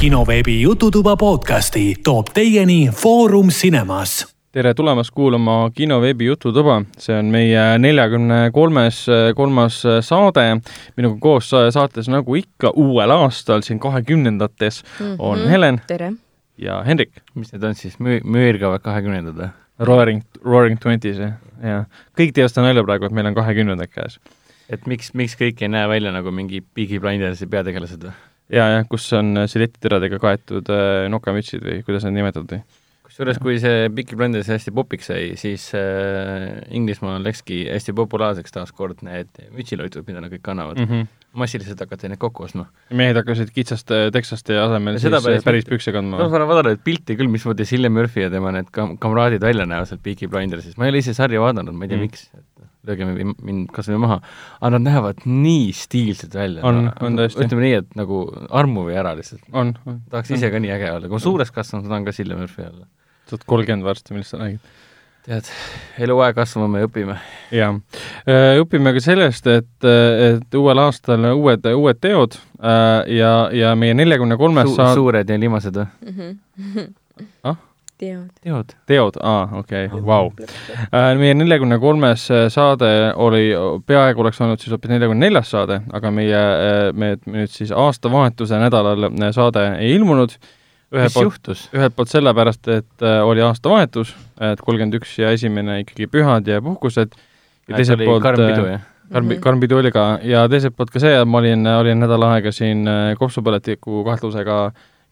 kinoveebi Jututuba podcasti toob teieni Foorum Cinemas. tere tulemast kuulama kinoveebi Jututuba, see on meie neljakümne kolmes, kolmas saade. minuga koos saates nagu ikka uuel aastal siin kahekümnendates mm -hmm. on Mhm. Helen tere! ja Hendrik. mis need on siis, müü-, müürgavad kahekümnendad või? Roaring, Roaring Twenties ja kõik teevad seda nalja praegu, et meil on kahekümnendad käes. et miks, miks kõik ei näe välja nagu mingi Biggie Blindersi peategelased või? Ja, ja kus on siletiteradega kaetud äh, nokamütsid või kuidas need nimetati? kusjuures, kui see Biggie Blinders hästi popiks sai, siis äh, Inglismaal läkski hästi populaarseks taaskord need mütsiloitud, mida nad kõik kannavad mm. mm. -hmm. massiliselt hakati neid kokku ostma. mehed hakkasid kitsast teksaste asemel Ja siis seda päris, päris pükse kandma ma olen vaadanud pilti küll, mismoodi Cillian Murphy ja tema need kam-, kamraadid välja näevad sealt Biggie Blindersist, ma ei ole ise sarja vaadanud, ma ei tea Mm. miks, lööge mi- mind kas või maha, aga nad näevad nii stiilsed välja. On, on tõesti. ütleme nii, et nagu armu või ära lihtsalt. on, on. tahaks ise ka nii äge olla, kui ma suureks kasvan, tahan ka Cillian Murphy olla. sa oled kolmkümmend varsti, millest sa räägid? tead, eluaeg kasvame ja õpime. jaa, õpime ka sellest, et, et uuel aastal uued, uued teod äh, ja, ja meie neljakümne kolmes Su saad- suured ja limased või? Ah? Teod. teod. teod, aa, okei okay., vau. meie neljakümne kolmes saade oli, peaaegu oleks olnud siis hoopis neljakümne neljas saade, aga meie, me me nüüd siis aastavahetuse nädalal saade ei ilmunud. ühelt mis poolt, juhtus? ühelt poolt sellepärast, et äh, oli aastavahetus, et kolmkümmend üks ja esimene ikkagi pühad ja puhkused. ja teiselt poolt karm pidu, äh, jah? karm Mhm., karm pidu oli ka ja teiselt poolt ka see, et ma olin, olin nädal aega siin äh, kopsupõletiku kahtlusega,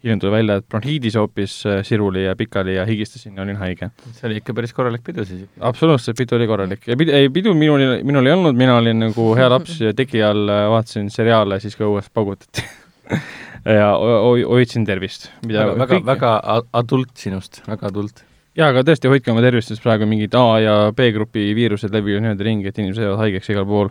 hiljem tuli välja, et bronhiidis hoopis äh, siruli ja pikali ja higistasin ja olin haige. see oli ikka päris korralik pidu siis. absoluutselt, pidu oli korralik ja pidu, ei pidu minul, minul ei olnud, mina olin nagu hea laps ja teki all äh, vaatasin seriaale, siis ka õues paugutati ja ho- ho- hoidsin tervist. väga, väga, väga adult sinust, väga adult. jaa, aga tõesti, hoidke oma tervist, sest praegu mingid A ja B-grupi viirused levivad niimoodi ringi, et inimesed jäävad haigeks igal pool.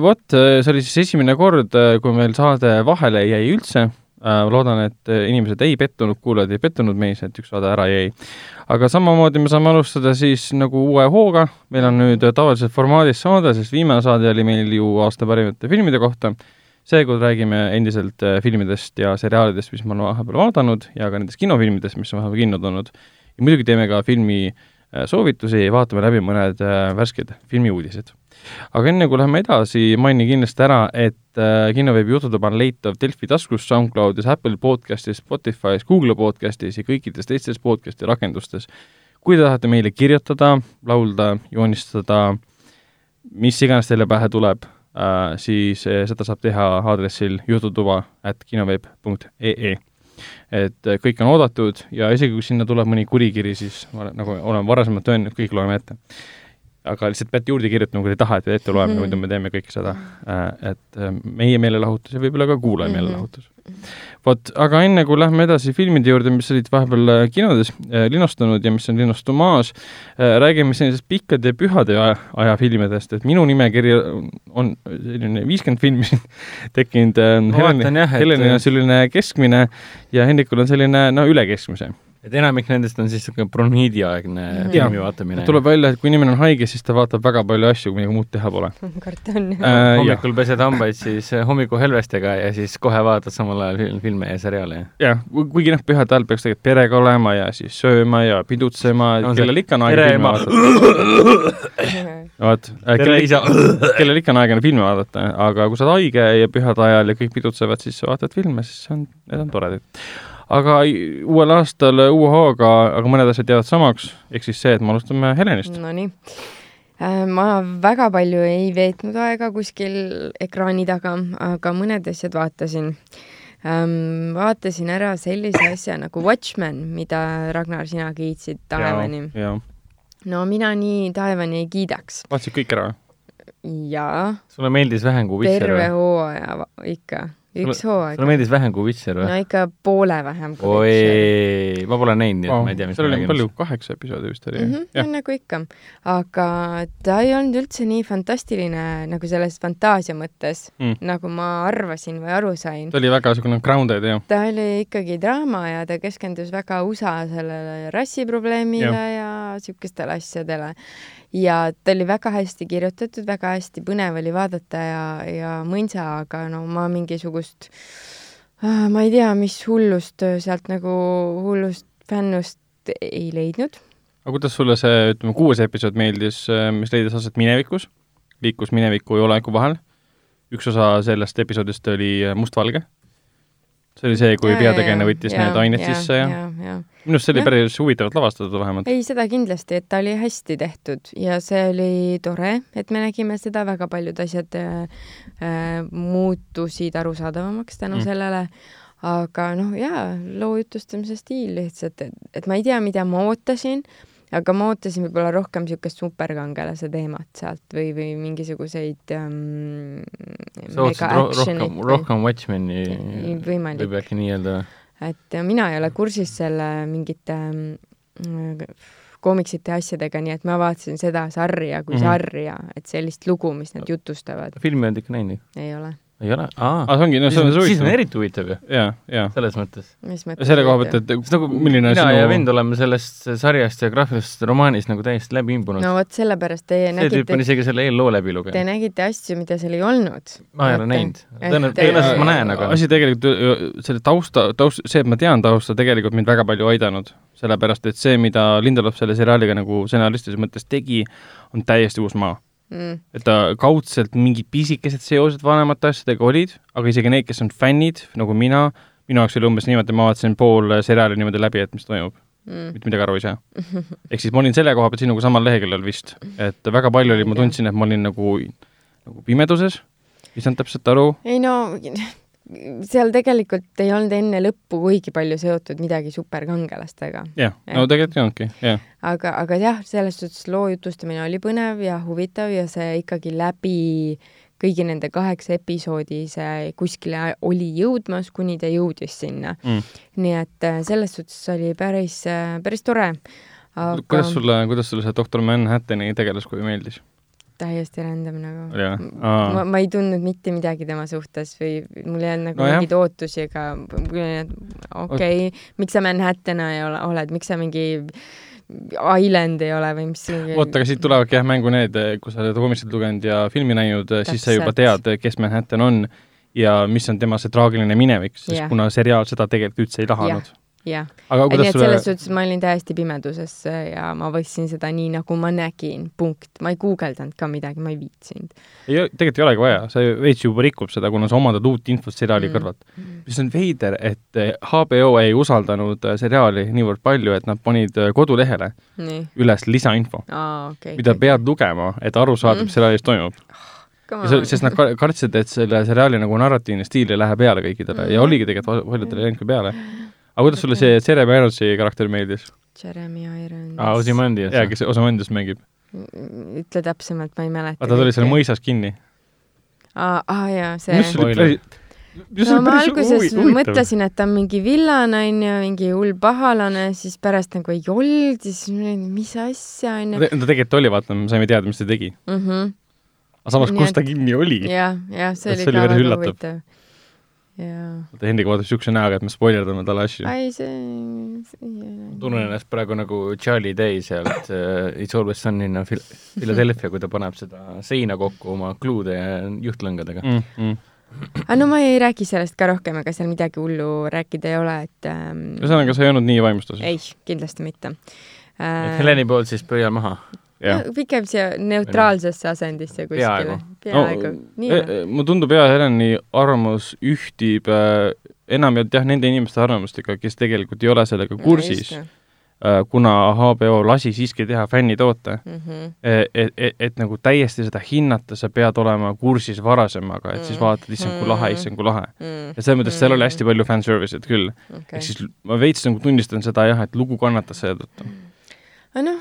Vot, see oli siis esimene kord, kui meil saade vahele jäi üldse. loodan, et inimesed ei pettunud, kuulajad ei pettunud meis, et üks saade ära jäi. aga samamoodi me saame alustada siis nagu uue hooga, meil on nüüd tavalises formaadis saade, sest viimane saade oli meil ju aasta parimate filmide kohta seekord räägime endiselt äh, filmidest ja seriaalidest, mis ma olen vahepeal vaadanud ja ka nendest kinofilmidest, mis on vahepeal kinno tulnud. ja muidugi teeme ka filmi äh, soovitusi ja vaatame läbi mõned äh, värsked filmiuudised. Aga enne kui läheme edasi, mainin kindlasti ära, et äh, kinoveebi jututuba on leitav Delfi taskus, SoundCloudis, Apple podcastis, Spotify's, Google podcastis ja kõikides teistes podcasti rakendustes. kui te tahate meile kirjutada, laulda, joonistada, mis iganes teile pähe tuleb äh, siis äh, seda saab teha aadressil jututuba at kinoveeb.ee. et äh, kõik on oodatud ja isegi kui sinna tuleb mõni kurikiri, siis ma nagu olen varasemalt öelnud, kõik loeme ette. Aga lihtsalt peate juurde kirjutama, kui te ei taha, et ette loeme, muidu me teeme kõike seda, et äh, meie meelelahutus ja võib-olla ka kuulaja Mhm. meelelahutus. vot, aga enne kui lähme edasi filmide juurde, mis olid vahepeal äh, kinodes äh, linastunud ja mis on linastumas, räägime sellisest pikkade pühade aja, aja filmidest, et minu nimekiri on selline viiskümmend filmi tekkinud. Helenil on selline keskmine ja Hendrikul on selline no üle keskmise. Et enamik nendest on siis niisugune bronhiidiaegne Mhm. filmi vaatamine. tuleb välja, et kui inimene on haige, siis ta vaatab väga palju asju, kui midagi muud teha pole karton äh,. jah. hommikul pesed hambaid siis äh, hommikuhelvestega ja siis kohe vaatad samal ajal fil- filme ja seriaale. jah, kuigi noh, pühade ajal peaks tegelikult perega olema ja siis sööma ja pidutsema see kellel ikka on aega filme vaadata. vot, tere, kellel isa. kellel ikka on aega filme vaadata, aga kui sa oled haige ja pühade ajal ja kõik pidutsevad, siis sa vaatad filme, siis see on, need on toredad. Aga uuel aastal uue hooga, aga mõned asjad jäävad samaks, ehk siis see, et me alustame Helenist. Nonii. ma väga palju ei veetnud aega kuskil ekraani taga, aga mõned asjad vaatasin. vaatasin ära sellise asja nagu Watchmen, mida Ragnar, sina kiitsid taevani. no mina nii taevani ei kiidaks. vaatasid kõik ära? jaa, sulle meeldis vähem kui terve hooaja ikka, üks hooaeg sulle. meeldis vähem kui Witcher või no? ikka poole vähem kui Witcher. oi, ma pole näinud, nii et ma ei tea, mis seal oli palju,. kaheksa episoodi vist oli mm. -hmm, jah, nagu ikka, aga ta ei olnud üldse nii fantastiline nagu selles fantaasia mõttes Mm. nagu ma arvasin või aru sain. ta oli väga niisugune grounded jah. ta oli ikkagi draama ja ta keskendus väga USA sellele rassiprobleemile ja, ja siukestele asjadele. Ja ta oli väga hästi kirjutatud, väga hästi põnev oli vaadata ja, ja mõnsa, aga no ma mingisugust äh, ma ei tea, mis hullust äh, sealt nagu, hullust fännust ei leidnud. aga kuidas sulle see, ütleme, kuues episood meeldis, mis leidis aset minevikus, liikus mineviku ja oleviku vahel? üks osa sellest episoodist oli mustvalge see oli see, kui peategelane võttis ja, need ained ja, sisse ja, ja, ja. minu arust see oli ja. päris huvitavalt lavastatud vähemalt. ei, seda kindlasti, et ta oli hästi tehtud ja see oli tore, et me nägime seda, väga paljud asjad äh, äh muutusid arusaadavamaks tänu mm. sellele, aga noh, jaa, loo jutustamise stiil lihtsalt, et, et ma ei tea, mida ma ootasin aga ma ootasin võib-olla rohkem niisugust superkangelase teemat sealt või, või mingisuguseid ähm, sa ootasid ro rohkem, rohkem Watchmeni võimalik. võib äkki nii öelda? et mina ei ole kursis selle mingite ähm, koomiksite ja asjadega, nii et ma vaatasin seda sarja kui mm -hmm. sarja, et sellist lugu, mis nad jutustavad. filmi oled ikka näinud? ei ole ei ole? aa, see ongi, no see on huvitav. siis on eriti huvitav ju. jaa, jaa. selles mõttes. selle koha pealt, et sest nagu milline mina sinu... ja vend oleme sellest sarjast ja graafilisest romaanist nagu täiesti läbi imbunud. no vot, sellepärast teie see nägite see tüüp on isegi selle eelloo läbi lugenud. Te nägite asju, mida seal ei olnud. ma ei ole näinud. tõenäoliselt ma näen, aga asi tegelikult, selle tausta, taust, see, et ma tean tausta, tegelikult mind väga palju aidanud. sellepärast, et see, mida Lindelof selle seriaaliga nagu stsenaristilises mõttes tegi, on täiesti uus maa mm.. et ta kaudselt mingid pisikesed seosed vanemate asjadega olid, aga isegi need, kes on fännid, nagu mina, minu jaoks oli umbes niimoodi, ma vaatasin pool seriaali niimoodi läbi, et mis toimub. Mm.. mitte midagi aru ei saa. ehk siis ma olin selle koha pealt sinuga samal leheküljel vist, et väga palju oli, ma tundsin, et ma olin nagu, nagu pimeduses, ei saanud täpselt aru. ei no seal tegelikult ei olnud enne lõppu kuigi palju seotud midagi superkangelastega. jah, no tegelikult ei olnudki, jah. aga, aga jah, selles suhtes loo jutustamine oli põnev ja huvitav ja see ikkagi läbi kõigi nende kaheksa episoodi see kuskile oli jõudmas, kuni ta jõudis sinna mm.. nii et äh, selles suhtes oli päris, äh, päris tore aga.... kuidas sulle, kuidas sulle see doktor Manhattani tegelaskuju meeldis? Täiesti random nagu. ma, ma ei tundnud mitte midagi tema suhtes või mul ei olnud nagu no mingeid ootusi ega okei okay,, miks sa Manhattana ei ole, oled, miks sa mingi Island ei ole või mis oota, aga siit tulevadki jah mängu need, kui sa oled koomiksit lugenud ja filmi näinud, siis sa juba tead, kes Manhattan on ja mis on tema see traagiline minevik, sest yeah. kuna seriaal seda tegelikult üldse ei lahanud yeah jah, nii et sulle... selles suhtes ma olin täiesti pimeduses ja ma võtsin seda nii, nagu ma nägin, punkt. ma ei guugeldanud ka midagi, ma ei viitsinud. ei, tegelikult ei olegi vaja, see veits juba rikub seda, kuna sa omandad uut infot seriaali mm. kõrvalt. mis on veider, et HBO ei usaldanud äh, seriaali niivõrd palju, et nad panid äh, kodulehele nii. üles lisainfo ah,, okay, mida okay. pead lugema, et aru saada mm., mis seriaalis toimub ja sest nad kartsid, et selle seriaali nagu narratiivne stiil ei lähe peale kõikidele mm. ja oligi tegelikult paljudele ei läinudki peale aga kuidas sulle see Jeremy Ironsi karakter meeldis? Jeremy Irons. aa, Ozymandias. jaa, kes Ozymandias mängib. ütle täpsemalt, ma ei mäleta. vaata, ta oli seal mõisas kinni. aa, aa jaa, see. no ma alguses mõtlesin, et ta on mingi villane, onju, mingi hull pahalane, siis pärast nagu ei olnud, siis mis asja, onju. ta tegelikult oli, vaata, me saime teada, mis ta tegi mm. -hmm. aga samas, kus ta kinni oli? jah, jah, see oli ka väga huvitav vaata Hendrik vaatab niisuguse näoga, et me spoilerdame talle asju. ei, see, see tunnen ennast praegu nagu Charlie Day sealt uh, It's Always Sunny in Philadelphia, kui ta paneb seda seina kokku oma kluude ja juhtlõngadega mm,. Mm. aga no ma ei räägi sellest ka rohkem, ega seal midagi hullu rääkida ei ole, et ähm, ühesõnaga, sa ei olnud nii vaimustuses? ei, kindlasti mitte äh,. Heleni poolt siis pöial maha no, pigem siia neutraalsesse asendisse kuskile. peaaegu no,. E, e, mulle tundub jah, Heleni arvamus ühtib äh, enamjaolt jah, nende inimeste arvamustega, kes tegelikult ei ole sellega kursis no,, äh, kuna HBO lasi siiski teha fännitoote mm. -hmm. et, et, et, et nagu täiesti seda hinnata, sa pead olema kursis varasemaga, et mm -hmm. siis vaatad, issand kui lahe, issand kui lahe mm. -hmm. ja selles mõttes seal oli hästi palju fanservice'it küll okay.. ehk siis ma veits nagu tunnistan seda jah, et lugu kannatas seetõttu mm. -hmm noh,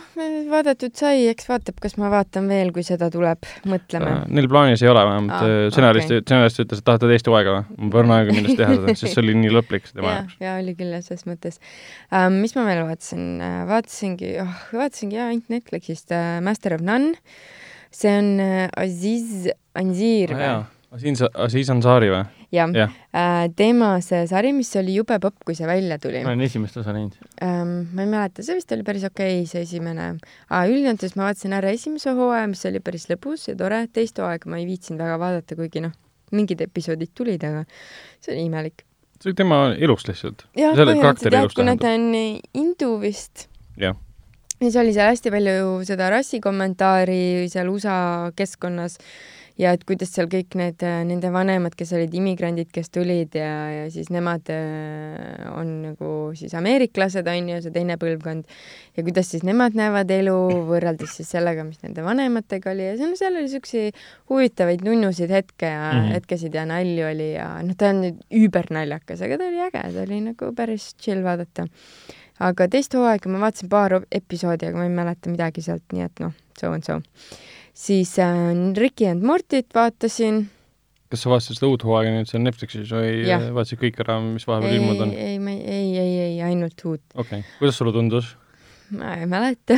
vaadatud sai, eks vaatab, kas ma vaatan veel, kui seda tuleb, mõtleme. Äh, neil plaanis ei ole vähemalt ah,, stsenarist okay., stsenarist ütles, et tahate teist hooaega või? mul pole aega millest teha seda, sest see oli nii lõplik tema jaoks. jaa, oli küll jah, selles mõttes um,. mis ma veel vaatasin uh,, vaatasingi oh,, vaatasingi jaa, ainult Netflixist uh, Master of None. see on uh, Aziz Ansir ah, või? Aziz Ansari või? Jah ja. äh,, tema see sari, mis oli jube popp, kui see välja tuli. ma olen esimest osa näinud ähm,. ma ei mäleta, see vist oli päris okei okay,, see esimene üldjoontes ma vaatasin ära esimese hooaja, mis oli päris lõbus ja tore, teist hooaega ma ei viitsinud väga vaadata, kuigi noh, mingid episoodid tulid, aga see oli imelik see oli tema elust lihtsalt. jah, põhimõtteliselt kuna ta on hindu vist. Jah. ja siis oli seal hästi palju seda rassikommentaari seal USA keskkonnas ja et kuidas seal kõik need äh, nende vanemad, kes olid immigrandid, kes tulid ja, ja siis nemad äh, on nagu siis ameeriklased on ju, see teine põlvkond ja kuidas siis nemad näevad elu võrreldes siis sellega, mis nende vanematega oli ja seal, seal oli siukseid huvitavaid nunnusid hetke ja mm. -hmm. hetkesid ja nalju oli ja noh, ta on nüüd üübernaljakas, aga ta oli äge, ta oli nagu päris chill vaadata. aga teist hooaega ma vaatasin paar episoodi, aga ma ei mäleta midagi sealt, nii et noh, so and so. Siis äh, Ricky and Mortit vaatasin. kas sa vaatasid seda uut hooaega nüüd seal Netflixis või Jah. vaatasid kõik ära, mis vahepeal ei, ilmunud on? ei, ei, ei, ei, ei, ainult uut. okei okay., kuidas sulle tundus? ma ei mäleta.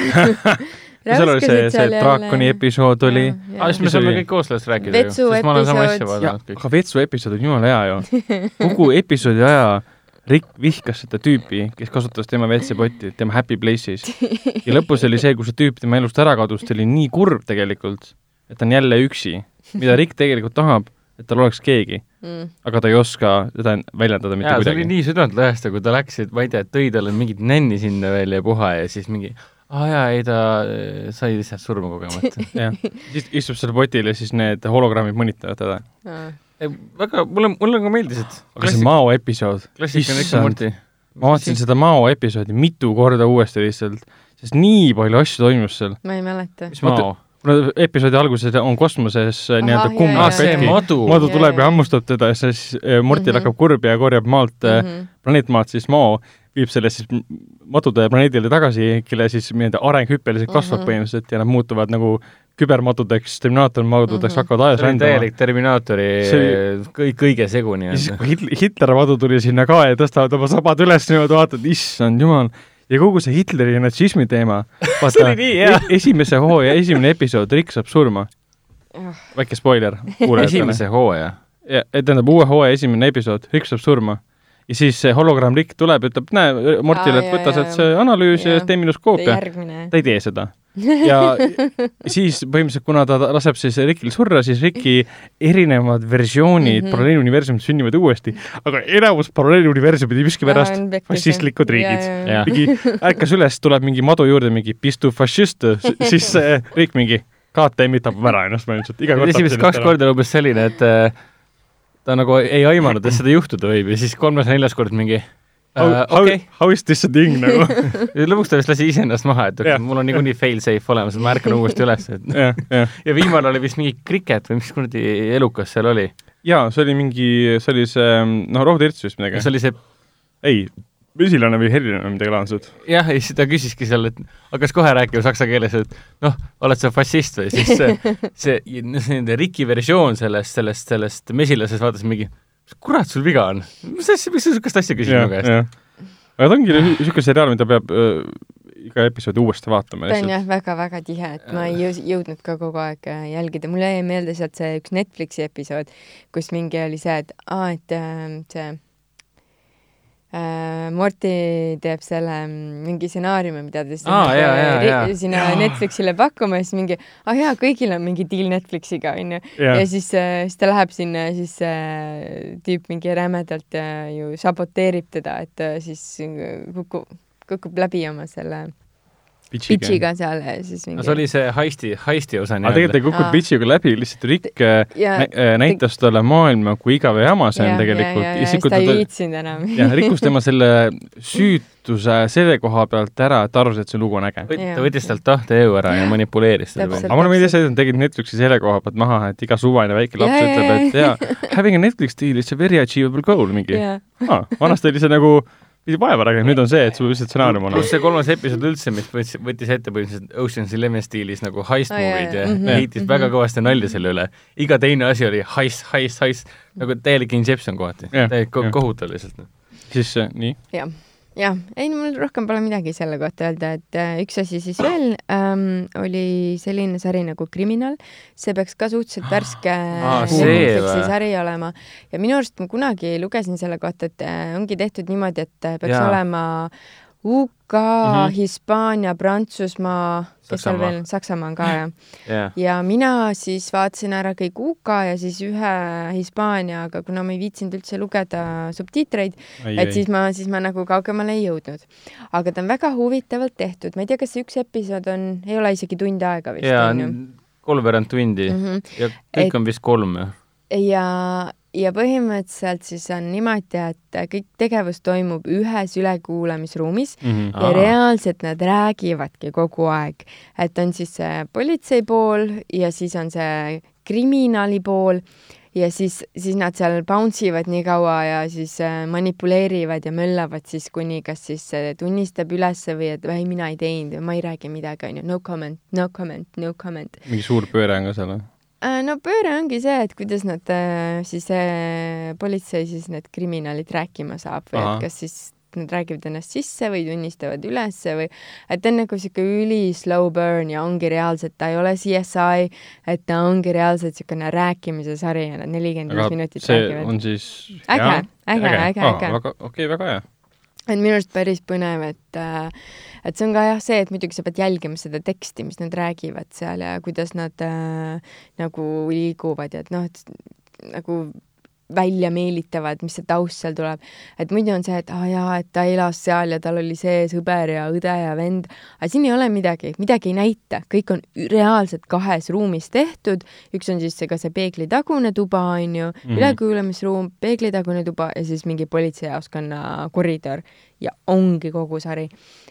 seal oli see, see draakoni episood oli. aa, siis me saame kõik koos sellest rääkida Vetsu ju, sest ma olen sama asja vaadanud, kõik. aga Vetsu episood on jumala hea ju. kogu episoodi aja Rick vihkas seda tüüpi, kes kasutas tema WC-potti, tema happy place'is. ja lõpus oli see, kus see tüüp tema elust ära kadus, ta oli nii kurb tegelikult, et ta on jälle üksi. mida Rick tegelikult tahab, et tal oleks keegi, mm.. aga ta ei oska seda väljendada mitte jaa, see oli kuidagi. nii südantlõhestav, kui ta läks, et ma ei tea, tõi talle mingit nänni sinna veel ja puha ja siis mingi aa jaa, ei ta äh, sai lihtsalt surma kogemata. jah, siis istub seal potil ja siis need hologrammid mõnitavad teda. väga, mulle, mulle ka meeldis, et aga see Mao episood, ja Morty. ma vaatasin seda Mao episoodi mitu korda uuesti lihtsalt, sest nii palju asju toimus seal. ma ei mäleta. mis Mao? kuna episoodi alguses on kosmoses äh, nii-öelda kumm katki, madu. madu tuleb ja jaa. hammustab teda ja siis äh, Mortil Mhm. hakkab kurb ja korjab maalt mm, Mhm. -hmm. planeet maalt siis Mao, viib selle siis madude planeedile tagasi, kelle siis nii-öelda areng hüppeliselt kasvab mm. -hmm. põhimõtteliselt ja nad muutuvad nagu kübermadudeks, terminaatormadudeks mm, Mhm. -hmm. hakkavad ajas rändama. täielik Terminaatori See kõik, kõige segu ja siis, nii-öelda. kui Hitler, madu tuli sinna ka ja tõstavad oma sabad üles niimoodi, vaatad, issand jumal. ja kogu see Hitleri natsismi teema, nii hea. esimese hooaja esimene episood, Rick saab surma. väike spoiler esimese hooaja. ja, tähendab uue hooaja esimene episood, Rick saab surma. ja siis see hologramm Rick tuleb, ütleb, näe, Mortile, et võta sealt see analüüs ja Jaa. tee minuskoopia. järgmine. ta ei tee seda. Ja siis põhimõtteliselt, kuna ta laseb siis Rickil surra, siis Ricki erinevad versioonid mm. -hmm. paralleeluniversumist sünnivad uuesti, aga enamus paralleeluniversumid miskipärast fašistlikud riigid. Mingi ärkas üles, tuleb mingi madu juurde, mingi pistu fašist, siis see Rick mingi KTM-i tapab ära ennast põhimõtteliselt, iga kord esimesed kaks. korda oli umbes selline, et äh, ta nagu ei aimanud, et seda juhtuda võib ja siis kolmas-neljas kord mingi How, äh, how, okei, how is this a thing nagu? lõpuks ta vist lasi iseennast maha, et okay, mul on niikuinii fail safe olemas, ma ärkan uuesti üles, et jah, jah. ja viimane oli vist mingi kriket või mis kuradi elukas seal oli. jaa, see oli mingi, see oli see, noh, rohutirts vist midagi kas. oli see ei, mesilane või herilane midagi laadset. jah, ja siis ta küsiski seal, et hakkas kohe rääkima saksa keeles, et noh, oled sa fašist või siis see, see, see nende Riki versioon sellest, sellest, sellest mesilasest vaatas mingi, mis kurat sul viga on? mis asja, miks sa niisugust asja küsid mu käest? aga ta ongi niisugune seriaal, mida peab äh, iga episoodi uuesti vaatama ta on jah väga-väga tihe, et ma ei jõu- jõudnud ka kogu aeg äh, jälgida, mul jäi meelde sealt see üks Netflixi episood, kus mingi oli see, et aa, et äh, see äh, Morty teeb selle mm, mingi stsenaariumi, mida ta siis Aa, jaa, jaa, ri- jaa. sinna Netflixile pakkuma ja siis mingi, ah jaa, kõigil on mingi deal Netflixiga onju. jah ja siis äh,, siis ta läheb sinna ja siis äh, tüüp mingi rämedalt ju saboteerib teda, et siis kukub, kukub läbi oma selle pitch'iga seal siis mingi no see oli see heisti, heisti osa aga tegelikult ei nii-öelda. kukkunud Aa. pitch'iga läbi, lihtsalt Rick ja äh, näitas talle maailma, kui igav ja jama see on tegelikult. ja, ja, ja siis ta ei viitsinud enam. jah, rikkus tema selle süütuse selle koha pealt ära, et ta arvas, et see lugu on äge. Ta võttis talt tahtejõu ära ja manipuleeris teda veel. aga mulle meeldis see, et nad tegid Netflixi selle koha pealt maha, et iga suvaline väike laps ütleb, et jaa, having a Netflix deal is a very achievable goal mingi. jaa, vanasti oli see nagu, pidi vaeva nägema, nüüd on see, et sul lihtsalt stsenaarium on pluss see kolmas episood üldse, mis võttis, võttis ette põhimõtteliselt Ocean's Eleven stiilis nagu heist Aa, jaa, movie'd ja mhm, heitis mhm. väga kõvasti nalja selle üle. iga teine asi oli heist, heist, heist, nagu täielik Inception kohati, täielik kohutav lihtsalt. siis äh, nii, jah, jah, ei mul rohkem pole midagi selle kohta öelda, et äh, üks asi siis veel ähm, oli selline sari nagu Kriminal, see peaks ka suhteliselt värske Aa, äh, Netflixi sari olema. Ja minu arust ma kunagi lugesin selle kohta, et äh, ongi tehtud niimoodi, et peaks Jaa. olema UK mm, Hispaania, Prantsusmaa, kes seal veel, Saksamaa on ka jah. jah, ja mina siis vaatasin ära kõik UK ja siis ühe Hispaania, aga kuna ma ei viitsinud üldse lugeda subtiitreid, et siis ma, siis ma nagu kaugemale ei jõudnud. aga ta on väga huvitavalt tehtud, ma ei tea, kas see üks episood on, ei ole isegi tund aega vist ja on ju. kolmveerand tundi Mm -hmm. ja kõik Et- on vist kolm jah? ja, ja põhimõtteliselt siis on niimoodi, et kõik tegevus toimub ühes ülekuulamisruumis Mhm. ja reaalselt nad räägivadki kogu aeg, et on siis see politsei pool ja siis on see kriminaali pool ja siis, siis nad seal bounce ivad nii kaua ja siis äh, manipuleerivad ja möllavad siis, kuni kas siis äh, tunnistab ülesse või et ei, mina ei teinud, ma ei räägi midagi, onju, no comment, no comment, no comment. mingi suur pööre on ka seal või? Äh, no pööre ongi see, et kuidas nad äh, siis äh, politsei siis need kriminaalid rääkima saab või Ahah. et kas siis nad räägivad ennast sisse või tunnistavad ülesse või et ta on nagu sihuke üli slow burn ja ongi reaalselt, ta ei ole CSI, et ta ongi reaalselt niisugune rääkimise sari ja nad nelikümmend viis minutit see räägivad. on siis Äge, äge, äge, äge. okei, väga hea. Et minu arust päris põnev, et äh, et see on ka jah see, et muidugi sa pead jälgima seda teksti, mis nad räägivad seal ja kuidas nad äh, nagu liiguvad ja et noh, et nagu välja meelitavad, mis see taust seal tuleb. et muidu on see, et aa ah, jaa, et ta elas seal ja tal oli see sõber ja õde ja vend, aga siin ei ole midagi, midagi ei näita, kõik on reaalselt kahes ruumis tehtud, üks on siis see, ka see peeglitagune tuba, on ju mm. -hmm. ülekuulamisruum, peeglitagune tuba ja siis mingi politseijaoskonna koridor ja ongi kogu sari.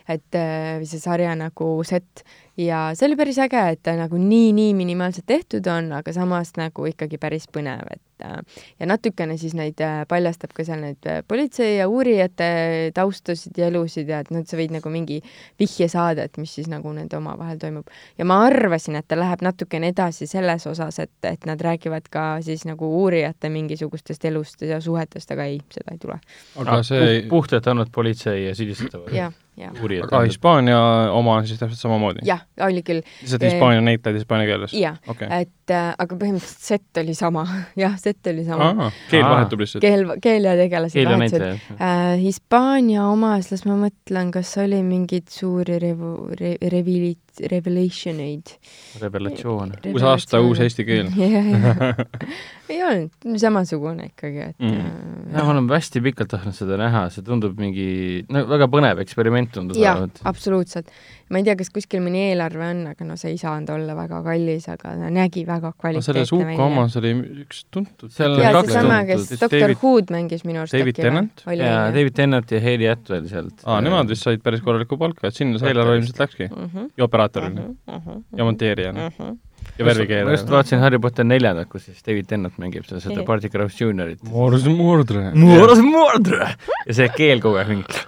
et äh, või see sarja nagu set ja see oli päris äge, et ta nagu nii-nii minimaalselt tehtud on, aga samas nagu ikkagi päris põnev, et äh, ja natukene siis neid äh, paljastab ka seal neid äh, politsei ja uurijate taustasid ja elusid ja et noh, et sa võid nagu mingi vihje saada, et mis siis nagu nende omavahel toimub. ja ma arvasin, et ta läheb natukene edasi selles osas, et, et nad räägivad ka siis nagu uurijate mingisugustest elust ja suhetest, aga ei, seda ei tule. aga see, puhtalt ainult politsei ja süüdistatavad jah, uurijad aga. Hispaania oma on siis täpselt samamoodi? jah, oli küll, lihtsalt Hispaania näitlejad hispaania keeles? jah, okei. et äh, aga põhimõtteliselt set oli sama, jah, set oli sama. keel vahetub lihtsalt? keel, keel ja tegelased keel vahetusid. äh, Hispaania omas, las ma mõtlen, kas oli mingeid suuri revu- re,, revili-, revelation eid. revelatsioon. uus aasta, uus eesti keel. ei olnud, samasugune ikkagi, et Mm. ja ma olen hästi pikalt tahtnud seda näha, see tundub mingi, no väga põnev eksperiment tundub jah absoluutselt. Ma ei tea, kas kuskil mõni eelarve on, aga no see ei saanud olla väga kallis, aga ta nägi väga no selles kvaliteetne UK omas oli üks tuntud Seal on ja kaks seesama, kes doktor David- Hood mängis minu arust David? Tennant? oli ja jah. David Tennant ja Hayley Atwell sealt. aa, nemad vist said päris korralikku palka, et sinna see eelarve ilmselt läkski. Mhm, ja operaatorina mhm, mhm, ja monteerijana mhm. ja ma just vaatasin Harry Potter neljandat, kus siis David Tennant mängib seda, seda. Barty Crouch Juniоrit. Morse Mordre. Morris Mordre! ja see keel kogu aeg mingi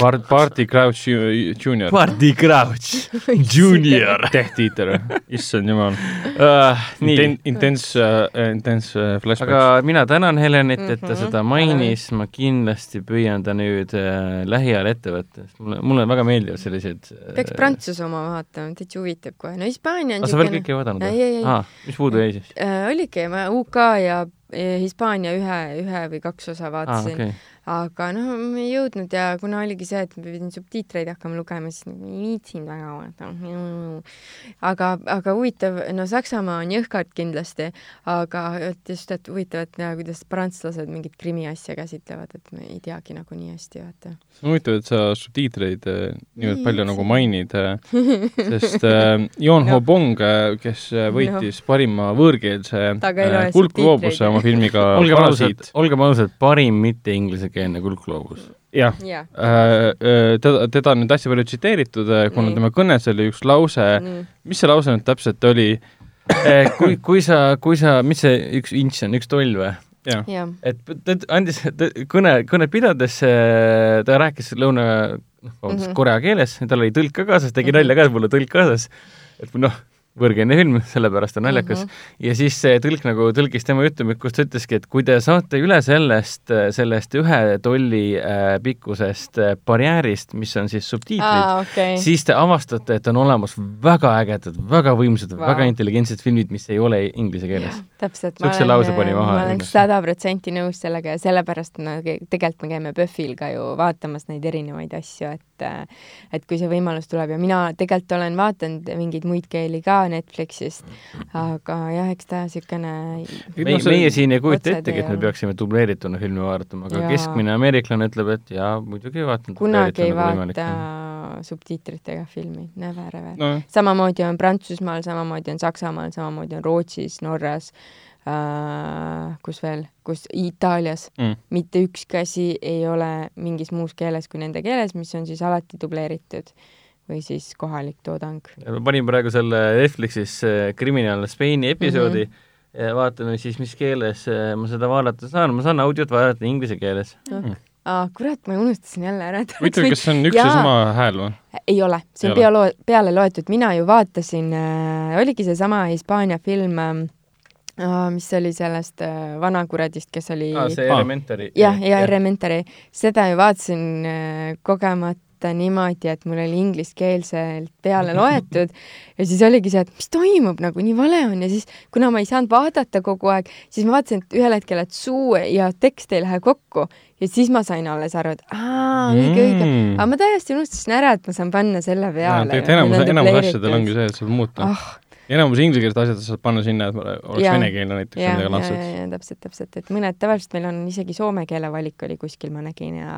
Bart, Barty Crouch Ju- Junior. Barty Crouch Junior tähtiiter, issand jumal. uh,. nii Inten-, intense uh,, intense uh, flashback. aga mina tänan Helenit, et ta Mhm. seda mainis, ma kindlasti püüan ta nüüd äh, lähiajal ette võtta, sest mulle, mulle väga meeldivad sellised äh, peaks Prantsuse oma vaatama, täitsa huvitab kohe. no Hispaania on aga sa veel kõike ei vaadanud ei, ei, ei ah,. mis puudu jäi siis äh, oligi, ma UK ja Hispaania ühe, ühe või kaks osa ah,? vaatasin ah,, okay. Aga noh, ma ei jõudnud ja kuna oligi see, et ma pidin subtiitreid hakkama lugema, siis ei viitsinud väga vaadata. aga, aga huvitav, no Saksamaa on jõhkrad kindlasti, aga et just, et huvitav, et näha, kuidas prantslased mingit krimiasja käsitlevad, et ma ei teagi nagu nii hästi, vaata. see on huvitav, et sa subtiitreid äh, niivõrd Nii, palju nagu mainid, sest äh, Jon No. Ho Bong, kes võitis parima võõrkeelse äh, kuldgloobuse oma filmiga olgem ausad olgem ausad, parim mitte inglisekeelne kuldgloobus. jah, jah, teda, teda on nüüd hästi palju tsiteeritud, kuna Nii. tema kõnes oli üks lause, nii. mis see lause nüüd täpselt oli? Eh, kui, kui sa, kui sa, mis see üks ints on, üks toll või? jah, jah, et ta andis kõne, kõnet pidades äh, ta rääkis lõuna, noh, vabandust, Mhm. korea keeles, tal oli tõlk ka kaasas, tegi nalja ka, et mul on tõlk kaasas. et noh, võõrkeelne film, sellepärast on naljakas Mhm. ja siis see tõlk nagu tõlkis tema juttu, kus ta ütleski, et kui te saate üle sellest, sellest ühe tolli äh, pikkusest äh, barjäärist, mis on siis subtiitrid aa, okei. siis te avastate, et on olemas väga ägedad, väga võimsad wow., väga intelligentsed filmid, mis ei ole inglise keeles. täpselt. Pani maha ma olen sada protsenti nõus sellega ja sellepärast me tegelikult me käime PÖFFil ka ju vaatamas neid erinevaid asju, et et et kui see võimalus tuleb ja mina tegelikult olen vaadanud mingeid muid keeli ka Netflixist, aga jah, eks ta niisugune meie, meie siin ei kujuta ettegi, ei et me peaksime dubleerituna filmi vaatama, aga Jaa. keskmine ameeriklane ütleb, et jaa, muidugi vaatan kunagi ei dubleerituna, kui võimalik vaata subtiitritega filmi, never ever no.. samamoodi on Prantsusmaal, samamoodi on Saksamaal, samamoodi on Rootsis, Norras äh,, kus veel, kus Itaalias Mm. mitte ükski asi ei ole mingis muus keeles kui nende keeles, mis on siis alati dubleeritud või siis kohalik toodang. ma panin praegu selle Netflixis äh, Criminal Spaini episoodi mm. -hmm. vaatame siis, mis keeles äh, ma seda vaadata saan, ma saan audiot vaadata inglise keeles. aa, kurat, ma unustasin jälle ära. huvitav, kas see on üks ja sama hääl või? ei ole, see on peale, peale loetud, mina ju vaatasin äh,, oligi seesama Hispaania film äh,, mis oli sellest äh, vanakuradist, kes oli aa, see. Elementary. jah, ja Elementary, seda ju vaatasin äh, kogemata niimoodi, et mul oli ingliskeelselt peale loetud ja siis oligi see, et mis toimub nagu nii vale on ja siis kuna ma ei saanud vaadata kogu aeg, siis ma vaatasin, et ühel hetkel, et suu ja tekst ei lähe kokku ja siis ma sain alles aru, et aa, õige, õige. Mm. aga ma täiesti unustasin ära, et ma saan panna selle peale. tegelikult enamus, enamus asjadel ongi see, et saab muuta. ah, enamus inglisekeelsed asjad saad panna sinna, et oleks venekeelne näiteks ja, ja, ja täpselt, täpselt, et mõned tavaliselt meil on isegi soome keele valik oli kuskil, ma nägin ja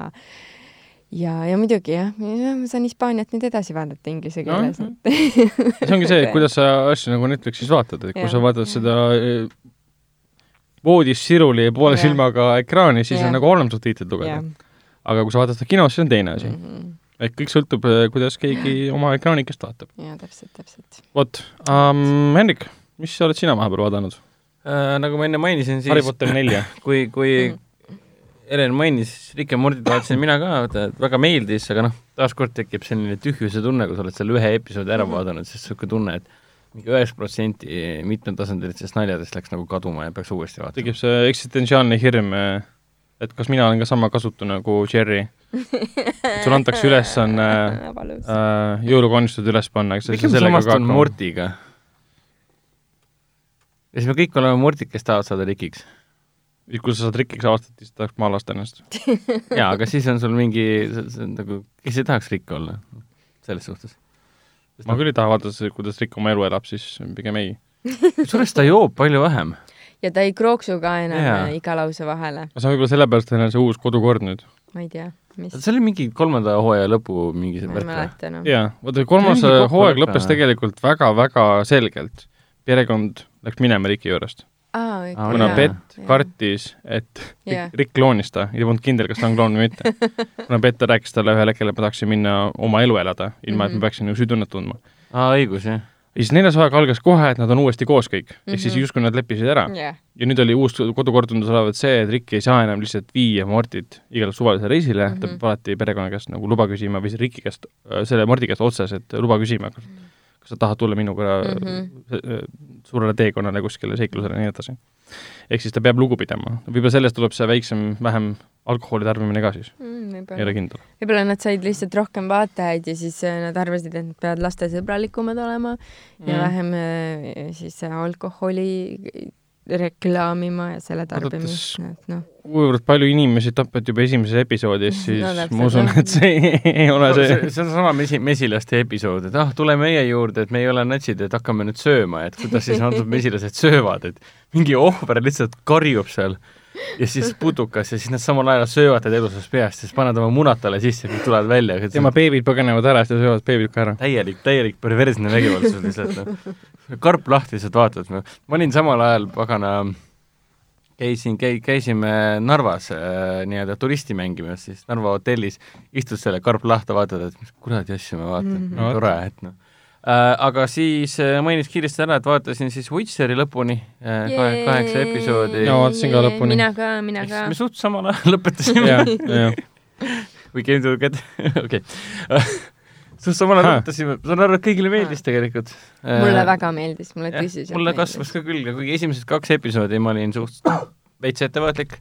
ja, ja muidugi jah, ma saan Hispaaniat nüüd edasi vaadata inglise No, keeles no,. see ongi see, kuidas sa asju nagu Netflixis vaatad, et kui Jah. sa vaatad seda eh, voodis siruli poole Jah. silmaga ekraani, siis Jah. on nagu olem subtiitrid lugeda. aga kui sa vaatad seda kinos, siis on teine asi. Mhm. Et kõik sõltub, kuidas keegi oma ekraanikest vaatab. ja täpselt, täpselt. vot um,, Hendrik, mis oled sina vahepeal vaadanud? Äh, nagu ma enne mainisin, siis Harry Potter nelja. kui, kui Mhm. Helen mainis, Rick ja Mortit vaatasin mina ka, väga meeldis, aga noh, taaskord tekib selline tühjuse tunne, kui sa oled selle ühe episoodi ära Mhm. vaadanud, siis niisugune tunne, et mingi üheksa protsenti mitmetasandilistest naljadest läks nagu kaduma ja peaks uuesti vaatama. tekib see eksistentsiaalne hirm, et kas mina olen ka sama kasutu nagu Jerry. Sulle antakse ülesanne äh, jõulukonistused üles panna, eks sa miks ma samastun Mortiga? ja siis me kõik oleme Mortid, kes tahavad saada Rickiks. kui sa saad rikiks avastad, siis tahaks maha lasta ennast. jaa, aga siis on sul mingi, see on nagu, kes ei tahaks rikk olla, selles suhtes. ma küll ei taha vaadata, kuidas Rick oma elu elab, siis pigem ei. kusjuures ta joob palju vähem. ja ta ei krooksu ka enam yeah. iga lause vahele, see on võib-olla sellepärast, et neil on see uus kodukord nüüd. ma ei tea, mis, see oli mingi kolmanda hooaja lõpu mingi ei värk või? jaa, vaata kolmas See hooaeg lõppes tegelikult väga-väga selgelt. perekond läks minema Ricki juurest, aa, Aa, kuna. Bett kartis, et Jaa. Rick kloonis ta, ei olnud kindel, kas ta on kloon või mitte. kuna Bett rääkis talle ühel hetkel, et ma tahaksin minna oma elu elada, ilma et Mhm. ma peaksin nagu südamet tundma. aa, õigus, jah. Ja siis neljas hooaeg algas kohe, et nad on uuesti koos kõik, ehk siis Mhm. justkui nad leppisid ära. jah, ja nüüd oli uus kodukord tundus olevat see, et Rick ei saa enam lihtsalt viia Mortit igale suvalisele reisile mm, -hmm. ta Mhm. peab alati perekonna käest nagu luba küsima või siis Ricki käest, selle Mordi käest otseselt luba küsima, kas kas sa tahad tulla minuga mm Mhm. -hmm. suurele teekonnale kuskile seiklusele ja nii edasi. ehk siis ta peab lugu pidama, võib-olla sellest tuleb see väiksem, vähem alkoholi tarbimine ka siis, ei ole kindel. võib-olla nad said lihtsalt rohkem vaatajaid ja siis äh, nad arvasid, et nad peavad lastesõbralikumad olema ja Mm. vähem äh, siis äh, alkoholi reklaamima ja selle tarbimist, et noh, kuivõrd palju inimesi tapeti juba esimeses episoodis, siis No no, täpselt, ma usun, et see ei ole see see, see on sama mesi, mesilaste episood, et ah, tule meie juurde, et me ei ole natsid, et hakkame nüüd sööma, et kuidas siis antud mesilased söövad, et mingi ohver lihtsalt karjub seal ja siis putukas ja siis nad samal ajal söövad teda elusast peast, siis panevad oma munad talle sisse kõik tulevad välja. tema beebid põgenevad ära, siis söövad beebid ka ära. täielik, täielik perversne vägivaldsus lihtsalt, noh. karp lahti lihtsalt vaatad, ma olin samal ajal pagana, käisin, käi-, käisime Narvas äh, nii-öelda turisti mängimas, siis Narva hotellis istud selle karp lahti, vaatad, et mis kuradi asju ma vaatan mm. -hmm. tore, et noh. Aga siis äh, mainiks kiiresti ära, et vaatasin siis Witcheri lõpuni äh,, kahe, kaheksa episoodi Jaa, vaatasin ka lõpuni. mina ka, mina ka me. suht samal ajal lõpetasime. We came to get, okei. suht samal ajal lõpetasime, saan aru, et kõigile meeldis tegelikult. mulle väga meeldis, mulle tõsiselt mulle kasvas ka külge, kuigi esimesed kaks episoodi ma olin suht veits ettevaatlik.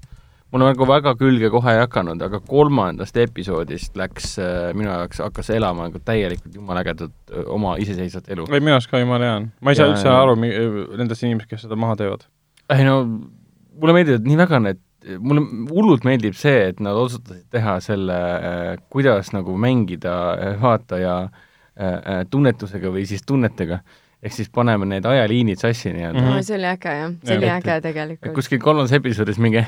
Mulle nagu väga külge kohe ei hakanud, aga kolmandast episoodist läks äh, minu jaoks, hakkas elama nagu täielikult jumala ägedat oma iseseisvat elu. ei, minu arust ka jumala hea on. ma ei saa Ja- üldse aru mi- nendest inimestest, kes seda maha teevad. ei no mulle meeldivad nii väga need mulle hullult meeldib see, et nad otsustasid teha selle, kuidas nagu mängida äh, vaataja äh, äh, tunnetusega või siis tunnetega. ehk siis paneme need ajaliinid sassi nii-öelda mm. No see oli äge jah, see oli äge -hmm. tegelikult. kuskil kolmandas episoodis mingi,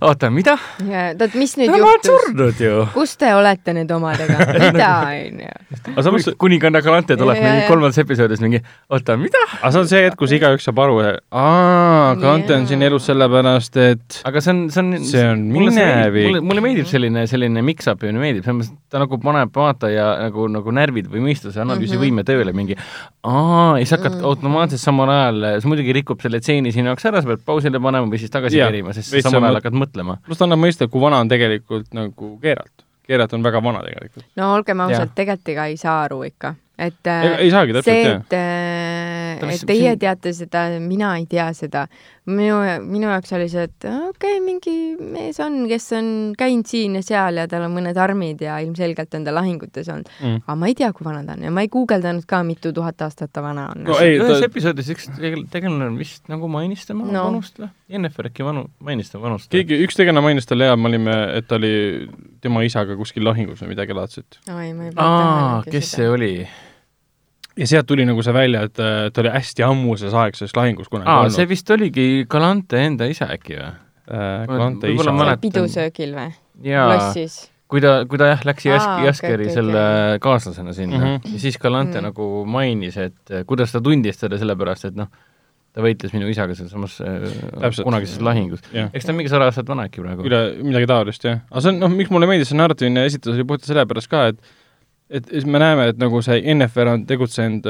oota, mida? ja oot, mis nüüd on juhtus? surnud ju! kus te olete nüüd omadega? mida onju? aga samas, kuninganna Galante tuleb mingi kolmandas episoodis mingi, oota, mida? aga see on see hetk, kus igaüks saab aru, aa, Grante on siin elus sellepärast, et aga see on, see on See on minevik. mulle, mulle meeldib selline, selline mix-up ja mulle meeldib, selles mõttes, et ta nagu paneb vaataja nagu, nagu närvid või mõistuse analüüsivõime Mhm. tööle mingi aa, ja siis hakkad Mm. automaatselt samal ajal, see muidugi rikub selle tseeni sinu jaoks ära, sa pead pausile panema või siis tagasi kerima, sest samal ajal hakkad mõtlema. pluss ta annab mõista, kui vana on tegelikult nagu Geralt. Geralt on väga vana tegelikult. no olgem ausad, tegelikult ega ei saa aru ikka, et ei, ei saagi täpselt see, jah. et, Ta et teie siin- teate seda, mina ei tea seda. minu, minu jaoks oli see, et okei okay,, mingi mees on, kes on käinud siin ja seal ja tal on mõned armid ja ilmselgelt on ta lahingutes olnud Mm. aga ma ei tea, kui vana ta on ja ma ei guugeldanud ka, mitu tuhat aastat ta vana on No ei, ühes ta- episoodis üks tegel- tegelane vist nagu mainis tema No. vanust või? Jennifer äkki vanu, mainis tema vanust? keegi, üks tegelane mainis talle ja me olime, et ta oli tema isaga kuskil lahingus või midagi laadset. oi, ma ei aa, kes see oli? Ja sealt tuli nagu see välja, et äh, ta oli hästi ammuses aegses lahingus kunagi aa, olnud see. vist oligi Galante enda isa äkki või? äh, Galante isa pidusöögil või? lossis? kui ta, kui ta jah, läks Jask- Jaskeri okay, okei, selle kaaslasena sinna mm Mhm. -hmm. ja siis Galante Mm. mm. nagu mainis, et eh, kuidas ta tundis teda sellepärast, et noh, ta võitles minu isaga sealsamas äh, kunagises lahingus. jah, eks ta on mingi sada aastat vana äkki praegu. üle, midagi taolist jah. aga see on, noh, miks mulle meeldis see narratiivne esitus oli puhtalt sellepärast ka, et et siis me näeme, et nagu see Yennefer on tegutsenud,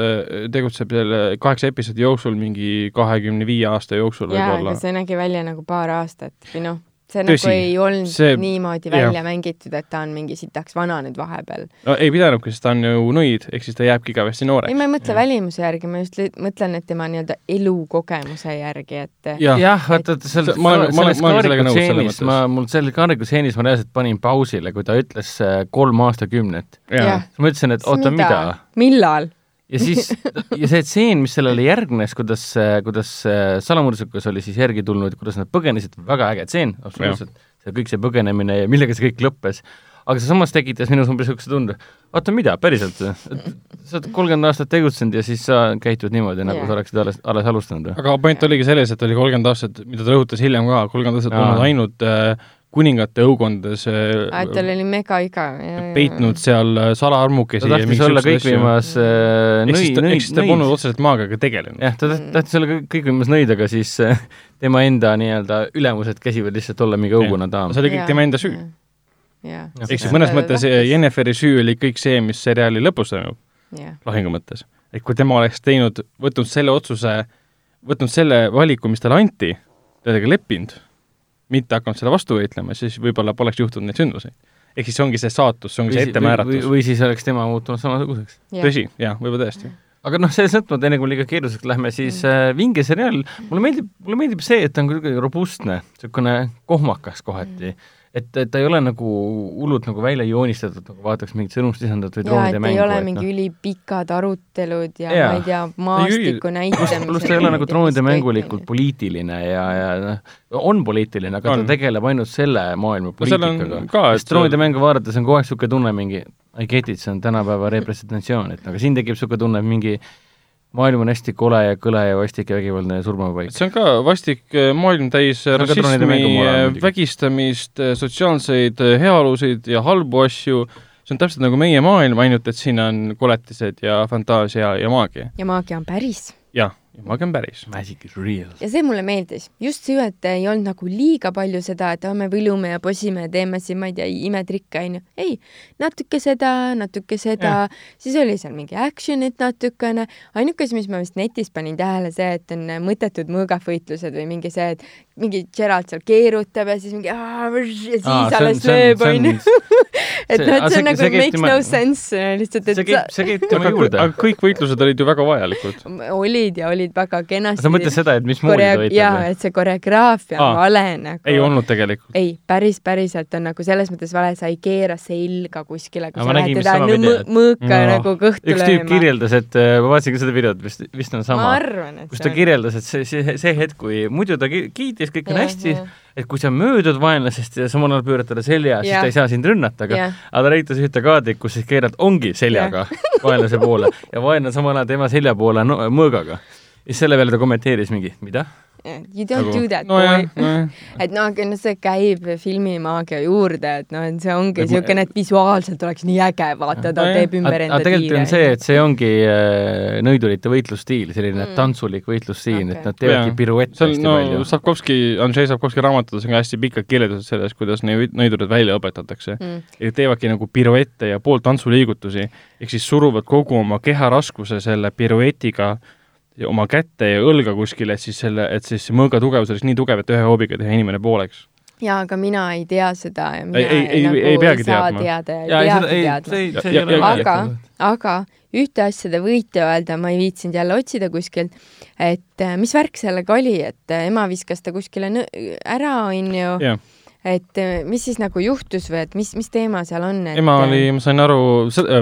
tegutseb selle kaheksa episoodi jooksul mingi kahekümne viie aasta jooksul jaa, võib-olla aga. see nägi välja nagu paar aastat või noh, see Tõsi, nagu ei olnud see- niimoodi jah. välja mängitud, et ta on mingi sitaks vana nüüd vahepeal. no ei pidanudki, sest ta on ju nõid, ehk siis ta jääbki igavesti ei, nooreks. ma ei mõtle välimuse järgi, ma just mõtlen, et tema nii-öelda elukogemuse järgi, et jah, jah, vaata, et seal See- ma olen- ma olen- selles ma olen sellega nõus selles mõttes. ma, mul selle kaarikustseenis ma reaalselt panin pausile, kui ta ütles äh, kolm aastakümnet. jah, ma ütlesin, et oota, mida? millal? Ja siis, ja see tseen, mis sellele järgnes, kuidas, kuidas äh, salamurdusikas oli siis järgi tulnud, kuidas nad põgenesid, väga äge tseen, absoluutselt. see kõik see põgenemine ja millega see kõik lõppes. aga see samas tekitas minus umbes niisuguse tunde, oota, mida, päriselt? sa oled kolmkümmend aastat tegutsenud ja siis sa käitud niimoodi, nagu Jah. sa oleksid alles, alles alustanud aga point oligi selles, et oli kolmkümmend aastat, mida ta rõhutas hiljem ka, kolmkümmend aastat Aa. olnud ainult äh, kuningate õukondades et tal äh, oli mega igav. peitnud seal äh, salaarmukesi ta tahtis olla kõikvõimas äh, ehk siis nõi-, ta, ehk nõid, siis ta polnud nõid. otseselt maagaga tegelenud. jah, ta taht- tahtis olla kõik- kõikvõimas nõid, aga siis äh, tema enda nii-öelda ülemused käsivad lihtsalt olla mingi õuguna daam see oli kõik tema enda süü. jah, ehk siis mõnes mõttes Jenniferi süü oli kõik see, mis seriaali lõpus toimub, jah, lahingu mõttes. et kui tema oleks teinud, võtnud selle otsuse, võtnud selle valiku, mis talle anti, sellega leppinud, mitte hakanud selle vastu võitlema, siis võib-olla poleks juhtunud neid sündmusi. ehk siis see ongi see saatus, see ongi see või, või, ettemääratus. või siis oleks tema muutunud samasuguseks. tõsi, jaa, võib-olla tõesti. aga noh, selles mõttes, enne kui liiga keeruliseks lähme, siis äh, vinge seriaal, mulle meeldib, mulle meeldib see, et ta on kuidagi robustne, niisugune kohmakas kohati. et, et ta ei ole nagu hullult nagu välja joonistatud, nagu vaataks mingit sõnumit lisandatud või ja droonide et mängu. ei ole mingi ülipikad arutelud ja Jaa. ma ei tea, maastiku näitamised. pluss ta ei ole nagu droonide mängulikult poliitiline ja, ja noh, on poliitiline, aga On. ta tegeleb ainult selle maailma no poliitikaga. ka, sest droonide mängu vaadates on kogu aeg niisugune tunne mingi I get it, see on tänapäeva representatsioon, et aga siin tekib niisugune tunne, et mingi maailm on hästi kole ja kõle ja vastik ja vägivaldne ja surmapaik. see on ka vastik äh, maailm täis rassismi muidugi. vägistamist, sotsiaalseid äh, heaolusid ja halbu asju, see on täpselt nagu meie maailm, ainult et siin on koletised ja fantaasia ja maagia. ja maagia on päris. jah, on päris. Magic is real. ja see mulle meeldis, just see, et ei olnud nagu liiga palju seda, et me võlume ja posime ja teeme siin, ma ei tea, imetrikke onju. ei, natuke seda, natuke seda, siis oli seal mingi action'it natukene. ainuke asi, mis ma vist netis panin tähele, see, et on mõttetud mõõgafvõitlused või mingi see, et mingi Gerald seal keerutab ja siis mingi ja siis Aa, on- alles on- lööb see on- onju. et noh, see see- nagu makes no sense lihtsalt, et see käib, see käib tema juurde. aga kõik võitlused olid ju väga vajalikud. olid ja olid väga kenasti. sa mõtled seda, et mismoodi ta koree-, jaa, võitleb? et see koreograafia Aa, on vale nagu. ei olnud tegelikult. ei, päris, päriselt on nagu selles mõttes vale, sa ei keera selga kuskile, kui sa lähed teda videot. mõõka Jaa. nagu kõhtu üks tüüp lööma. kirjeldas, et ma vaatasin ka seda videot, vist, vist on ma sama, arvan, et kus ta kirjeldas, et see, see, see hetk, kui muidu ta ki- kiitis, kõik on hästi et kui sa möödud vaenlasest ja samal ajal pöörad talle selja, siis ta ei saa sind rünnata, aga aga ta näitas ühte kaadrit, kus siis keerad ongi seljaga vaenlase poole ja vaenlane samal ajal tema selja poole no, mõõgaga. Ja siis selle peale ta kommenteeris mingi, mida? You don't do that, nojah, boy. nojah. et noh, aga noh, see käib filmimaagia juurde, et noh, et see ongi niisugune, et visuaalselt oleks nii äge, vaata, ta Nojah. teeb ümber aga enda tegelikult on see, et see ongi äh, nõidurite võitlusstiil, selline Mm. tantsulik võitlusstiil okay., et nad teevadki piruette hästi no palju. Sapkovski, Andrei Sapkovski raamatutes on ka hästi pikad kirjeldused sellest, kuidas neid nõidurid välja õpetatakse mm.. ja teevadki nagu piruette ja pooltantsuliigutusi, ehk siis suruvad kogu oma keha raskuse selle piruetiga oma kätte ja õlga kuskile, et siis selle, et siis see mõõga tugevus oleks nii tugev, et ühe hoobiga teha inimene pooleks. jaa, aga mina ei tea seda ja mina Ei- ei- ei- nagu ei peagi saa teadma. teada ja jaa, ei ei seda, peagi ei, teadma. see ei, see Ja- ei ole ja- aga aga ühte asja te võite öelda, ma ei viitsinud jälle otsida kuskilt, et äh, mis värk sellega oli, et äh, ema viskas ta kuskile ära, onju, et äh, mis siis nagu juhtus või et mis, mis teema seal on, et ema oli, ma sain aru,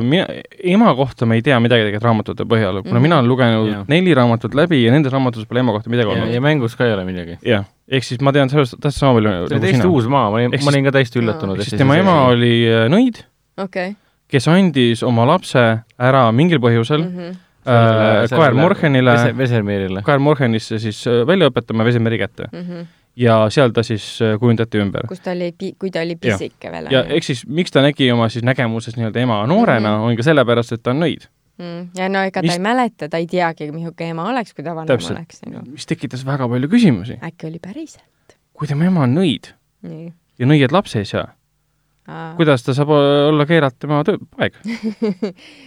mina, ema kohta me ei tea midagi tegelikult raamatute põhjal, kuna Mhm. mina olen lugenud Jah. neli raamatut läbi ja nendes raamatutes pole ema kohta midagi ja, olnud ja. mängus ka ei ole midagi. jah, ehk siis ma tean sellest täpselt sama palju see nagu oli täiesti sina. uus maa, ma olin ma olin ka täiesti üllatunud. ehk siis tema ema oli äh, nõid, okei okay. kes andis oma lapse ära mingil põhjusel mm. -hmm. äh, Kaer Morhenile, Vesermeerile. Kaer Morhenisse siis äh, välja õpetama Vesemeri kätte Mm -hmm. Ja seal ta siis äh, kujundati ümber. kus ta oli, kui ta oli pisike veel. ja eks siis, miks ta nägi oma siis nägemuses nii-öelda ema noorena mm. -hmm. on ka sellepärast, et ta on nõid. mm. ja no ega ta Mis- ei mäleta, ta ei teagi, milline ema oleks, kui ta vanem Täpselt. oleks, onju. mis tekitas väga palju küsimusi. äkki oli päriselt? kui tema ema on nõid nii. ja nõied lapsi ei saa, kuidas ta saab olla keeralt tema töö, poeg?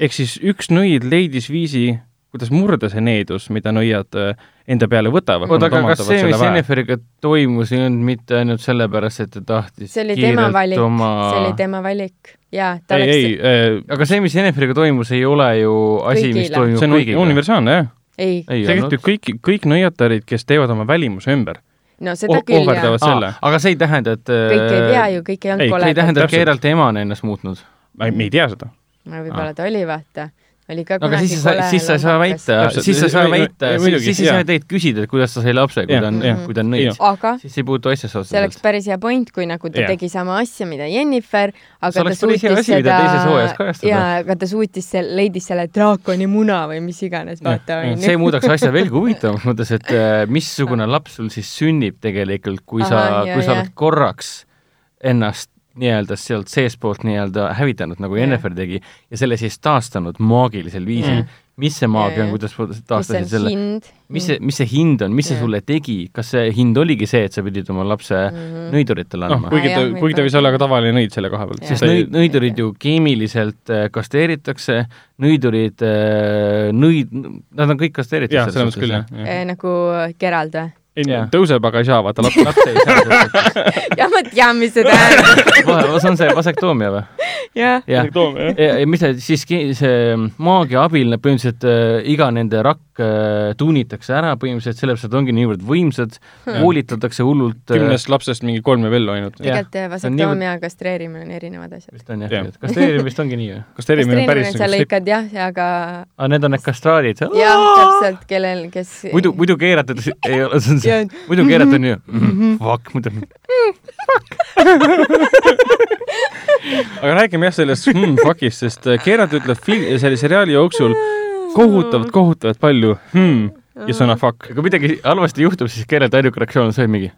ehk siis üks nõid leidis viisi, kuidas murda see needus, mida nõiad äh, enda peale võtavad. oota, aga kas see, mis Jenniferiga toimus, ei olnud mitte ainult sellepärast, et ta tahtis see oli tema valik oma... see oli tema valik ja ta ei, ei oleks,, aga see, mis Jenniferiga toimus, ei ole ju asi, mis toimub see on kõigiga. universaalne jah. ei, ei see kehtib. kõik, kõik nõiatarid, kes teevad oma välimuse ümber, no seda küll jah aga see ei tähenda, et kõik ei tea ju, kõik ei olnud ei see ei koledad. tähenda, et Täpselt. Geralt emana ennast muutnud. me ei tea seda. võib-olla ta oli, vaata. Oli ka aga siis sa, siis sa ei saa väita, siis sa ei saa väita siis siis ei saa teilt küsida, et kuidas ta sai lapse, kui ta on kui ta on nõid. siis ei puutu asjasse see oleks otseselt. päris hea point, kui nagu ta Jah. tegi sama asja, mida Jennifer, aga ta suutis asi, seda jaa, aga ta suutis seal, leidis selle draakoni muna või mis iganes, vaata onju. see muudaks asja veelgi huvitavamaks, mõttes, et äh, missugune laps sul siis sünnib tegelikult, kui sa Ahah,, jaa, kui sa oled korraks ennast nii-öelda sealt seestpoolt nii-öelda hävitanud, nagu Jah. Jennifer tegi, ja selle siis taastanud maagilisel viisil Mm. mm.. mis see maagia Jaa, on, kuidas taastasid selle, mis see, mis see hind on, mis see Jah. sulle tegi, kas see hind oligi see, et sa pidid oma lapse Mhm. nõiduritele noh, andma? kuigi Ah, ta kuigi ta võis olla ka tavaline nõid selle koha pealt. Jah. sest nõid, nõidurid ju keemiliselt äh, kastreeritakse, nõidurid äh,, nõid, nad on kõik kastreeritud. jah, selles mõttes küll jah, jah. Eh, nagu Gerald või? Ei Jah., tõuseb, aga ei saa, vaata laps, laps ei saa jah, ma tean, mis see tähendab. see on see vasektoomia või? jah, jah, ja, ja mis see siis see maagia abil nad põhimõtteliselt äh, iga nende rakk äh, tuunitakse ära põhimõtteliselt sellepärast, et ongi niivõrd võimsad, koolitatakse hullult äh, kümnest lapsest mingi kolm või veel ainult. Tegelikult vasektoomia ja kastreerimine on erinevad asjad. vist on jah Jah. ja., kastreerimine vist ongi nii või? kastreerimine on päris sa lõikad jah, aga aa, need on need kastraadid? jah, täpselt, kellel, kes muidu, muidu keeratud ei ole, see on see Jah., muidu keerata on ju mm, fuck, muidu aga räägime jah sellest hmm, fuck'ist, sest äh, Gerard ütleb fil-, selle seriaali jooksul kohutavalt, kohutavalt palju hmm ja sõna fuck. kui midagi halvasti juhtub, siis keerata ainuke reaktsioon on see mingi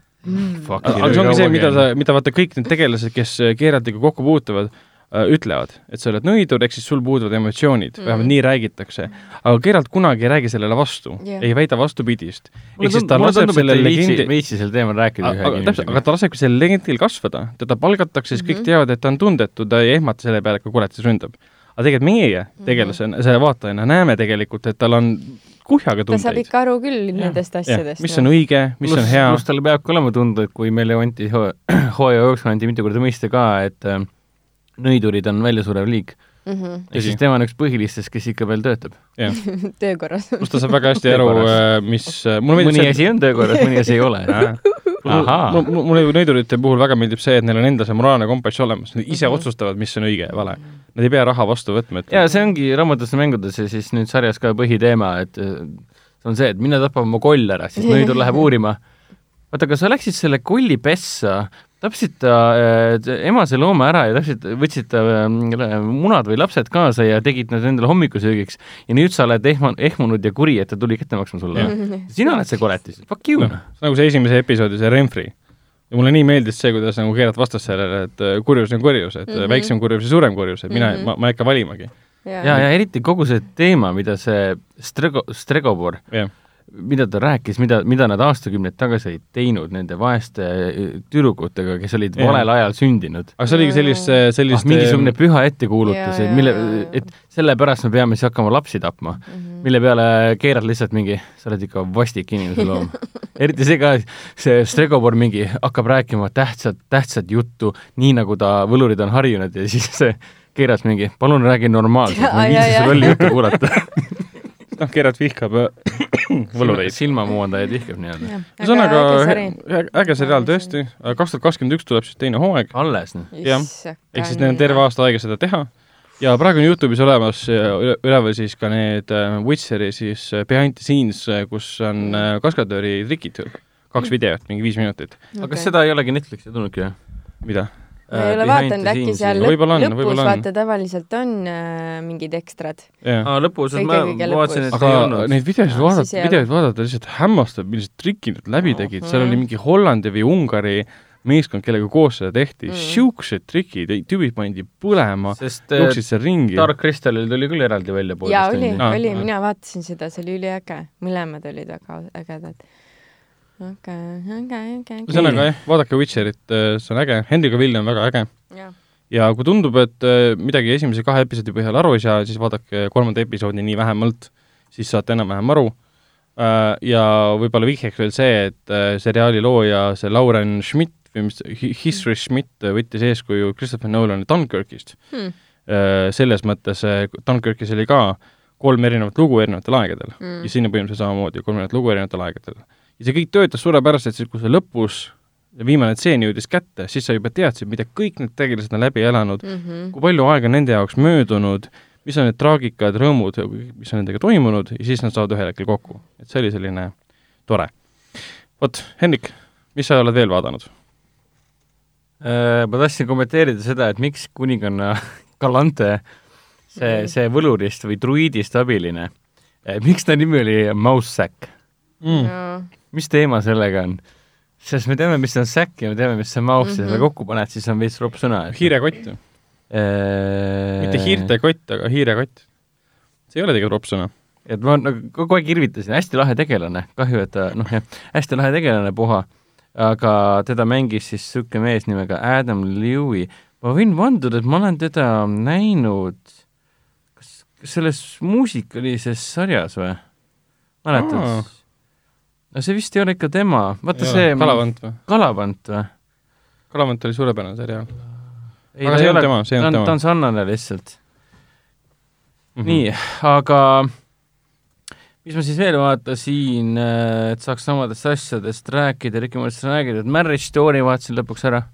fuck. aga see ongi see, mida sa, mida vaata kõik need tegelased, kes äh, Gerardiga kokku puutuvad, ütlevad, et sa oled nõidur, ehk siis sul puuduvad emotsioonid mm, -hmm. vähemalt nii räägitakse. aga Gerald kunagi ei räägi sellele vastu Jah. ei väida vastupidist. ehk siis ta laseb tundub, et selle ei viitsi, legendi, viitsi sel teemal rääkida aga, ühegi aga täpselt, aga ta lasebki sellel legendil kasvada, teda palgatakse, siis kõik Mhm. teavad, et ta on tundetu, ta ei ehmata selle peale, kui kurat siis ründab. aga tegelikult meie Mhm. tegelasena, selle vaatajana näeme tegelikult, et tal on kuhjaga ta saab tundeid. ikka aru küll nendest asjadest. noh. mis on õige, mis on hea pluss, tal peabki olema tunda, et kui meile anti hoo- hooaja jooksul anti mitu korda mõista ka, et äh, nõidurid on väljasurev liik. mm. ja Tõsi. siis tema on üks põhilistest, kes ikka veel töötab. -hmm. töökorras. pluss ta saab väga hästi aru Töökorras., mis, mulle meeldib mõni see, asi on töökorras, mõni asi ei ole. Ahaa. mulle, mulle ju nõidurite puhul väga meeldib see, et neil on endal see moraalne kompass olemas, nad ise Mhm. otsustavad, mis on õige ja vale. Nad ei pea raha vastu võtma, et ja see ongi raamatutes ja mängudes ja siis nüüd sarjas ka põhiteema, et äh, see on see, et mine tapa oma koll ära, siis nõidur läheb uurima, vaata, aga sa läksid selle kolli pessa, tapsid ta äh, emase looma ära ja tapsid, võtsid ta äh, munad või lapsed kaasa ja tegid nad endale hommikusöögiks ja nüüd sa oled ehma-, ehmunud ja kuri, et ta tuli kätte maksma sulle Jah.. sina oled see koletis, fuck you noh, nagu see esimese episoodi see Renfri. ja mulle nii meeldis see, kuidas nagu keerad vastas sellele, et äh, kurjus on kurjus, et mm. -hmm. väiksem kurjus ja suurem kurjus, et mina mm. -hmm. ma, ma ei hakka valimagi. ja, ja eriti kogu see teema, mida see Strego, Stregobor, jah, mida ta rääkis, mida, mida nad aastakümneid tagasi olid teinud nende vaeste äh, tüdrukutega, kes olid Jah. valel ajal sündinud. aga see oligi sellist, sellist Ah, mingisugune püha ettekuulutus, et mille et sellepärast me peame siis hakkama lapsi tapma, Mhm. mille peale keerad lihtsalt mingi, sa oled ikka vastik inimese loom. eriti see ka, see Stregobor mingi hakkab rääkima tähtsat, tähtsat juttu, nii nagu ta võlurid on harjunud ja siis see keeras mingi, palun räägi normaalselt, ma ei viitsi su lolli juttu kuulata. noh, Gerard vihkab äh, võlureid. silmamuundajaid vihkab nii-öelda. ühesõnaga äge seriaal tõesti, kaks tuhat kakskümmend üks tuleb siis teine hooaeg, alles, noh. jah. ehk siis neil on terve aasta aega seda teha ja praegu on Youtube'is olemas äh, üle- üleval siis ka need äh, Witcheri siis äh, behind the scenes, kus on äh, kaskadööri trikid, kaks videot, mingi viis minutit. aga kas seda ei olegi Netflixi tulnudki, jah? mida? Ma ei ole vaadanud, äkki seal lõp- on, lõpus vaata tavaliselt on äh, mingid ekstrad. jah. aa, Kõige- ma vaatasin, et aga ei olnud. neid videosid vaadata, videoid vaadata lihtsalt hämmastab, millised trikid nad läbi tegid, seal oli mingi Hollandi või Ungari meeskond, kellega koos seda tehti mm., siuksed trikid, tüübid pandi põlema, sest äh, jooksid seal ringi. Dark Crystalil tuli küll eraldi välja jaa, poolteist oli, oli, mina vaatasin seda, see oli üliäge, mõlemad olid väga ägedad. okei, okei, okei. ühesõnaga jah, vaadake Witcherit, see on äge, Henry Cavill on väga äge ja kui tundub, et äh, midagi esimese kahe episoodi põhjal aru ei saa, siis vaadake kolmanda episoodi nii vähemalt, siis saate enam-vähem aru. Ja võib-olla vihjeks veel see, et äh, seriaali looja, see Lauren Schmidt või mis, History Schmidt võttis eeskuju Christopher Nolan'i Dunkirkist Hmm. Äh, selles mõttes äh, Dunkirkis oli ka kolm erinevat lugu erinevatel aegadel Mm. ja siin on põhimõtteliselt samamoodi kolm erinevat lugu erinevatel aegadel. Ja see kõik töötas suurepäraselt, siis kui see lõpus viimane tseen jõudis kätte, siis sa juba teadsid, mida kõik need tegelased on läbi elanud, Mhm. kui palju aega on nende jaoks möödunud, mis on need traagikad, rõõmud, mis on nendega toimunud ja siis nad saavad ühel hetkel kokku. et see oli selline tore. vot, Henrik, mis sa oled veel vaadanud? Äh, ma tahtsin kommenteerida seda, et miks kuninganna Galante, see, see võlurist või druiidist abiline, miks ta nimi oli Mouse-Sack? Mm. Mis teema sellega on? sest me teame, mis on säkk ja me teame, mis see on mouse mm -hmm. ja Mhm. seda kokku paned, siis on veits ropp sõna. hiirekott, Äh, mitte hiirtekott, aga hiirekott. see ei ole tegelikult ropp sõna. et ma nagu kogu aeg irvitasin, hästi lahe tegelane, kahju, et ta noh jah, hästi lahe tegelane puha, aga teda mängis siis niisugune mees nimega Adam Lewy. ma võin vanduda, et ma olen teda näinud kas, kas selles muusikalises sarjas või? mäletad? No see vist ei ole ikka tema, vaata see kalavant või? Kalavant või? kalavant oli suurepärane seriaal. ei, Aga see ei on ole, tema, see on ta on, tema. ta on sarnane lihtsalt mm. -hmm. nii, aga mis ma siis veel vaatasin, et saaks samadest asjadest rääkida, Ricky Morrisist rääkida, et Marriage Story vaatasin lõpuks ära.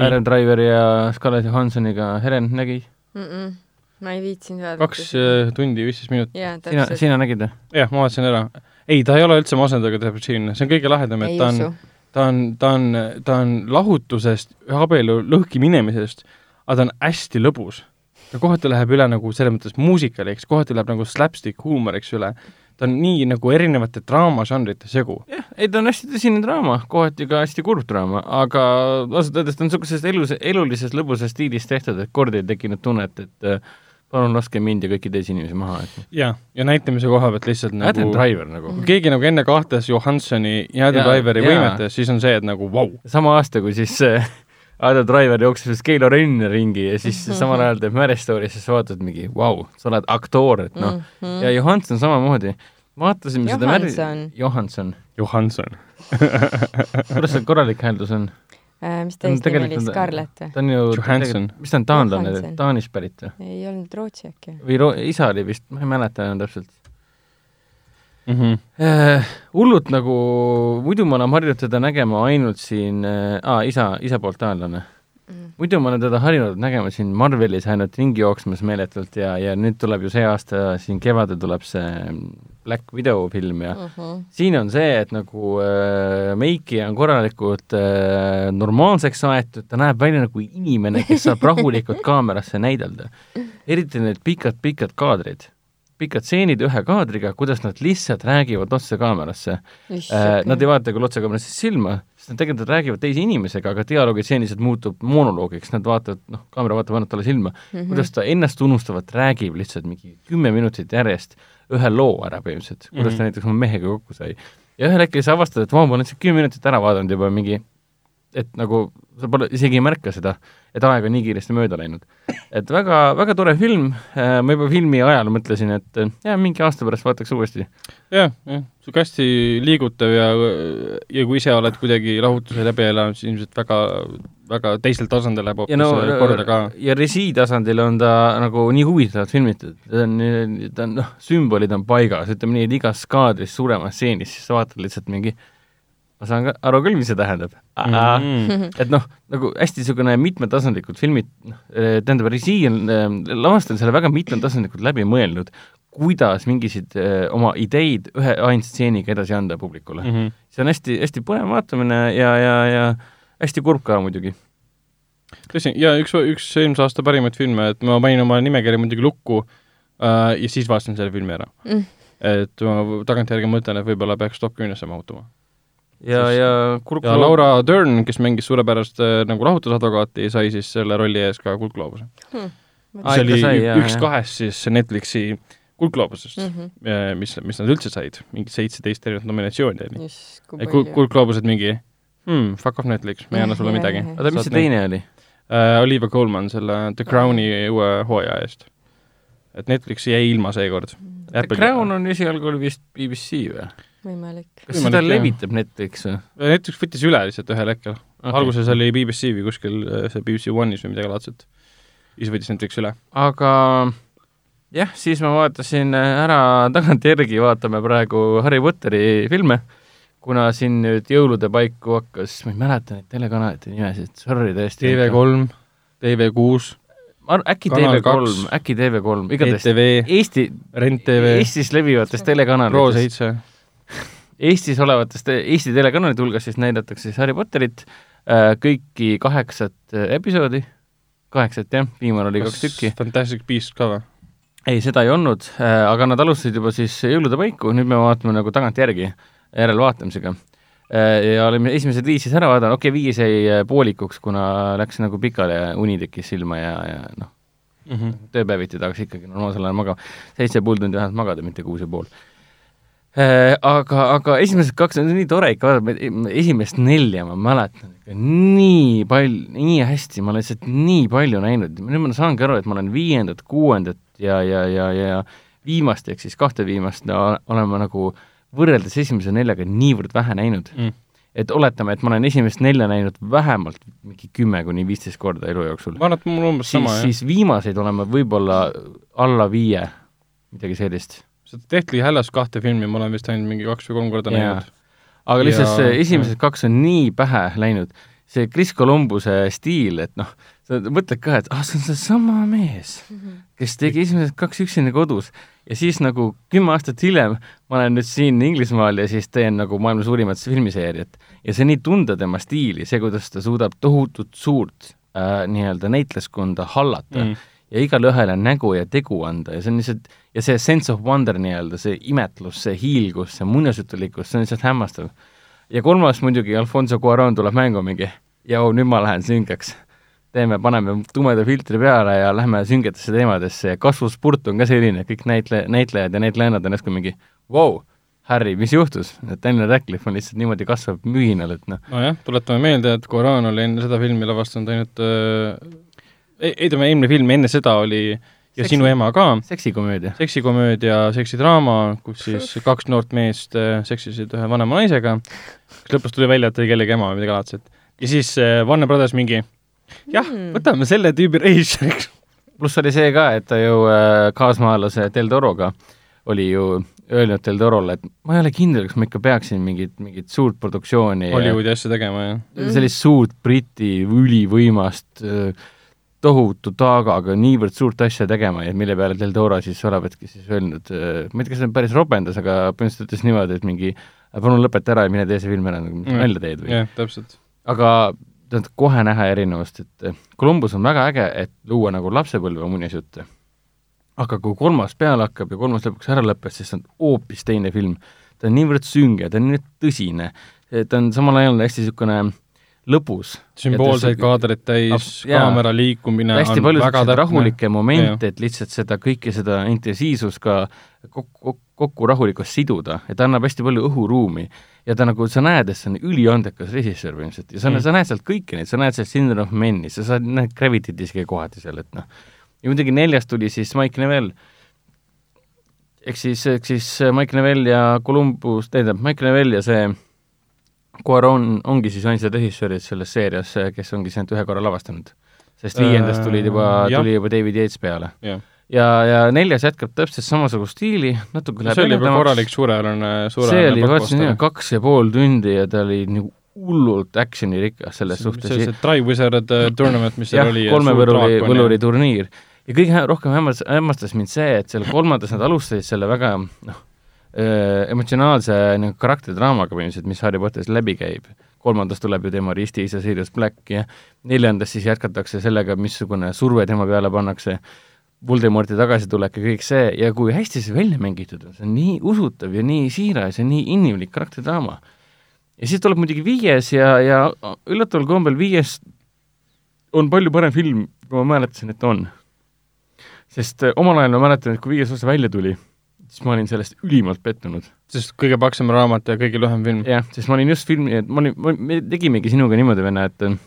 Aaron Driver ja Scarlett Johansoniga, Helen nägi? ma ei viitsinud vaadata. kaks äh, tundi viisteist minutit. jaa, sina, sina nägid või? jah, ma vaatasin ära. ei, ta ei ole üldse masendav ega depressiivne, see on kõige lahedam, et ei ta on ta on, ta on, ta on lahutusest, abielu lõhki minemisest, aga ta on hästi lõbus. ta kohati läheb üle nagu selles mõttes muusikaliks, kohati läheb nagu slapstick huumoriks üle. ta on nii nagu erinevate draamažanrite segu. jah, ei ta on hästi tõsine draama, kohati ka hästi kurb draama, aga ausalt öeldes ta on niisugusest elus, elulises lõbusas stiilis tehtud, et kord ei tekkinud tunnet, et äh, palun laske mind ja kõiki teisi inimesi maha, et jaa, ja näitamise koha pealt lihtsalt nagu... Adam Driver nagu kui keegi nagu enne kahtes Johansoni ja Adam Driveri võimetes, siis on see, et nagu vau wow.. sama aasta, kui siis see Adam Driver jooksis vist Keilo Renn ringi ja siis Mhm. samal ajal teeb Marriage Story, siis vaatad mingi vau, sa oled aktoor, et noh mm. -hmm. ja Johanson samamoodi. vaatasime seda Marri- Johanson. Johanson, Johanson. kuidas see korralik hääldus on? Äh, mis Ta on ta eesnimi oli, Scarlett või? ta on ju Johansson., mis ta on, taanlane Taanist pärit või? ei olnud Rootsi äkki? või ro-, isa oli vist, ma ei mäleta enam täpselt. Mm -hmm. Äh, hullult nagu, muidu ma olen harjunud teda nägema ainult siin äh,, aa, isa, isa poolt taanlane. Mm. muidu ma olen teda harjunud nägema siin Marvelis ainult ringi jooksmas meeletult ja, ja nüüd tuleb ju see aasta siin kevadel tuleb see Black Widow film ja uh -huh. siin on see, et nagu äh, Meiki on korralikult äh, normaalseks aetud, ta näeb välja nagu inimene, kes saab rahulikult kaamerasse näidelda. eriti need pikad-pikad kaadrid, pikad stseenid ühe kaadriga, kuidas nad lihtsalt räägivad otse kaamerasse äh,. Nad ei vaata küll otse kaamerasse silma, sest nad tegelikult räägivad teise inimesega, aga dialoogitseen lihtsalt muutub monoloogiks, nad vaatavad, noh, kaamera vaatab ainult talle silma mm, -hmm. kuidas ta ennast unustavalt räägib lihtsalt mingi kümme minutit järjest ühe loo ära põhimõtteliselt, kuidas mm -hmm. ta näiteks oma mehega kokku sai. ja ühel hetkel sa avastad, et ma olen siin kümme minutit ära vaadanud juba mingi, et nagu sa pole, isegi ei märka seda, et aeg on nii kiiresti mööda läinud. et väga, väga tore film, ma juba filmi ajal mõtlesin, et jah, mingi aasta pärast vaataks uuesti. jah, jah, niisugune hästi liigutav ja, ja kui ise oled kuidagi lahutuse läbi elanud, siis ilmselt väga, väga teisel tasandil läheb hoopis no, korda ka. ja režii tasandil on ta nagu nii huvitavalt filmitud, ta on, ta on noh, sümbolid on paigas, ütleme nii, et igas kaadris suuremas stseenis, siis sa vaatad lihtsalt mingi ma saan ka aru küll, mis see tähendab mm. -hmm. et noh, nagu hästi niisugune mitmetasandlikud filmid, noh, tähendab, režii on, lavastaja on selle väga mitmetasandlikult läbi mõelnud, kuidas mingisid öö, oma ideid ühe ainsa stseeniga edasi anda publikule mm. -hmm. see on hästi, hästi põnev vaatamine ja, ja, ja hästi kurb ka muidugi. tõsi, ja üks, üks eelmise aasta parimaid filme, et ma panin oma nimekirja muidugi lukku äh, ja siis vaatasin selle filmi ära mm.. et ma tagantjärgi mõtlen, et võib-olla peaks top kümnesse mahutama. Ja, ja kurb ja Laura Dern, kes mängis suurepärast äh, nagu lahutusadvokaati, sai siis selle rolli ees ka Kuldgloobuse hmm. see oli sai, jah, üks jah. kahest siis Netflixi Kuldgloobusest mm, -hmm. mis, mis nad üldse said, mingi seitseteist erinevat nominatsiooni oli. Kuldgloobused mingi hmm, fuck off Netflix, me ei anna sulle midagi. oota, mis see teine oli uh,? Olivia Colman selle The Crowni uue hooaja eest. et Netflix jäi ilma seekord. The Crown on esialgu oli vist BBC või? Võimalik. kas seda levitab Netflix või? Netflix võttis üle lihtsalt ühel hetkel okay.. alguses oli BBC või kuskil see BBC One'is või midagi laadset. siis võttis Netflix üle. aga jah, siis ma vaatasin ära tagantjärgi, vaatame praegu Harry Potteri filme, kuna siin nüüd jõulude paiku hakkas, ma ei mäleta neid telekanalite nimesid, sorry tõesti. TV3, TV6 äkki TV3, äkki TV3, igatahes ETV, Eesti, Rent TV, Eestis levivatest telekanalitest Pro7 Eestis olevatest Eesti telekanalite hulgas siis näidatakse siis Harry Potterit, kõiki kaheksat episoodi, kaheksat jah, viimane oli kaks tükki. Fantastic Beast ka või? ei, seda ei olnud, aga nad alustasid juba siis jõulude paiku, nüüd me vaatame nagu tagantjärgi, järelvaatamisega. ja olime esimesed viis siis ära vaadanud, okei okay,, viis jäi poolikuks, kuna läks nagu pikali ja uni tekkis silma ja, ja noh mm -hmm., tööpäeviti tahaks ikkagi normaalsel ajal magama, seitse pool tundi vähemalt magada, mitte kuus ja pool aga, aga esimesed kaks on nii tore ikka esimest nelja ma mäletan ikka nii palju, nii hästi, ma olen lihtsalt nii palju näinud, nüüd ma saangi aru, et ma olen viiendat, kuuendat ja, ja, ja, ja viimast, ehk siis kahte viimast no, olen ma nagu võrreldes esimese neljaga niivõrd vähe näinud mm. et oletame, et ma olen esimest nelja näinud vähemalt mingi kümme kuni viisteist korda elu jooksul. ma arvan, et mul umbes sama, jah. siis viimaseid olen ma võib-olla alla viie, midagi sellist seda Deathly Hallows kahte filmi ma olen vist ainult mingi kaks või kolm korda näinud. aga lihtsalt see esimesed kaks on nii pähe läinud, see Chris Columbuse stiil, et noh, sa mõtled ka, et ah, see on seesama mees, kes tegi esimesed kaks üksinda kodus. Ja siis nagu kümme aastat hiljem ma olen nüüd siin Inglismaal ja siis teen nagu maailma suurimat filmiseeriat ja see nii tunda tema stiili, see, kuidas ta suudab tohutut suurt äh, nii-öelda näitleskonda hallata mm. Ja igale ühele nägu ja tegu anda ja see on lihtsalt ja see sense of wonder nii-öelda, see imetlus, see hiilgus, see muinasjutulikkus, see on lihtsalt hämmastav. ja kolmas muidugi, Alfonso Cuaron tuleb mängu mingi, joo, nüüd ma lähen süngeks. teeme, paneme tumeda filtri peale ja lähme süngetesse teemadesse ja kasvuspurt on ka selline, kõik näitle-, näitlejad ja näitlejannad on järsku mingi vau wow,, Harry, mis juhtus? et Daniel Radcliffe on lihtsalt niimoodi kasvav mühinal, et noh. nojah, tuletame meelde, et Cuaron oli enne seda filmi lavastanud ainult äh, ei, tema eelmine film enne seda oli ja Seksi, sinu ema ka. seksikomöödia. seksikomöödia, seksidraama, kus siis kaks noort meest äh, seksisid ühe vanema naisega, kes lõpus tuli välja, et oli kellegi ema või midagi laadset. ja siis äh, Warner Brothers mingi jah mm., võtame selle tüübi režissööriks. pluss oli see ka, et ta ju äh, kaasmaalase Del Toroga oli ju öelnud Del Torole, et ma ei ole kindel, kas ma ikka peaksin mingit, mingit suurt produktsiooni Hollywoodi asja tegema, jah. sellist suurt Briti ülivõimast äh, tohutu taagaga niivõrd suurt asja tegema ja mille peale Del Toro siis olevatki siis öelnud, ma ei tea, kas see on päris ropendas, aga põhimõtteliselt ütles niimoodi, et mingi palun lõpeta ära ja mine tee see film ära, nagu Mm. nalja teed või jah, täpselt. aga tähendab kohe näha erinevust, et Columbus on väga äge, et luua nagu lapsepõlve muinasjutte. aga kui kolmas peale hakkab ja kolmas lõpuks ära lõpeb, siis see on hoopis teine film. ta on niivõrd sünge, ta on niivõrd tõsine, ta on samal ajal hästi niisugune lõbus. sümboolseid kaadreid täis kaamera liikumine hästi palju selliseid rahulikke momente, et lihtsalt seda kõike seda intensiivsust ka kokku, kokku rahulikult siduda ja ta annab hästi palju õhuruumi. Ja ta nagu, sa näed, et see on üliandekas režissöör põhimõtteliselt ja sa mm., sa näed sealt kõiki neid, sa näed sealt Syndrome of Men'i, sa saad, näed Gravity't isegi kohati seal, et noh, ja muidugi neljas tuli siis Mike Neville, ehk siis, ehk siis Mike Neville ja Columbus, tähendab, Mike Neville ja see Cuaron ongi siis ainsad režissöörid selles seerias, kes ongi see ainult ühe korra lavastanud. sest viiendast tulid juba Äh,, tuli juba David Yates peale. jah, ja, ja neljas jätkab täpselt samasugust stiili, natuke see oli juba korralik suurepärane, see suurepärane oli, vaatasin jah, kaks ja pool tundi ja ta oli nagu hullult actionirikas selles suhtes. see, see Dry Wizard äh, tournament, mis seal oli. kolme võluri, võluri turniir. ja kõige rohkem hämmas-, hämmastas mind see, et seal kolmandas nad alustasid selle väga noh, emotsionaalse nagu karakteridraamaga põhimõtteliselt, mis Harry Potteris läbi käib. kolmandas tuleb ju tema risti isa Sirius Black ja neljandas siis jätkatakse sellega, missugune surve tema peale pannakse, Voldemorti tagasitulek ja kõik see ja kui hästi see välja mängitud on, see on nii usutav ja nii siiras ja nii inimlik karakteridraama. ja siis tuleb muidugi viies ja, ja üllataval kombel viies on palju parem film, kui ma mäletasin, et on. sest äh, omal ajal ma mäletan, et kui viies osa välja tuli, siis ma olin sellest ülimalt pettunud. sest kõige paksem raamat ja kõige lühem film. jah, sest ma olin just filmi, ma olin, me tegimegi sinuga niimoodi, venna, et äh,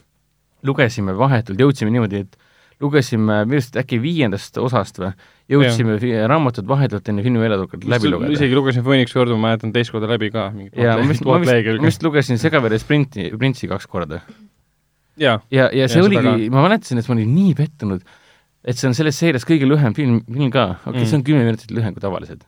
lugesime vahetult, jõudsime niimoodi, et lugesime minu arust äkki viiendast osast või, jõudsime fi- raamatut vahetult enne filmi väljatulekut läbi lugeda. isegi lugesin Phoenix korda, ma mäletan teist korda läbi ka, mingi ja ma vist, ma vist, ma vist lugesin Segavere sprinti, printsi kaks korda. jaa, ja, ja see Ja ja, oligi, ma mäletasin, et ma olin nii pettunud, et see on selles seerias kõige lühem film, film ka, okei okay, mm., see on kümme minutit lühem kui tavaliselt.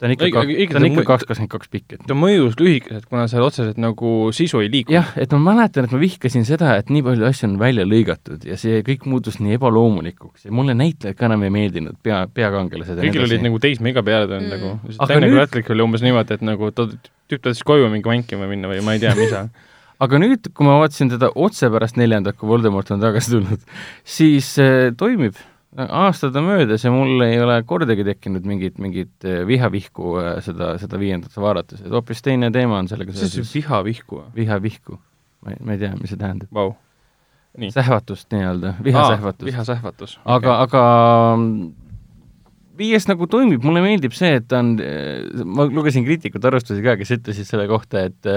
Ta on ikka Õige- kaks, õige- ta on ikka kaks kakskümmend kaks pikk, et ta mõjus lühikeselt, kuna seal otseselt nagu sisu ei liiku. jah, et ma mäletan, et ma vihkasin seda, et nii palju asju on välja lõigatud ja see kõik muutus nii ebaloomulikuks. Ja mulle näitlejad ka enam ei meeldinud, pea, peakangelased ja nii kõigil olid nagu teismeiga peale tulnud Mm. nagu, Daniel nüüd- Radcliffe oli umbes niimoodi, et nagu ta, tüüp tahtis koju mingi vankima minna või ma ei tea, mis aga nüüd, kui ma vaatasin teda otse pärast neljandat, kui Voldemort on tagasi tulnud, siis äh, toimib, aastad on möödas ja mul ei ole kordagi tekkinud mingit, mingit äh, vihavihku äh, seda, seda viiendat vaadates, et hoopis teine teema on sellega see on see seoses. vihavihku vihavihku. ma ei, ma ei tea, mis see tähendab. Vau. nii. sähvatust nii-öelda, vihasähvatust. vihasähvatus. aga, aga mm, viies nagu toimib, mulle meeldib see, et on, ma lugesin kriitikute arvustusi ka, kes ütlesid selle kohta, et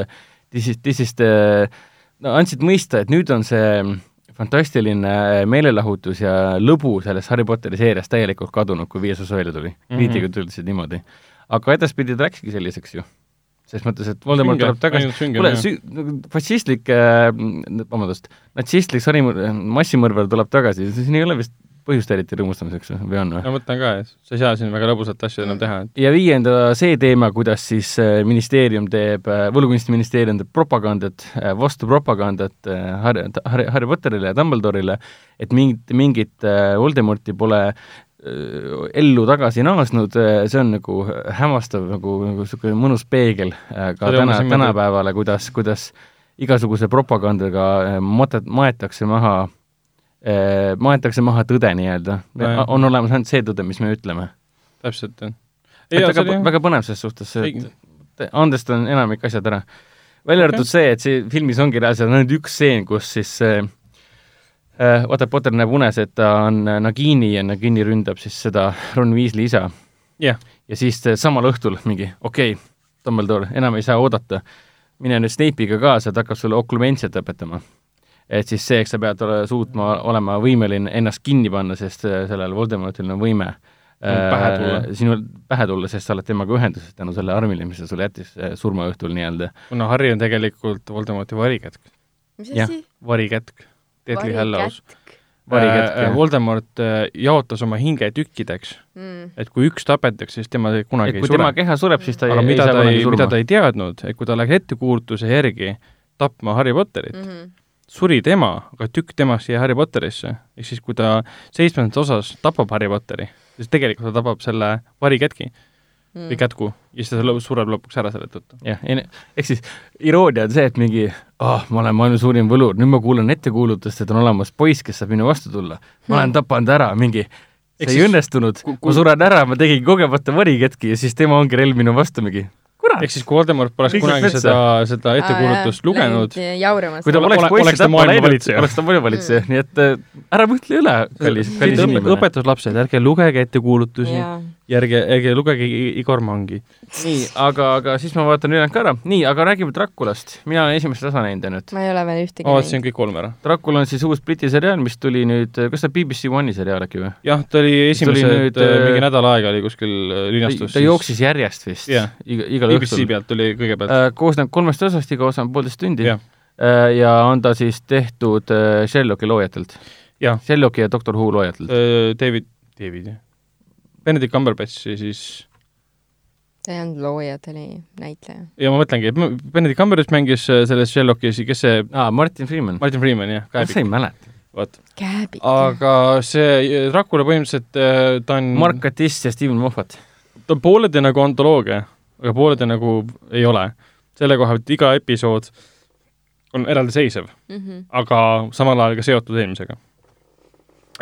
this is, this is the, no andsid mõista, et nüüd on see fantastiline meelelahutus ja lõbu sellest Harry Potteri seeriast täielikult kadunud, kui viies osa välja tuli mm. -hmm. kriitikud ütlesid niimoodi. aga edaspidi ta läkski selliseks ju. ses mõttes, et Voldemort tuleb tagasi, kuule, nagu fašistlik äh,, vabandust, natsistlik sarimõr-, massimõrvar tuleb tagasi, siin ei ole vist põhjust eriti rõõmustamiseks või- on või? ma mõtlen ka, et sa ei saa siin väga lõbusat asja enam teha, et ja viienda see teema, kuidas siis äh, ministeerium teeb, võlukunstiministeerium teeb propagandat, äh, Harry, Harry, Harry Potterile ja Dumbledore'ile, et mingit, mingit äh, Voldemorti pole äh, ellu tagasi naasnud, see on nagu hämmastav, nagu, nagu niisugune mõnus peegel äh, ka See täna tänapäevale, kuidas, kuidas igasuguse propagandaga äh, matet-, maetakse maha äh,, maetakse maha tõde nii-öelda Nojah.. on olemas ainult see tõde, mis me ütleme täpselt, jah. väga, väga põnev selles suhtes, et andestan enamik asjad ära. välja arvatud okay. see, et see filmis ongi reaalselt ainult üks stseen, kus siis äh, äh, vaata, Potter näeb unes, et ta on äh, Nagini ja Nagini ründab siis seda Ron Weasley isa. Jah. ja siis äh, samal õhtul mingi, okei okay,, Dumbledore, enam ei saa oodata, mine nüüd Snape'iga kaasa, ta hakkab sulle oklumentsiat õpetama. Et siis see, eks sa pead ole, suutma olema võimeline ennast kinni panna, sest äh, sellel Voldemortil on võime pähe tulla. sinul pähe tulla, sest sa oled temaga ühenduses tänu selle armile, mis ta sulle jättis äh, surmaõhtul nii-öelda. kuna Harry on tegelikult Voldemorti varikätk, mis Jah. varikätk, Deadly Hallows. Varikätk, jah. Voldemort äh, jaotas oma hinge tükkideks, Mm. et kui üks tapetakse, siis tema kunagi et ei kui sure tema. keha sureb, siis ta ei, mida ei saa kunagi surma mida ta ei teadnud, et kui ta läks ettekuulutuse järgi tapma Harry Potterit mm, Mhm. Suri tema, aga tükk temast jäi Harry Potterisse. ehk siis, kui ta seitsmendas osas tapab Harry Potteri, siis tegelikult ta tapab selle varikätki mm. või kätku ja siis ta sureb lõpuks ära selle tõttu. jah, ehk siis iroonia on see, et mingi ah oh,, ma olen maailma suurim võlur, nüüd ma kuulen ettekuulutust, et on olemas poiss, kes saab minu vastu tulla. ma olen tapanud ära mingi see ei õnnestunud, ma suren ära, ma tegin kogemata varikätki ja siis tema ongi relv minu vastu mingi ehk siis kui Voldemort poleks kunagi seda, seda ettekuulutust lugenud, kui ta oleks poiss, ta poleks valitseja, oleks ta maailmavalitseja, nii et äh, ära mõtle üle, kallis, kallis inimene. õpetuslapsed, ärge lugege ettekuulutusi ja ärge, ärge lugege Igor Mangi. nii, aga, aga siis ma vaatan ülejäänud ka ära. nii, aga räägime Draculast. mina olen esimest osa näinud ainult. ma ei ole veel ühtegi ma vaatasin kõik kolm ära. Dracula on siis uus Briti seriaal, mis tuli nüüd, kas ta BBC One'i seriaal äkki või? jah, ta oli esimesed, nüüd, äh, mingi nädal aega oli kuskil äh, linastus. ta jooksis järjest vist yeah., iga, igal BBC õhtul. pealt tuli kõigepealt äh,. koosneb kolmest osast, iga osa on poolteist tundi yeah. äh, ja on ta siis tehtud äh, Sherlocki loojatelt. Sherlocki ja Doctor Who loojatelt äh,. David, David jah Benedict Cumberbatchi siis ta ei olnud looja, ta oli näitleja. ja ma mõtlengi, et Benedict Cumberbatch mängis äh, selles Sherlockis, kes see aa, Martin Freeman. Martin Freeman, jah. sa ei mäleta? vot. aga see Dracula põhimõtteliselt, äh, ta on Mark Gatiss ja Steven Moffat. ta on pooleldi nagu antoloogia, aga pooleldi nagu ei ole. selle koha pealt iga episood on eraldiseisev mm, -hmm. aga samal ajal ka seotud eelmisega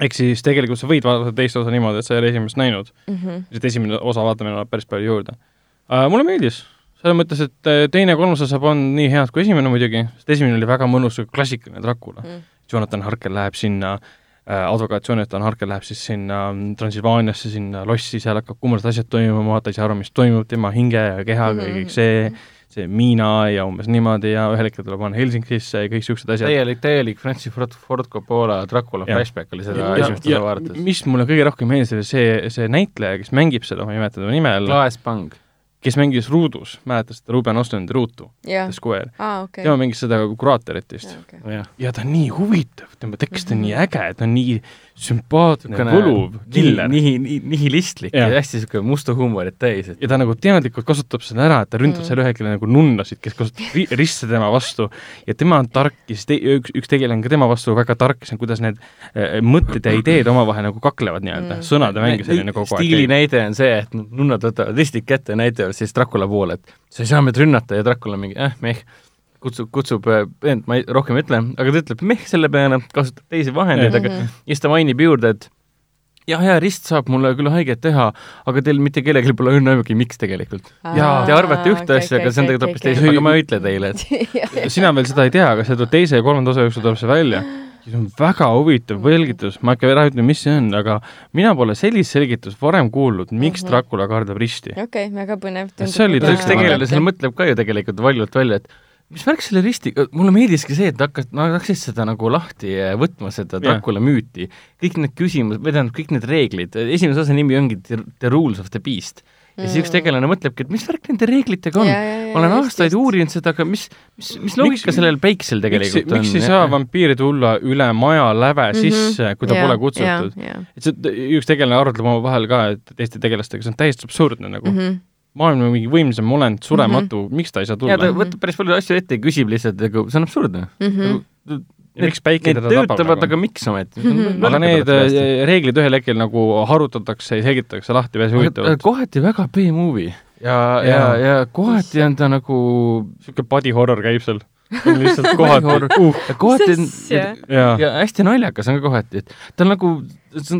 ehk siis tegelikult sa võid vaadata teist osa niimoodi, et sa ei ole esimest näinud mm. -hmm. et esimene osa vaatamine annab päris palju juurde uh,. mulle meeldis, selles mõttes, et äh, teine ja kolmas osa polnud nii head kui esimene muidugi, sest esimene oli väga mõnus, klassikaline Dracula mm.. Jonathan Harker läheb sinna äh, advokaat Jonathan Harker läheb siis sinna mm, Transilvaaniasse, sinna lossi, seal hakkab kummalised asjad toimuma, ta ei saa aru, mis toimub tema hinge ja kehaga mm -hmm. ja kõik see mm, -hmm see Miina ja umbes niimoodi ja ühel hetkel tuleb panna Helsingisse ja kõik niisugused asjad. täielik, täielik Francis Ford, Ford Coppola Dracula ja. flashback oli seda esimest osa vaadates. mis mulle kõige rohkem meeldis, oli see, see näitleja, kes mängib seda, ma ei mäleta tema nime. Klaas Pang kes mängis Ruudus, mäletad seda Ruben Oslandi Ruutu yeah.? The Square ah,. Okay. tema mängis seda kuraatorit vist yeah,. Okay. ja ta on nii huvitav, tema tekst on mm -hmm. nii äge, ta on nii sümpaatne, võluv, killer. nii, nii, nihilistlik ja, ja hästi niisugune musta huumorit täis et.... ja ta nagu teadlikult kasutab seda ära, et ta ründab mm. seal ühel hetkel nagu nunnasid, kes kasutavad ri risse tema vastu ja tema on tark ja siis te, üks, üks tegelane on ka tema vastu väga tark, see on, kuidas need äh, mõtted ja ideed omavahel nagu kaklevad nii-öelda mm., sõnade mäng selline kogu aeg. stiili näide on see, et nunnad võtavad ristid kätte ja näitavad siis Dracula poole, et sa ei saa meid rünnata ja Dracula mingi eh, meh, kutsub, kutsub vend, ma ei, rohkem ei ütle, aga ta ütleb meh selle peale, kasutab teisi vahendeid, aga mhm. siis ta mainib juurde, et jah, hea rist saab mulle küll haiget teha, aga teil mitte kellelgi pole õnne aimugi, miks tegelikult. Te arvate ühte okay, asja okay,, aga see on tegelikult hoopis teine, aga ma ei ütle teile, et sina veel seda ei tea, aga see tuleb teise ja kolmanda osa jooksul tuleb see välja see on väga huvitav selgitus, ma ei hakka ära ütlema, mis see on, aga mina pole sellist selgitust varem kuulnud, miks mm -hmm. Dracula kardab risti. okei okay,, väga põnev. see oli üks tegelane seal mõtleb ka ju tegelikult valjult välja, et mis värk selle ristiga, mulle meeldiski see, et hakkas, nad hakkasid seda nagu lahti võtma, seda Dracula müüti. kõik need küsimused, või tähendab, kõik need reeglid, esimese osa nimi ongi The Rules of the Beast ja siis üks tegelane mõtlebki, et mis värk nende reeglitega on. ma olen aastaid uurinud seda, aga mis, mis, mis loogika miks, sellel päiksel tegelikult miks, on? miks ei saa vampiiri tulla üle maja läve mm -hmm. sisse, kui ta ja, pole kutsutud? et see, üks tegelane arutleb omavahel ka, et teiste tegelastega, see on täiesti absurdne nagu mm. -hmm maailma mingi võimsam olend, surematu mm, -hmm. miks ta ei saa tulla? ja ta võtab päris palju asju ette ja küsib lihtsalt, nagu see on absurdne mm. -hmm. Nagu, miks päike teda tabab? töötavad, nagu? aga miks ometi mm? -hmm. aga need äh, reeglid ühel hetkel nagu harutatakse ja selgitatakse lahti päris huvitavalt. kohati väga B-movie ja, ja, ja, ja kohati on ta nagu niisugune body horror käib seal lihtsalt kohati uh. kohati on ja, ja hästi naljakas on ka kohati, et ta on nagu,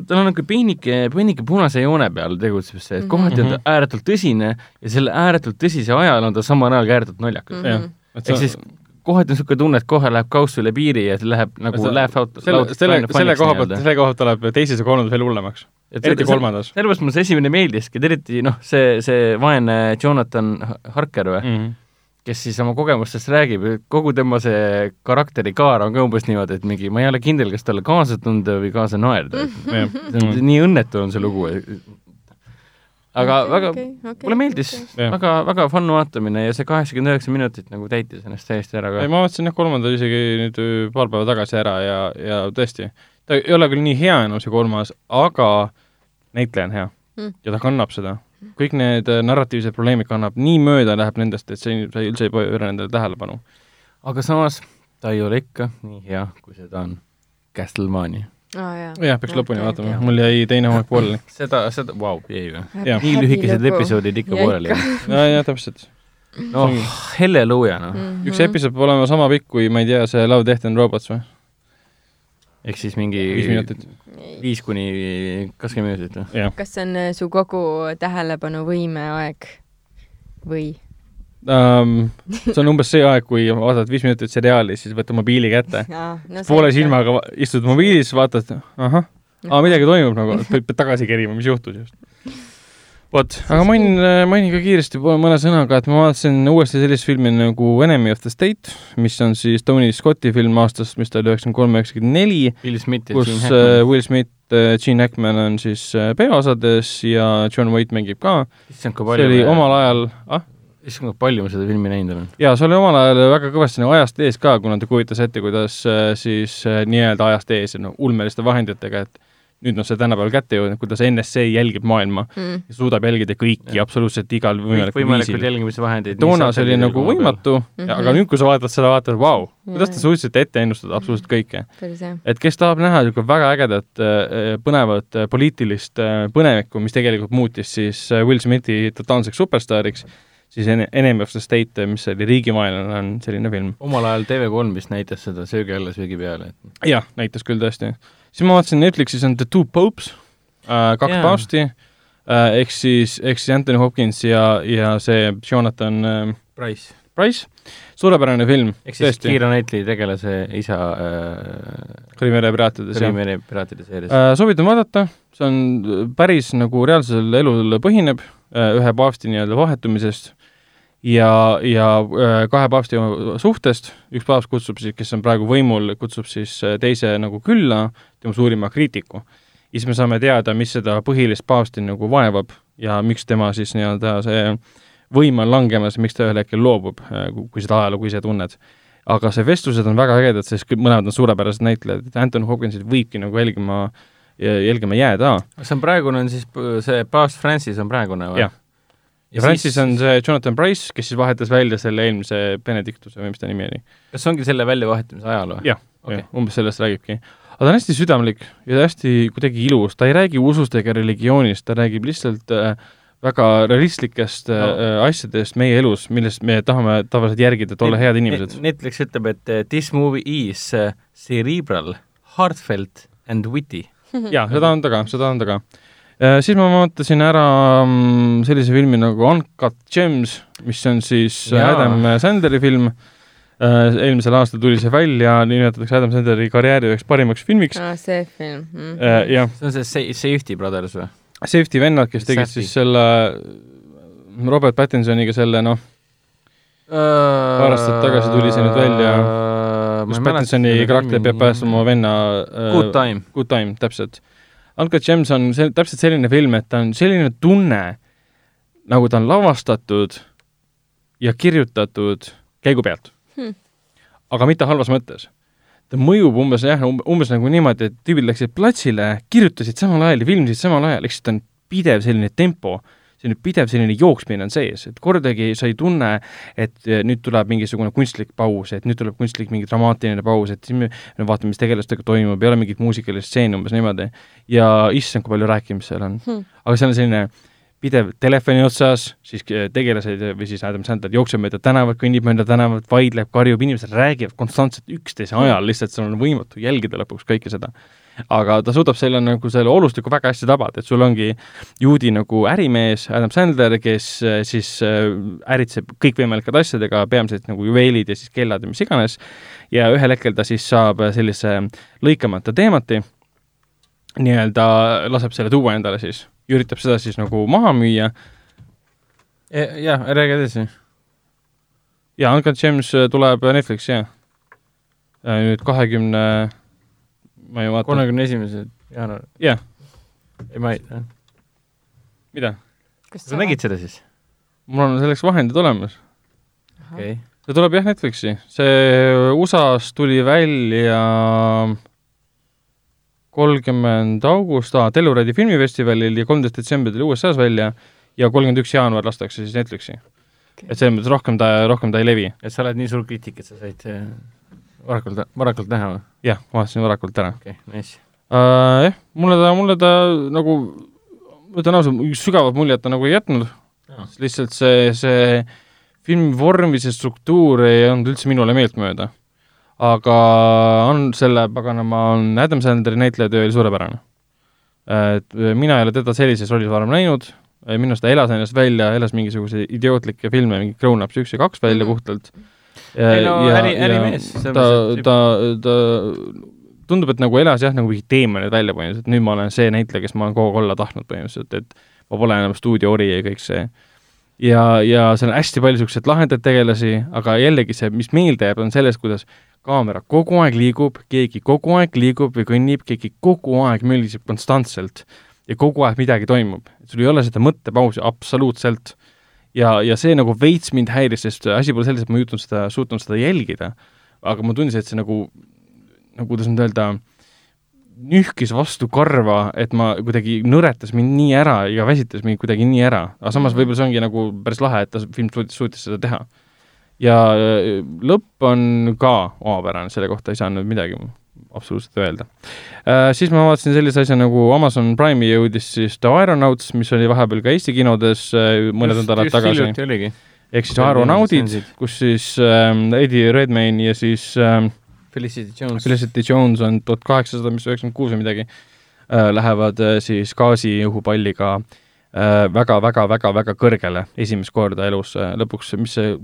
tal on nagu peenike, peenike punase joone peal tegutseb see, et kohati mm -hmm. on ta mhm. ääretult tõsine ja selle ääretult tõsise ajal on ta samal ajal ka ääretult naljakas mm. -hmm. ehk siis kohati on niisugune tunne, et kohe läheb kauss üle piiri ja läheb nagu see, laugh out selle, selle, selle koha pealt, selle koha pealt läheb teises ja kolmandas veel hullemaks. eriti kolmandas. sellepärast mulle see esimene meeldiski, et eriti noh, see, see vaene Jonathan Harker või mm, -hmm. Kes siis oma kogemustest räägib, kogu tema see karakterikaar on ka umbes niimoodi, et mingi ma ei ole kindel, kas talle kaasa tunda või kaasa naerda nii õnnetu on see lugu aga okay, väga okay,, okay, mulle meeldis okay., väga, väga fun vaatamine ja see kaheksakümmend üheksa minutit nagu täitis ennast täiesti ära ka. ei, ma vaatasin jah, kolmanda isegi nüüd äh, paar päeva tagasi ära ja, ja tõesti, ta ei ole küll nii hea enam, see kolmas, aga näitleja on hea mm. ja ta kannab seda. Kõik need äh, narratiivsed probleemid kannab nii mööda, läheb nendest, et see, sa üldse ei pööra nendele tähelepanu. aga samas ta ei ole ikka nii hea, kui seda on Castlevania. jaa. jah, peaks lõpuni Okei. vaatama, mul jäi teine hooaeg pooleli. seda, seda, vau, jäi või? Jah. nii lühikesed episoodid ikka pooleli jäänud. ja, ja täpselt. noh, halleluuja noh, Mhm. üks episood peab olema sama pikk kui, ma ei tea, see Love, Death and Robots või? Ehk siis mingi viis minutit. viis kuni kakskümmend minutit või? kas see on äh, su kogu tähelepanuvõime aeg või? um,. see on umbes see aeg, kui vaatad viis minutit seriaali, siis võtad mobiili kätte. No, poole silmaga istud mobiilis, vaatad, ahah, aa, midagi toimub nagu, pead tagasi kerima, mis juhtus just. vot, aga mainin, mainin ka kiiresti mõne sõnaga, et ma vaatasin uuesti sellist filmi nagu Enemy of the State, mis on siis Tony Scotti film aastast, mis ta oli üheksakümmend kolm, üheksakümmend neli, Will Smith kus äh. Will Smith, Gene Hackman on siis äh, peaosades ja John Waite mängib ka. see oli omal ajal, ah, issand, kui palju ma seda filmi näinud olen. jaa, see oli omal ajal väga kõvasti nagu ajast ees ka, kuna ta kujutas ette, kuidas äh, siis äh, nii-öelda ajast ees no, ulmeliste vahenditega, et nüüd on see tänapäeval kätte jõudnud, kuidas NSA jälgib maailma mm.. ja suudab jälgida kõiki Jah. absoluutselt igal võimalikul võimalikud viisil. jälgimisvahendid. toona see oli nagu võimatu mm. -hmm. aga nüüd, kui sa vaatad seda, vaatad, vau, kuidas te suutsite ette ennustada absoluutselt kõike. et kes tahab näha niisugune väga ägedat äh, põnevat äh, poliitilist äh, põnevikku, mis tegelikult muutis siis äh, Will Smithi totaalseks superstaariks, siis Ene- Enemy of the State, mis oli riigivaenlane, on selline film. omal ajal TV3 vist näitas seda Söögi alla, söögi peale, jah, näitas küll tõesti. Siis ma vaatasin Netflixis on The Two Popes äh,, kaks Jaa. paavsti äh,, ehk siis, ehk siis Anthony Hopkins ja, ja see Jonathan äh, Price. Price, suurepärane film, ehk siis Keira Knightley tegelase isa äh, Krimmere piraatides, jah. Krimeri piraatide seerias. Äh, soovitan vaadata, see on päris nagu reaalsel elul põhineb äh, ühe paavsti nii-öelda vahetumisest ja, ja äh, kahe paavsti suhtest, üks paavst kutsub siis, kes on praegu võimul, kutsub siis äh, teise nagu külla, tema suurima kriitiku. ja siis me saame teada, mis seda põhilist paavsti nagu vaevab ja miks tema siis nii-öelda see võim on langemas, miks ta ühel hetkel loobub, kui seda ajalugu ise tunned aga see vestlused on väga ägedad, sest mõlemad on suurepärased näitlejad, et Anton Hopkinsit võibki nagu jälgima, jälgima jääda. see on praegune, on siis see paavst Francis on praegune või? Jah. Ja Francis on see Jonathan Price, kes siis vahetas välja selle eelmise Benediktuse või mis ta nimi oli. kas see ongi selle väljavahetamise ajal või? jah, jah, umbes sellest räägibki. aga ta on hästi südamlik ja hästi kuidagi ilus, ta ei räägi usust ega religioonist, ta räägib lihtsalt äh, väga realistlikest äh, No. no. asjadest meie elus, millest me tahame tavaliselt järgida, et olla head inimesed. Netflix ütleb, et eh, this movie is cerebral, heartfelt and witty. jaa, seda on ta ka, seda on ta ka. Siis ma vaatasin ära mm, sellise filmi nagu Uncut Gems, mis on siis Jaa. Adam Sandleri film. eelmisel aastal tuli see välja, nimetatakse Adam Sandleri karjääri üheks parimaks filmiks. aa, see film mm.. jah, see on see Sa- Safety Brothers või? Safety vennad, kes tegid Safety. siis selle Robert Pattinsoniga selle noh, paar aastat tagasi tuli see nüüd välja, kus Pattinsoni karakter peab päästma oma venna äh, Good time. Good Time, täpselt. Uncut Gems on see, täpselt selline film, et ta on selline tunne, nagu ta on lavastatud ja kirjutatud käigu pealt Hmm. aga mitte halvas mõttes. ta mõjub umbes jah, umbes nagu niimoodi, et tüübid läksid platsile, kirjutasid samal ajal ja filmisid samal ajal, ehk siis ta on pidev selline tempo, selline pidev selline jooksmine on sees, et kordagi sa ei tunne, et eh, nüüd tuleb mingisugune kunstlik paus, et nüüd tuleb kunstlik mingi dramaatiline paus, et siis me, me vaatame, mis tegelastega toimub, ei ole mingit muusikalist stseeni umbes niimoodi. ja issand, kui palju rääkimist seal on Hmm. aga seal on selline pidev telefoni otsas, siis eh, tegelased või siis Adam Sandler jookseb mööda tänavat, kõnnib mööda tänavat, vaidleb, karjub, inimesed räägivad konstantselt üksteise ajal, lihtsalt seal on võimatu jälgida lõpuks kõike seda. Aga ta suudab selle nagu selle olustiku väga hästi tabada, et sul ongi juudi nagu ärimees Adam Sandler, kes eh, siis eh, äritseb kõikvõimalike asjadega, peamiselt nagu juveelid ja siis kellad ja mis iganes, ja ühel hetkel ta siis saab sellise lõikamata teemati, nii-öelda laseb selle tuua endale siis, üritab seda siis nagu maha müüa jah, räägi edasi. ja Uncut Gems äh, tuleb Netflixi, jah. nüüd kahekümne, ma ei vaata, kolmekümne esimesel jaanuaril. jah, ei, ma ei, mida? kas sa nägid seda siis? mul on selleks vahendid olemas. okei. see tuleb jah Netflixi, see USA-s tuli välja kolmkümmend august, aa, Telluride filmifestivalil ja kolmteist detsembril tuli USA-s välja ja kolmkümmend üks jaanuar lastakse siis Netflixi. et selles mõttes rohkem ta, rohkem ta ei levi. et sa oled nii suur kriitik, et sa said eh, varakult, varakult näha või? jah, vaatasin varakult ära okei okay,, nice. uh,. jah, mulle ta, mulle ta nagu, ma ütlen ausalt, sügavat muljet ta nagu ei jätnud, lihtsalt see, see filmi vorm või see struktuur ei olnud üldse minule meeltmööda. aga on selle paganama, on Adam Sandleri näitlejatöö oli suurepärane. et mina ei ole teda sellises rollis varem näinud, minu arust ta elas ennast välja, elas mingisuguseid idiootlikke filme, mingi Grown Ups üks ja kaks välja Mhm. puhtalt. Ei no äri- ärimees, ta ta, ta tundub, et nagu elas jah, nagu mingi teemonid välja põhimõtteliselt, nüüd ma olen see näitleja, kes ma olen kogu aeg olla tahtnud põhimõtteliselt, et ma pole enam stuudioori ja kõik see. ja, ja seal on hästi palju niisuguseid lahendajaid tegelasi, aga jällegi see, mis meelde jääb, on selles, kuidas kaamera kogu aeg liigub, keegi kogu aeg liigub või kõnnib, keegi kogu aeg möliseb konstantselt ja kogu aeg midagi toimub. sul ei ole seda mõttepausi absoluutselt ja, ja see nagu veits mind häiris, sest asi pole selles, et ma ei juhtunud seda, suutnud seda jälgida, aga ma tundsin, et see nagu, nagu kuidas nüüd öelda, nühkis vastu karva, et ma kuidagi nõretas mind nii ära ja väsitas mind kuidagi nii ära, aga samas võib-olla see ongi nagu päris lahe, et ta film suutis, suutis seda teha. ja äh, lõpp on ka omapärane, selle kohta ei saa nüüd midagi absoluutselt öelda äh,. Siis ma vaatasin sellise asja nagu Amazon Prime'i jõudis siis The Aeronauts, mis oli vahepeal ka Eesti kinodes äh, mõned nädalad tagasi ehk siis Aeronaudid, kus siis ähm, Eddie Redmayne ja siis ähm, Felicity Jones. Felicity Jones on tuhat kaheksasada, mis üheksakümmend kuus või midagi äh,, lähevad äh, siis gaasiõhupalliga äh, väga-väga-väga-väga kõrgele esimest korda elus äh, lõpuks, mis see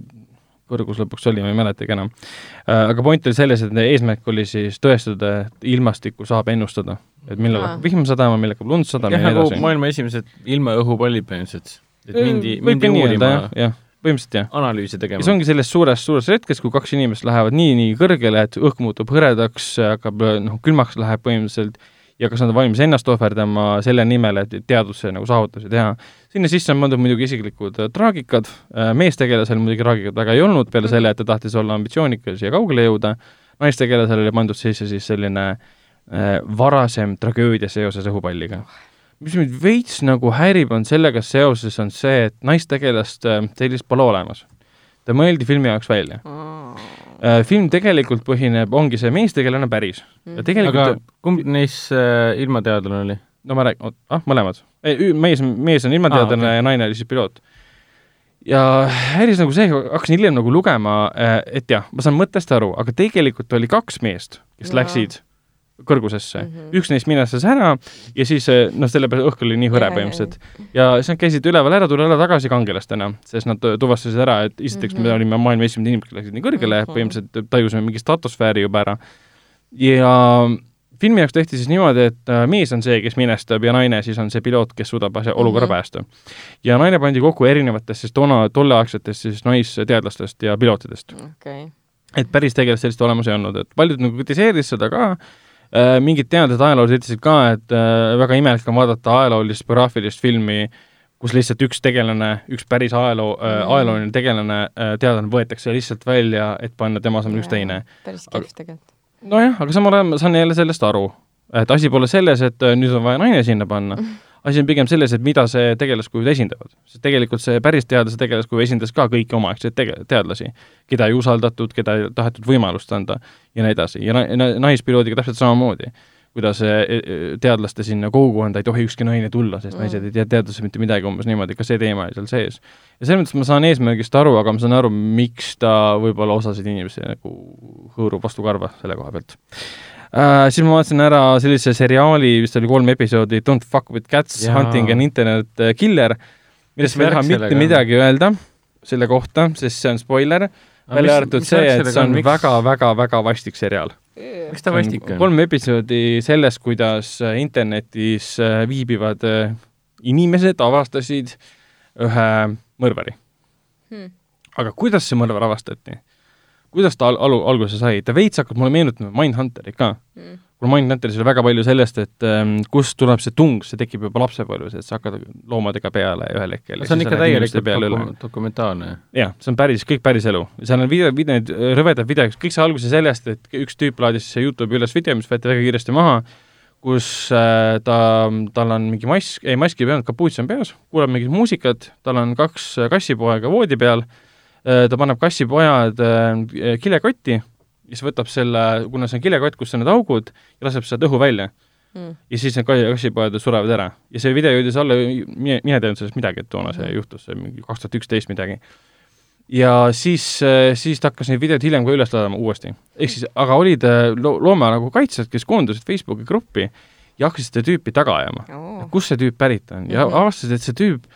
kõrgus lõpuks oli, ma ei mäletagi enam äh,. aga point oli selles, et eesmärk oli siis tõestada, et ilmastikku saab ennustada. et millal hakkab vihm sadama, millal hakkab lund sadama ja nii nagu edasi. maailma esimesed ilmaõhupallid põhimõtteliselt. et mindi, võib mindi öelda, uurima jah, põhimõtteliselt jah. analüüse ja see tegema. ongi selles suures, suures hetkes, kui kaks inimest lähevad nii, nii kõrgele, et õhk muutub hõredaks, hakkab noh, külmaks läheb põhimõtteliselt ja kas nad on valmis ennast ohverdama selle nimel, et teaduse nagu saavutusi teha. sinna sisse on mõeldud muidugi isiklikud äh, traagikad, meestegelasel muidugi traagikat väga ei olnud, peale selle, et ta tahtis olla ambitsioonikas ja kaugele jõuda, naistegelasel oli pandud sisse siis selline äh, varasem tragöödia seoses õhupalliga. mis mind veits nagu häirib, on sellega seoses, on see, et naistegelast äh, sellist pole olemas. ta mõeldi filmi jaoks välja. Äh, film tegelikult põhineb, ongi see meestegelane päris. ja tegelikult aga kumb neist äh, ilmateadlane oli? no ma räägin, ah, mõlemad. mees, mees on ilmateadlane ah, okei. ja naine oli siis piloot. ja häiris nagu see, hakkasin hiljem nagu lugema, et jah, ma saan mõttest aru, aga tegelikult oli kaks meest, kes Jaa. läksid kõrgusesse mm. -hmm. üks neist minestas ära ja siis eh, noh, sellepärast õhk oli nii hõre põhimõtteliselt. ja siis nad käisid üleval ära, tulid ära tagasi kangelastena, sest nad tu- tuvastasid ära, et esiteks mm -hmm. me Mhm. olime maailma esimesed inimesed, kes läksid nii kõrgele mm. -hmm. põhimõtteliselt tajusime mingi stratosfääri juba ära. ja filmi jaoks tehti siis niimoodi, et äh, mees on see, kes minestab ja naine siis on see piloot, kes suudab asja, olukorra mm. -hmm. päästa. ja naine pandi kokku erinevatest siis toona, tolleaegsetest siis naisteadlastest ja pilootidest. okei. et päris tegelast sellist olemas ei olnud, et paljud nagu kritiseeris seda ka mingid teadlased ajaloolased ütlesid ka, et äh, väga imelik on vaadata ajaloolist biograafilist filmi, kus lihtsalt üks tegelane, üks päris ajaloo äh, Mhm., ajalooline tegelane äh,, teadlane võetakse lihtsalt välja, et panna tema asemel üks teine. päris kehv tegelikult. nojah, aga samal ajal ma saan jälle sellest aru, et asi pole selles, et äh, nüüd on vaja naine sinna panna, asi on pigem selles, et mida see tegelaskujud esindavad. sest tegelikult see päris teadlase tegelaskuju esindas ka kõiki omaaegseid tege-, teadlasi, keda ei usaldatud, keda ei tahetud võimalust anda ja nii edasi ja na- na- naispiloodiga täpselt samamoodi kuidas eh, eh, teadlaste sinna kogukonda ei tohi ükski naine tulla, sest Mm. naised ei tea teadusest mitte midagi, umbes niimoodi, ka see teema oli seal sees. ja selles mõttes ma saan eesmärgist aru, aga ma saan aru, miks ta võib-olla osasid inimesi nagu hõõrub vastu karva selle koha pealt äh,. siis ma vaatasin ära sellise seriaali, vist oli kolm episoodi, Don't fuck with cats. Hunting an internet äh, killer, millest Mis ma ei taha mitte midagi öelda selle kohta, sest see on spoiler, välja arvatud see, et see on väga-väga-väga vastik seriaal. miks ta vastik on? kolm episoodi sellest, kuidas äh, internetis äh, viibivad inimesed avastasid ühe mõrvari. Hmm. aga kuidas see mõrvar avastati? Kuidas ta al- alu-, alguse sai, ta veits hakkab mulle meenutama Mindhunterit ka. Hmm. kuna Mindhunteris oli väga palju sellest, et ähm, kust tuleb see tung, see tekib juba lapsepõlves, et sa hakkad loomadega peale ühel hetkel. see on ikka täielikult doku- dokumentaalne. jah, see on päris, kõik päris elu. seal on video, video, neid rõvedaid videoid, kõik sai alguse sellest, et üks tüüp laadis Youtube'i üles video, mis võeti väga kiiresti maha, kus äh, ta, tal on mingi mask, ei maski ei peanud, kapuuts on peas, kuulab mingit muusikat, tal on kaks äh, kassipoega voodi peal ta paneb kassipojad äh, kilekotti ja siis võtab selle, kuna see on kilekott, kus on need augud, ja laseb sealt õhu välja Mm. ja siis need kassipojad surevad ära. ja see video jõudis alla, mine, mine teadnud sellest midagi, et toona see juhtus, see mingi kaks tuhat üksteist midagi. ja siis, siis ta hakkas neid videoid hiljem ka üles laadima uuesti. ehk siis, aga olid äh, lo-, looma nagu kaitsjad, kes koondusid Facebooki gruppi ja hakkasid seda tüüpi taga ajama. oo, kust see tüüp pärit on ja Mhm. avastasid, et see tüüp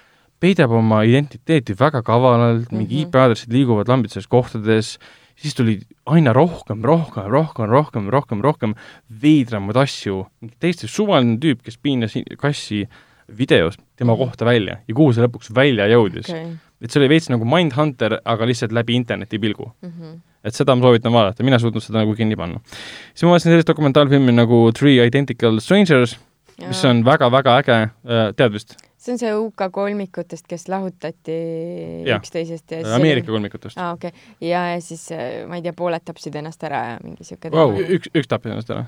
peidab oma identiteeti väga kavalalt, mingi Mhm. IP-aadressid liiguvad lambitses kohtades, siis tuli aina rohkem, rohkem, rohkem, rohkem, rohkem, rohkem veidramaid asju, mingi täiesti suvaline tüüp, kes piinas kassi videos tema kohta välja ja kuhu see lõpuks välja jõudis okay. et see oli veits nagu Mindhunter, aga lihtsalt läbi interneti pilgu. Mhm. et seda ma soovitan vaadata, mina ei suutnud seda nagu kinni panna. siis ma vaatasin sellist dokumentaalfilmi nagu Three Identical Strangers, mis on väga-väga äge, tead vist, see on see UK kolmikutest, kes lahutati Jah. üksteisest ja siis Ameerika kolmikutest aa, okei okay.. ja, ja siis äh, ma ei tea, pooled tapsid ennast ära ja mingi siuke Vau. teema. üks, üks tappis ennast ära.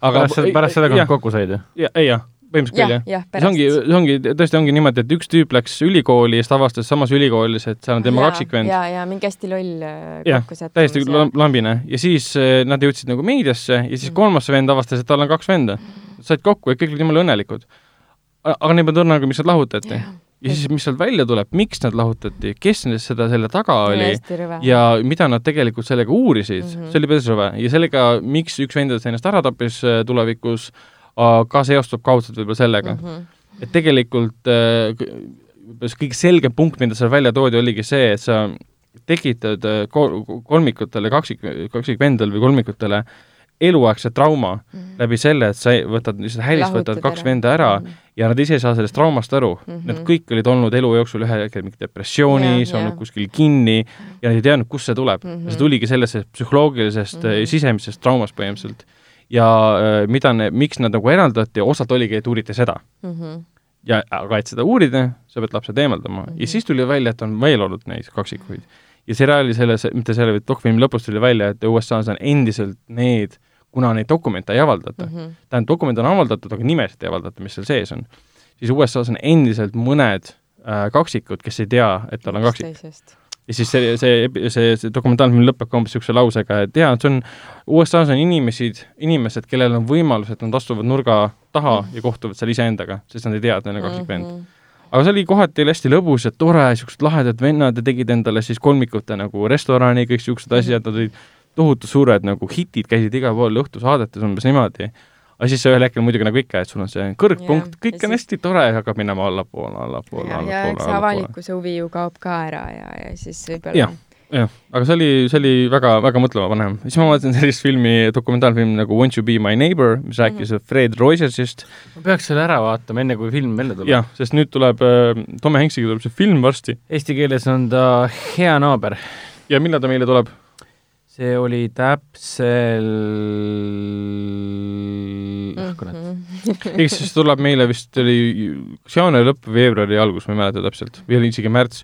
pärast seda, pärast seda, kui jah nad, kokku said ju? ja, ei jah, põhimõtteliselt küll jah jah,. see ongi, see ongi, tõesti ongi niimoodi, et üks tüüp läks ülikooli ja siis ta avastas samas ülikoolis, et seal on tema kaksikvend, ja, ja mingi hästi loll äh, kokkusattumus. täiesti lam- lambine ja siis eh, nad jõudsid nagu meediasse ja siis Mhm. kolmas vend avastas, et tal on kaks venda. said kokku ja kõik olid jumala õnnelikud. aga polnud õnne nagu, miks nad lahutati. ja siis, mis sealt välja tuleb, miks nad lahutati, kes nendest seda selle taga oli ja mida nad tegelikult sellega uurisid mm. -hmm. see oli päris rõve ja sellega, miks üks vendadest ennast ära tappis äh, ka seostub kaudselt võib-olla sellega mm. -hmm. et tegelikult äh, kõige selgem punkt, mida seal välja toodi, oligi see, et sa tekitad äh, kol- kolmikutele, kaksik, kaksikvendadele või kolmikutele eluaegse trauma mm -hmm. läbi selle, et sa võtad lihtsalt härist, võtad kaks venda ära Mhm. ja nad ise ei saa sellest traumast aru mm. -hmm. Nad kõik olid olnud elu jooksul ühel hetkel mingi depressioonis, Jah, olnud jah. kuskil kinni ja nad ei teadnud, kust see tuleb mm. -hmm. see tuligi sellest psühholoogilisest mm. -hmm. sisemisest traumast põhimõtteliselt. Ja äh, mida ne,, miks nad nagu eraldati, osalt oligi, et uuriti seda. Mhm. ja aga et seda uurida, sa pead lapsed eemaldama mm -hmm. ja siis tuli välja, et on veel olnud neid kaksikuid. ja seriaali selles, mitte selle, vaid dokfilmi lõpus tuli välja, et USA-s on endiselt need, kuna neid dokumente ei avaldata mm, Mhm. -hmm. tähendab, dokumente on avaldatud, aga nimesid ei avaldata, mis seal sees on, siis USA-s on endiselt mõned äh, kaksikud, kes ei tea, et tal on kaksik. Ja siis see, see, see, see dokumentaalfilm lõpeb ka umbes niisuguse lausega, et jaa, see on, USA-s on inimesi, inimesed, kellel on võimalus, et nad astuvad nurga taha ja kohtuvad seal iseendaga, sest nad ei tea, et neil on kaksikvend. Mhm. aga see oli kohati hästi lõbus ja tore, niisugused lahedad vennad ja tegid endale siis kolmikute nagu restorani, kõik niisugused asjad, nad olid tohutu suured nagu hitid, käisid igal pool õhtusaadetes umbes niimoodi. Aga siis ühel hetkel muidugi nagu ikka, et sul on see kõrgpunkt Jah,, kõik ja on siis- hästi tore ja hakkab minema allapoole, allapoole, ja, ja allapoole, eks allapoole. avalikkuse huvi ju kaob ka ära ja, ja siis võib-olla Jah. jah, aga see oli, see oli väga, väga mõtlemapanev. siis ma vaatasin sellist filmi, dokumentaalfilmi nagu Won't you be my neighbor, mis rääkis mm -hmm. Fred Rogersist. ma peaks selle ära vaatama, enne kui film välja tuleb. jah, sest nüüd tuleb äh,, Tom Hanksiga tuleb see film varsti Eesti keeles on ta Hea naaber. ja millal ta meile tuleb? See oli täpselt, ah kurat, Mhm. eks siis tuleb meile vist oli kas jaanuari lõpp või veebruari algus, ma ei mäleta täpselt, või oli isegi märts.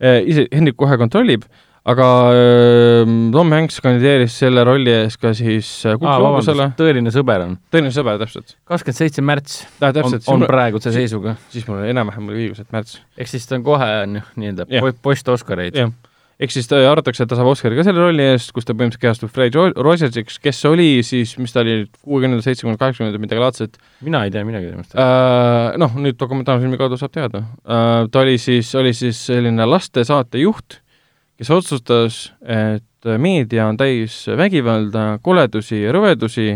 ise, Hendrik kohe kontrollib, aga äh, Tom Hanks kandideeris selle rolli ees ka siis äh, kuldgloobusele, tõeline sõber on. tõeline sõber täpselt. kakskümmend seitse märts on, täpselt, on praeguse seisuga. siis mul enam-vähem oli õigus, et märts. ehk siis ta on kohe on ju nii-öelda post-Oscareid. jah, ehk siis ta arvatakse, et ta saab Oscari ka selle rolli eest, kus ta põhimõtteliselt kehastub Fred Ro- Rogersiks, kes oli siis, mis ta oli, kuuekümnendal, seitsmekümnendal, kaheksakümnendatel midagi laadset mina ei tea midagi temast. äh,. noh, nüüd dokumentaalfilmi kaudu saab teada äh,. ta oli siis, oli siis selline lastesaatejuht, kes otsustas, et meedia on täis vägivalda, koledusi ja rõvedusi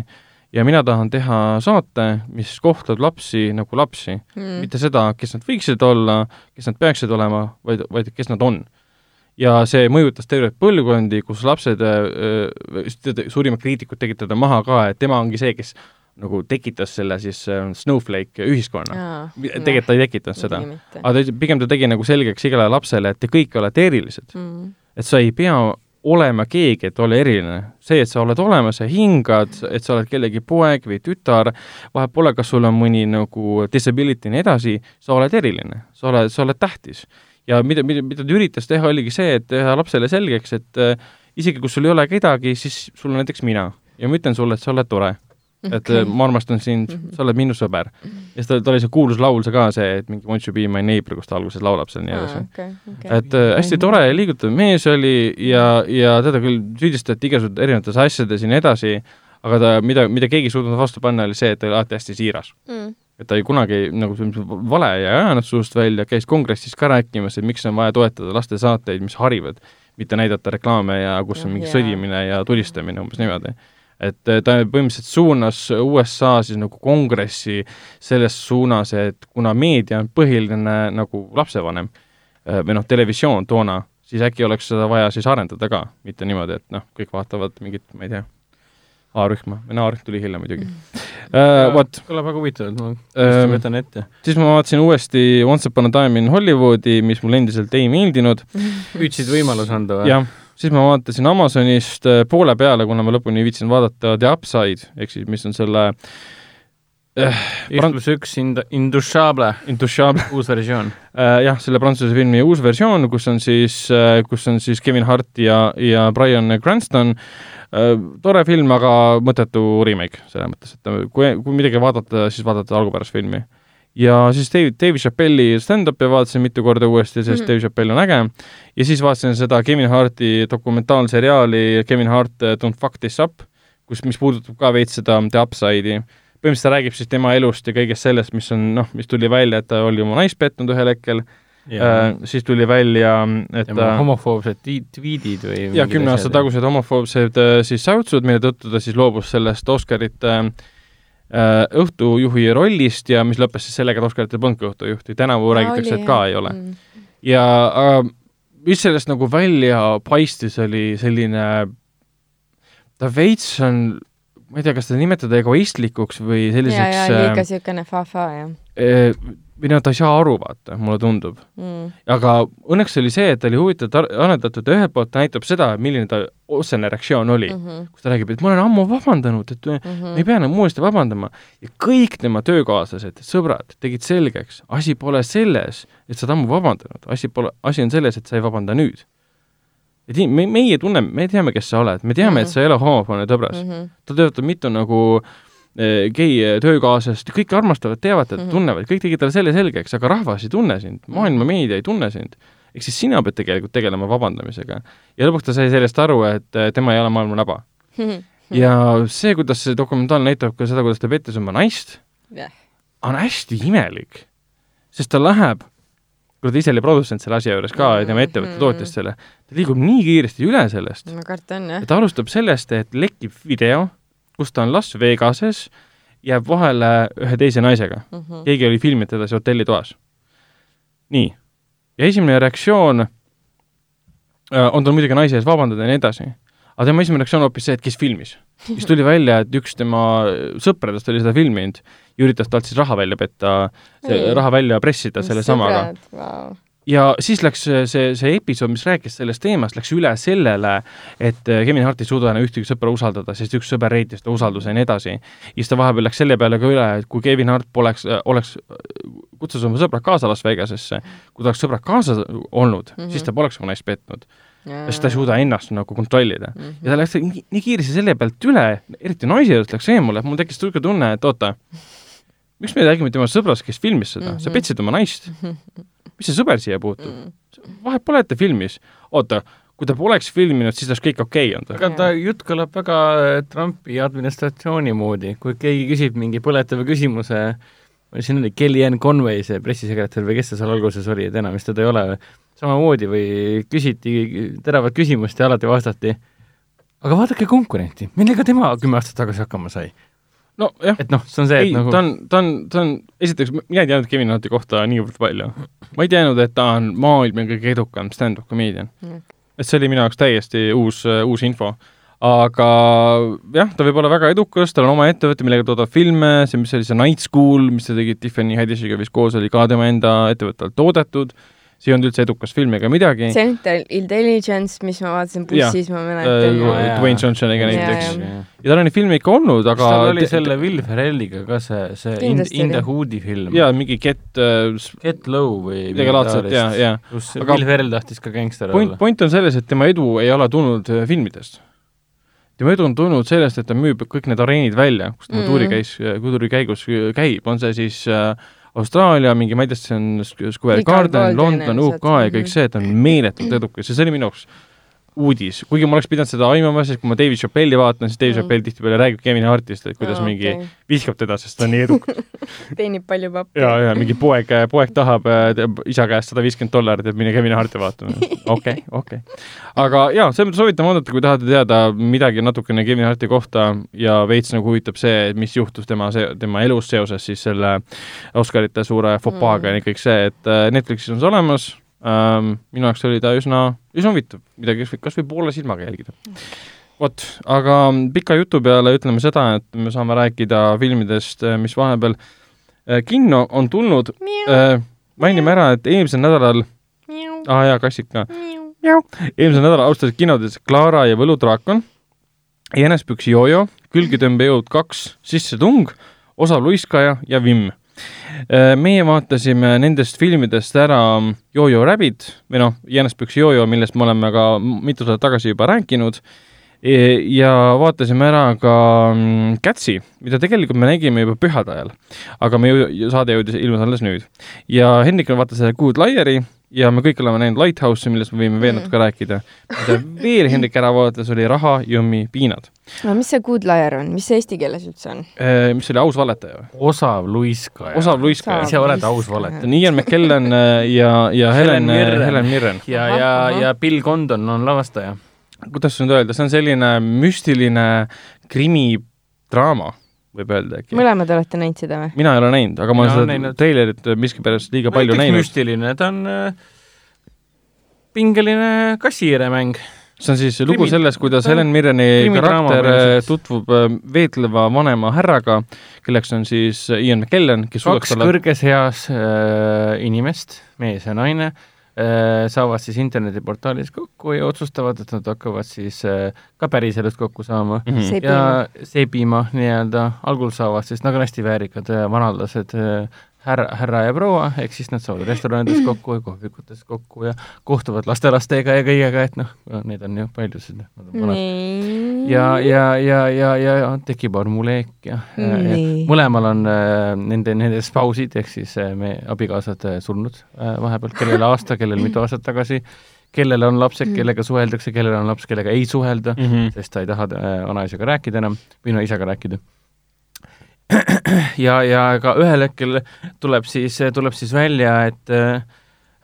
ja mina tahan teha saate, mis kohtleb lapsi nagu lapsi mm., mitte seda, kes nad võiksid olla, kes nad peaksid olema, vaid, vaid kes nad on ja see mõjutas terveid põlvkondi, kus lapsed äh,, suurimad kriitikud tegid teda maha ka, et tema ongi see, kes nagu tekitas selle siis äh, snowflake ühiskonna. tegelikult ta ei tekitanud seda, aga ta, pigem ta tegi nagu selgeks igale lapsele, et te kõik olete erilised. mm.. et sa ei pea olema keegi, et olla eriline. see, et sa oled olemas ja hingad, et sa oled kellegi poeg või tütar, vahet pole, kas sul on mõni nagu disability ja nii edasi, sa oled eriline, sa oled, sa oled tähtis ja mida, mida, mida ta üritas teha, oligi see, et teha lapsele selgeks, et äh, isegi kui sul ei ole kedagi, siis sul on näiteks mina ja ma ütlen sulle, et sa oled tore. et Okei. okay. ma armastan sind mm, -hmm. sa oled minu sõber. ja siis tal, tal oli see kuulus laul see ka see, et mingi Won't you be my neighbor, kus ta alguses laulab seal ja nii edasi. okei, okei. et äh, hästi tore ja liigutav mees oli ja, ja teda küll süüdistati igasuguseid erinevates asjades ja nii edasi, aga ta, mida, mida keegi ei suutnud vastu panna, oli see, et ta oli alati hästi siiras. Mm. Et ta ei kunagi nagu vale ei ajanud suust välja, käis kongressis ka rääkimas, et miks on vaja toetada lastesaateid, mis harivad, mitte näidata reklaame ja kus on mingi jaa. sõdimine ja tulistamine umbes niimoodi. et eh, ta põhimõtteliselt suunas USA siis nagu kongressi selles suunas, et kuna meedia on põhiline nagu lapsevanem eh, või noh, televisioon toona, siis äkki oleks seda vaja siis arendada ka, mitte niimoodi, et noh, kõik vaatavad mingit, ma ei tea, A-rühma, või no A-rühm tuli hiljem muidugi uh,. vot, kõlab väga huvitavalt, ma kindlasti võtan ette. siis ma vaatasin uuesti Once upon a time in Hollywoodi, mis mulle endiselt ei meeldinud, püüdsid võimaluse anda või? jah, siis ma vaatasin Amazonist äh, poole peale, kuna ma lõpuni ei viitsinud vaadata The Upside, ehk siis mis on selle üks pluss üks Ind-, Indushabla, Intouchable uus versioon. äh, jah, selle prantsuse filmi uus versioon, kus on siis, kus on siis Kevin Hart ja, ja Brian Cranston äh,. Tore film, aga mõttetu remake, selles mõttes, et kui, kui midagi vaadata, siis vaadata algupärast filmi. ja siis David, David Chappelli stand-up'i vaatasin mitu korda uuesti, sest mm. -hmm. Dave Chappell on äge. ja siis vaatasin seda Kevin Harti dokumentaalseriaali Kevin Hart äh, Don't fuck this up, kus, mis puudutab ka veits seda The Upside'i põhimõtteliselt ta räägib siis tema elust ja kõigest sellest, mis on noh, mis tuli välja, et ta oli oma naist petnud ühel hetkel äh,, siis tuli välja, et tema ta homofoobsed ti- tweetid või ja kümne aasta. tagused homofoobsed äh, siis säutsud, mille tõttu ta siis loobus sellest Oscarite äh, õhtujuhi rollist ja mis lõppes siis sellega, et Oscarite polnudki õhtujuhti, tänavu räägitakse, et ka ei ole. Mm. ja aga mis sellest nagu välja paistis, oli selline, ta veits on, ma ei tea, kas teda nimetada egoistlikuks või ja, selliseks ja liiga siukene fa-fa jah äh, või no ta ei saa aru, vaata, mulle tundub. mm.. aga õnneks oli see, et ta oli huvitavalt ar- aretatud ja ühelt poolt ta näitab seda, milline ta otsene reaktsioon oli mm, Mm -hmm. kus ta räägib, et ma olen ammu vabandanud, et Mm -hmm. ei pea enam uuesti vabandama. ja kõik tema töökaaslased, sõbrad tegid selgeks, asi pole selles, et sa oled ammu vabandanud, asi pole, asi on selles, et sa ei vabanda nüüd. et me, meie tunneme, me teame, kes sa oled, me teame mm, -hmm. et sa ei ole homofoobne tõbras mm. Mm -hmm. tal töötab mitu nagu eh, gei töökaaslast, kõik armastavad, teavad teda mm, Mhm. -hmm. tunnevad, kõik tegid talle selle selgeks, aga rahvas ei tunne sind, maailma meedia ei tunne sind. ehk siis sina pead tegelikult tegelema vabandamisega. ja lõpuks ta sai sellest aru, et eh, tema ei ole maailma naba. ja see, kuidas see dokumentaal näitab ka seda, kuidas ta pettis oma naist, jah, on hästi imelik. sest ta läheb, kuna ta ise oli produtsent selle asja juures ka ja tema ettevõte Mhm. tootis selle, ta liigub nii kiiresti üle sellest, ma kartan jah ja. ta alustab sellest, et lekib video, kus ta on Las Vegases, jääb vahele ühe teise naisega. Mhm. keegi oli filminud teda seal hotellitoas. nii, ja esimene reaktsioon äh, on tal muidugi naise ees vabandada ja nii edasi, aga tema esimene reaktsioon on hoopis see, et kes filmis. siis tuli välja, et üks tema sõpradest oli seda filminud ja üritas talt siis raha välja petta, raha välja pressida selle samaga. wow.. Ja siis läks see, see, see episood, mis rääkis sellest teemast, läks üle sellele, et äh, Kevin Hart ei suuda enam ühtegi sõpra usaldada, sest üks sõber reitis ta usalduse ja nii edasi. ja siis ta vahepeal läks selle peale ka üle, et kui Kevin Hart poleks, oleks, kutsus oma sõbrad kaasa Las Vegasesse, kui ta oleks sõbrad kaasa olnud mm. -hmm. siis ta poleks oma naist petnud, ja sest ta ei suuda ennast nagu kontrollida. mm. ja ta läks nii, nii kiiresti selle pealt üle, eriti naise juurest läks eemale, et mul tekkis niisugune tunne, et oota, miks me räägime temast sõbrast, kes filmis seda mm, -hmm. sa Mhm. petsid oma naist, mis see sõber siia puutub? -hmm. vahet pole, et ta filmis. oota, kui ta poleks filminud, siis oleks kõik okei olnud. aga ta jutt kõlab väga Trumpi administratsiooni moodi, kui keegi küsib mingi põletava küsimuse, siin oli Kellyanne Conway, see pressisekretär või kes ta seal alguses oli, et enam vist teda ei ole, samamoodi või küsiti teravat küsimust ja alati vastati, aga vaadake konkurenti, millega tema kümme aastat tagasi hakkama sai. nojah, et noh, see on see, ei et, nagu ta on, ta on, ta on, esiteks mina ei teadnud Kevin Harti kohta niivõrd palju. ma ei teadnud, et ta on maailma kõige edukam stand-up comedian Mm.. et see oli minu jaoks täiesti uus, uus info. aga jah, ta võib olla väga edukas, tal on oma ettevõte, millega toodab filme, see, mis oli see Night School, mis ta tegi Tiffany Haddishiga vist koos, oli ka tema enda ettevõtte alt toodetud, see ei olnud üldse edukas film ega midagi. Central Intelligence, mis ma vaatasin bussis, ma Äh, mäletan. jaa. Dwayne Johnsoniga näiteks ja tal on neid filme ikka olnud, kas aga tal oli selle Will Ferrelliga ka see, see In, Kindlasti In the oli. Hoodi film? jaa, mingi Get uh,, Get Low või midagi laadset, jaa, jaa. kus Aga-. Will Ferrell tahtis ka gängster olla. point on selles, et tema edu ei ole tulnud äh, filmidest. tema edu on tulnud sellest, et ta müüb kõik need areenid välja, kus tema Mhm. tuuri käis, tuuri käigus käib, on see siis äh, Austraalia mingi, ma ei tea, see on Square Garden, London. UK ja kõik see, et on meeletult edukas ja see oli minu jaoks uudis, kuigi ma oleks pidanud seda aimama, sest kui ma David Chappelli vaatan, siis David Mm. Chappell tihtipeale räägib Kevin Hartist, et kuidas Aa, mingi okei. viskab teda, sest ta on nii edukas. teenib palju pappi. ja, ja mingi poeg, poeg tahab äh, isa käest sada viiskümmend dollarit, et mine Kevin Harti vaatama. okei, okei. aga jaa, selles mõttes soovitan vaadata, kui tahate teada midagi natukene Kevin Harti kohta ja veits nagu huvitab see, mis juhtus tema, tema elus seoses siis selle Oscarite suure fopaaga Mm. ja kõik see, et äh, Netflixis on see olemas ähm, minu jaoks oli ta üsna, üsna huvitav, midagi kas või poole silmaga jälgida. vot, aga pika jutu peale ütleme seda, et me saame rääkida filmidest, mis vahepeal äh, kinno on tulnud äh,. mainime ära, et eelmisel nädalal, aa ah, jaa, kassik ka. eelmisel nädalal alustasid kinodes Clara ja võludraakon, Jänespüksi jojo, Külgetõmbejõud kaks, Sissetung, Osav luiskaja ja Vimm meie vaatasime nendest filmidest ära Jojo Rabbit või noh, Jänespüksi Jojo, millest me oleme ka mitu aastat tagasi juba rääkinud, ja vaatasime ära ka mm, Catsi, mida tegelikult me nägime juba pühade ajal. aga me ju, saade jõudis, ilmus alles nüüd. ja Hendrik vaatas selle Good Liar'i ja me kõik oleme näinud Lighthouse'i, millest me võime veel Mm. natuke rääkida. mida veel Hendrik ära vaatas, oli Raha, jõmmi, piinad. no mis see good liar on, mis see eesti keeles üldse on? mis oli Aus valetaja või? osav luiskaja. osav luiskaja. ise oled aus valetaja. see on Ian McKellen äh, ja, ja Helen, Helen Mirren. Helen Mirren. ja, ja, ja Bill Condon on lavastaja. Kuidas nüüd öelda, see on selline müstiline krimidraama, võib öelda äkki. mõlemad olete näinud seda või? mina ei ole näinud, aga ma olen seda näinud. treilerit miskipärast liiga palju Kõik näinud. müstiline, ta on äh, pingeline kassihiiremäng. see on siis lugu Krimi- sellest, kuidas Helen Mirreni karakter äh, tutvub äh, veetleva vanema härraga, kelleks on siis Ian McKellen, kes kaks kõrges eas äh, inimest, mees ja naine äh,, saavad siis internetiportaalis kokku ja otsustavad, et nad hakkavad siis äh, ka päriselust kokku saama. Mhm. See- ja sebima nii-öelda, algul saavad siis nagu hästi väärikad äh, vanaldased äh, härra, härra ja proua, ehk siis nad saavad restoranides kokku ja kohvikutes kokku ja kohtuvad lastelastega ja kõigega, et noh, neid on ju paljusid. nii. ja, ja, ja, ja, ja, ja tekib armuleek ja, ja, ja mõlemal on äh, nende, nende spausid ehk siis äh, me abikaasad äh, surnud äh, vahepeal, kellel aasta, kellel mitu aastat tagasi, kellel on lapsed, Mm. kellega suheldakse, kellel on laps, kellega ei suhelda mm -hmm. sest ta ei taha äh, vanaisaga rääkida enam või no isaga rääkida. ja, ja ka ühel hetkel tuleb siis, tuleb siis välja, et äh,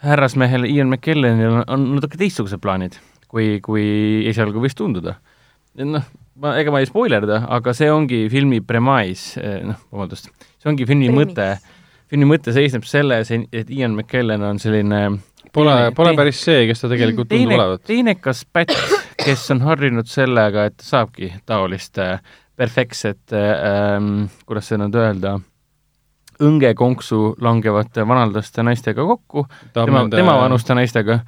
härrasmehel Ian McKellenil on, natuke teistsugused plaanid, kui, kui esialgu võis tunduda. noh, ma, ega ma ei spoilerda, aga see ongi filmi premise, noh, vabandust, see ongi filmi Premise. mõte, filmi mõte seisneb selles, et Ian McKellen on selline Pole, pole päris see, kes ta tegelikult tundub teine, olevat. teinekas pätt, kes on harjunud sellega, et saabki taolist äh, perfektset äh, ähm,, kuidas seda nüüd öelda, õngekonksu langevate vanaldaste naistega kokku, tema, tema vanuste naistega,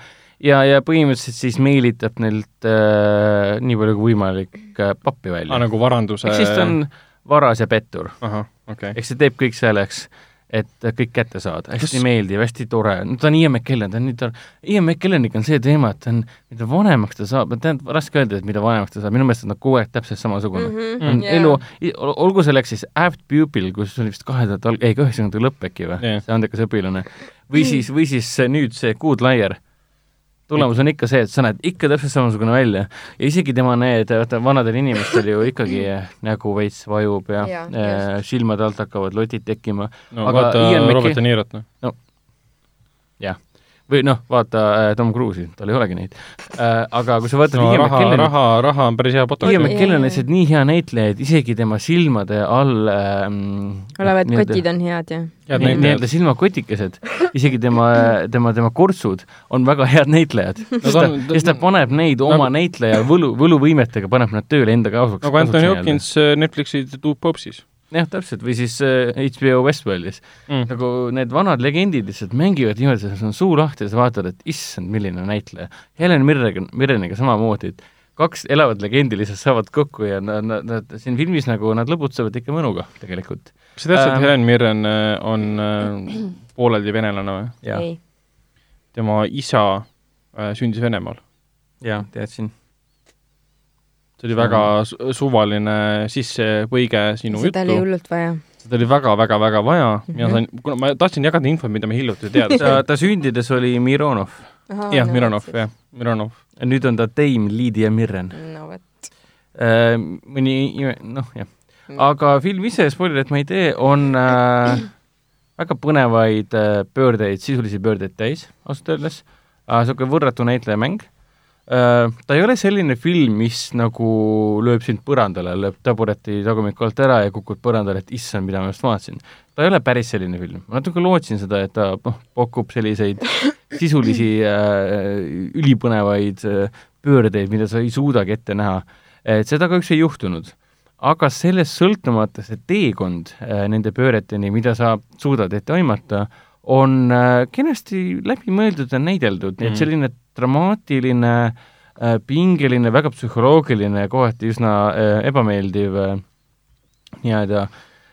ja, ja põhimõtteliselt siis meelitab neilt äh, nii palju kui võimalik äh, pappi välja ah,. nagu varanduse ehk siis ta on varas ja pettur okay.. ehk see teeb kõik selleks, et kõik kätte saada, hästi Kas- meeldiv, hästi tore, no ta on Ian McKellen, ta on nii tore, Ian McKelleniga on see teema, et ta on, mida vanemaks ta saab, tähendab, raske öelda, et mida vanemaks ta saab, minu meelest on ta kogu aeg täpselt samasugune mm. -hmm. Jaa. elu, olgu selleks siis Apt Pupil, kus oli vist kahe tuhat ei, üheksakümnendate lõpp äkki või Jah. see andekas õpilane, või siis, või siis nüüd see Good Liar tulemus on ikka see, et sa näed ikka täpselt samasugune välja. Ja isegi tema need, vaata vanadel inimestel ju ikkagi nägu veits vajub ja, ja äh, silmade alt hakkavad lotid tekkima. No Aga vaata Ian Robert De Nirot, noh. Või noh, vaata äh, Tom Cruise'i, tal ei olegi neid äh,. aga kui sa vaatad no Ian raha, McKelleni, raha, raha on päris hea Ian potok. McKellen on lihtsalt nii hea näitleja, et isegi tema silmade all ähm, olevad nii-öelda- kotid on head ja head nii- näitlejad nii-öelda. silmakotikesed, isegi tema, tema, tema kurtsud on väga head näitlejad no,. sest ta sest ta paneb neid oma näitleja võlu, võluvõimetega paneb nad tööle enda kasuks. nagu Anthony Hopkins äh, Netflixi Two Popsis jah, täpselt, või siis äh, HBO Westworldis mm.. nagu need vanad legendid lihtsalt mängivad niimoodi, et sul on suu lahti ja sa vaatad, et issand, milline näitleja. Helen Mirreniga, Mirreniga samamoodi, et kaks elavat legendi lihtsalt saavad kokku ja nad, nad, nad siin filmis nagu nad lõbutsevad ikka mõnuga tegelikult. kas sa teadsid, et Ähm. Helen Mirren äh, on äh, pooleldi venelane või? tema isa äh, sündis Venemaal. ja teadsin. See oli väga su- suvaline sissepõige sinu seda oli juttu, hullult vaja. seda oli väga-väga-väga vaja, mina Mhm. sain, kuna ma tahtsin jagada infot, mida me hiljuti teada ta, ta sündides oli Mironov. jah, Mironov, jah, Mironov. nüüd on ta Dame Lydia Mirren. no vot. mõni, noh jah. aga film ise, spoilerit ma ei tee, on äh, väga põnevaid äh, pöördeid, sisulisi pöördeid täis, ausalt öeldes äh,. niisugune võrratu näitlejamäng äh,. Ta ei ole selline film, mis nagu lööb sind põrandale, lööb tabureti tagumikku alt ära ja kukud põrandale, et issand, mida ma just vaatasin. ta ei ole päris selline film, ma natuke lootsin seda, et ta noh, pakub selliseid sisulisi äh, ülipõnevaid äh, pöördeid, mida sa ei suudagi ette näha. et seda kahjuks ei juhtunud. aga sellest sõltumata see teekond äh, nende pööreteni, mida sa suudad ette aimata, on äh, kenasti läbimõeldud ja näideldud, nii Mm. et selline dramaatiline äh, pingeline, väga psühholoogiline, kohati üsna äh, ebameeldiv nii-öelda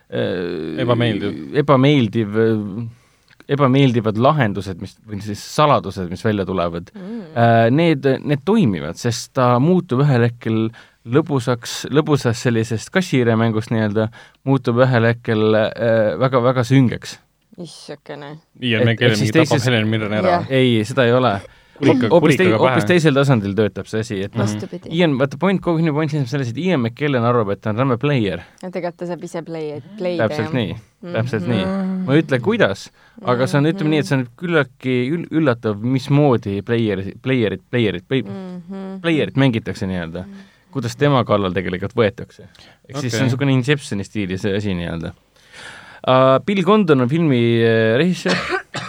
Ebameeldiv. ebameeldiv ebameeldivad lahendused, mis, või siis saladused, mis välja tulevad äh,, need, need toimivad, sest ta muutub ühel hetkel lõbusaks, lõbusast sellisest kassihiiremängust nii-öelda, muutub ühel hetkel väga-väga süngeks. issakene. Ian McKellen mingi tapab Helen Mirren ära Jah.. ei, seda ei ole. Hoopis tei- hoopis teisel tasandil töötab see asi, et noh. Ian, vaata point, kogu minu point seisneb selles, et Ian McKellen arvab, et ta on räme player. ja tegelikult ta saab ise play, play'da. täpselt nii, täpselt Mhm. nii. ma ei ütle, kuidas, aga see on, ütleme nii, et see on küllaltki ül- üllatav, mismoodi player, player'id, player'id, play, Mhm. player'it mängitakse nii-öelda. kuidas tema kallal tegelikult võetakse. ehk okay. siis see on niisugune Inceptioni stiilis asi nii-öelda. Bill Condon on filmi äh, režissöör,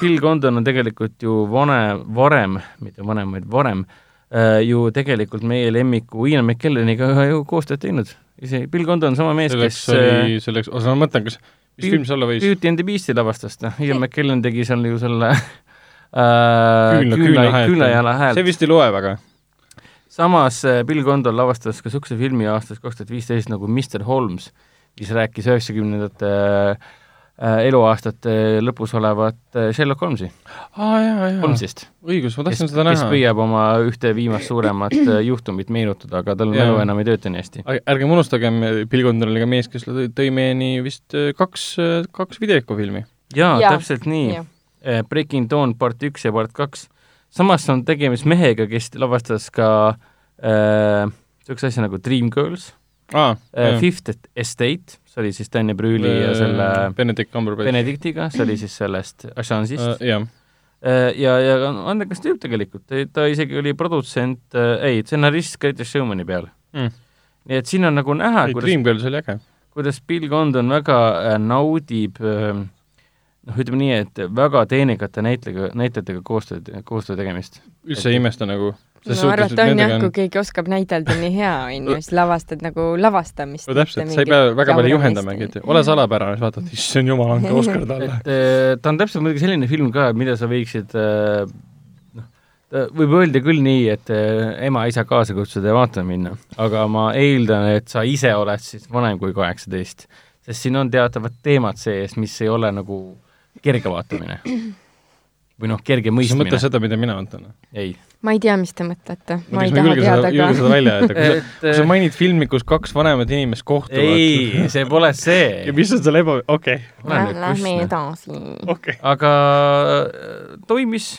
Bill Condon on tegelikult ju vanem, varem, mitte vanem, vaid varem uh, ju tegelikult meie lemmiku Ian McKelleniga ju koostööd teinud. ise Bill Condon on sama mees, kes äh, oli, selleks, osa ma mõtlen, kas, mis film see olla võis? Beauty and the Beast'i lavastas ta, Ian. McKellen tegi seal ju selle äh, küünla, küünla, küünlajala häält see. vist ei loe väga. samas äh, Bill Condon lavastas ka niisuguse filmi aastast kaks tuhat viisteist nagu Mr Holmes, mis rääkis üheksakümnendate äh, eluaastate lõpus olevat äh, Sherlock Holmesi, aa jaa, jaa, Holmesist, õigus, ma kes, tahtsin seda kes näha. püüab oma ühte viimast suuremat äh, juhtumit meenutada, aga tal mälu enam ei tööta nii hästi. ärgem unustagem, Bill Condon oli ka mees, kes tõi meieni vist äh, kaks, kaks videokofilmi. jaa ja,, täpselt nii Eh, Breaking Dawn part üks ja part kaks. samas on tegemist mehega, kes lavastas ka niisuguse äh, asja nagu Dreamgirls aa äh,, Fifth Estate, see oli siis Danny Brühli ja selle Benedict Cumberbatch. Benedictiga, see oli siis sellest Assange'ist jah, äh,. ja, ja on andekas tüüp tegelikult, ta isegi oli produtsent äh,, ei, stsenarist Greatest Showmani peal Mm. nii et siin on nagu näha, kuidas Dreamgirls oli äge. kuidas Bill Condon väga äh, naudib äh, noh, ütleme nii, et väga teenekate näitlejaga, näitlejatega koostööd, koostöö tegemist. üldse ei imesta nagu. No arvata on jah, kui keegi oskab näidelda nii hea, onju, siis lavastad nagu lavastamist. no täpselt, sa ei pea väga palju juhendamagi, et ole salapärane, siis vaatad, issand jumal, andke Oscar talle. et äh, ta on täpselt muidugi selline film ka, mida sa võiksid äh, noh, võib öelda küll nii, et äh, ema-isa kaasa kutsuda ja vaatama minna, aga ma eeldan, et sa ise oled siis vanem kui kaheksateist, sest siin on teatavad teemad sees, mis ei ole nagu kerge vaatamine. või noh, kerge sa mõistmine mõtle. seda, mida mina mõtlen. ei. Ma ei tea, mis te mõtlete, ma ei taha julge seda, teada julge seda ka. välja öelda. kui sa, kui sa mainid filmi, kus kaks vanemat inimest kohtuvad. ei, see pole see ja. mis on seal eba, okei, Lähme edasi. okei. aga äh, toimis,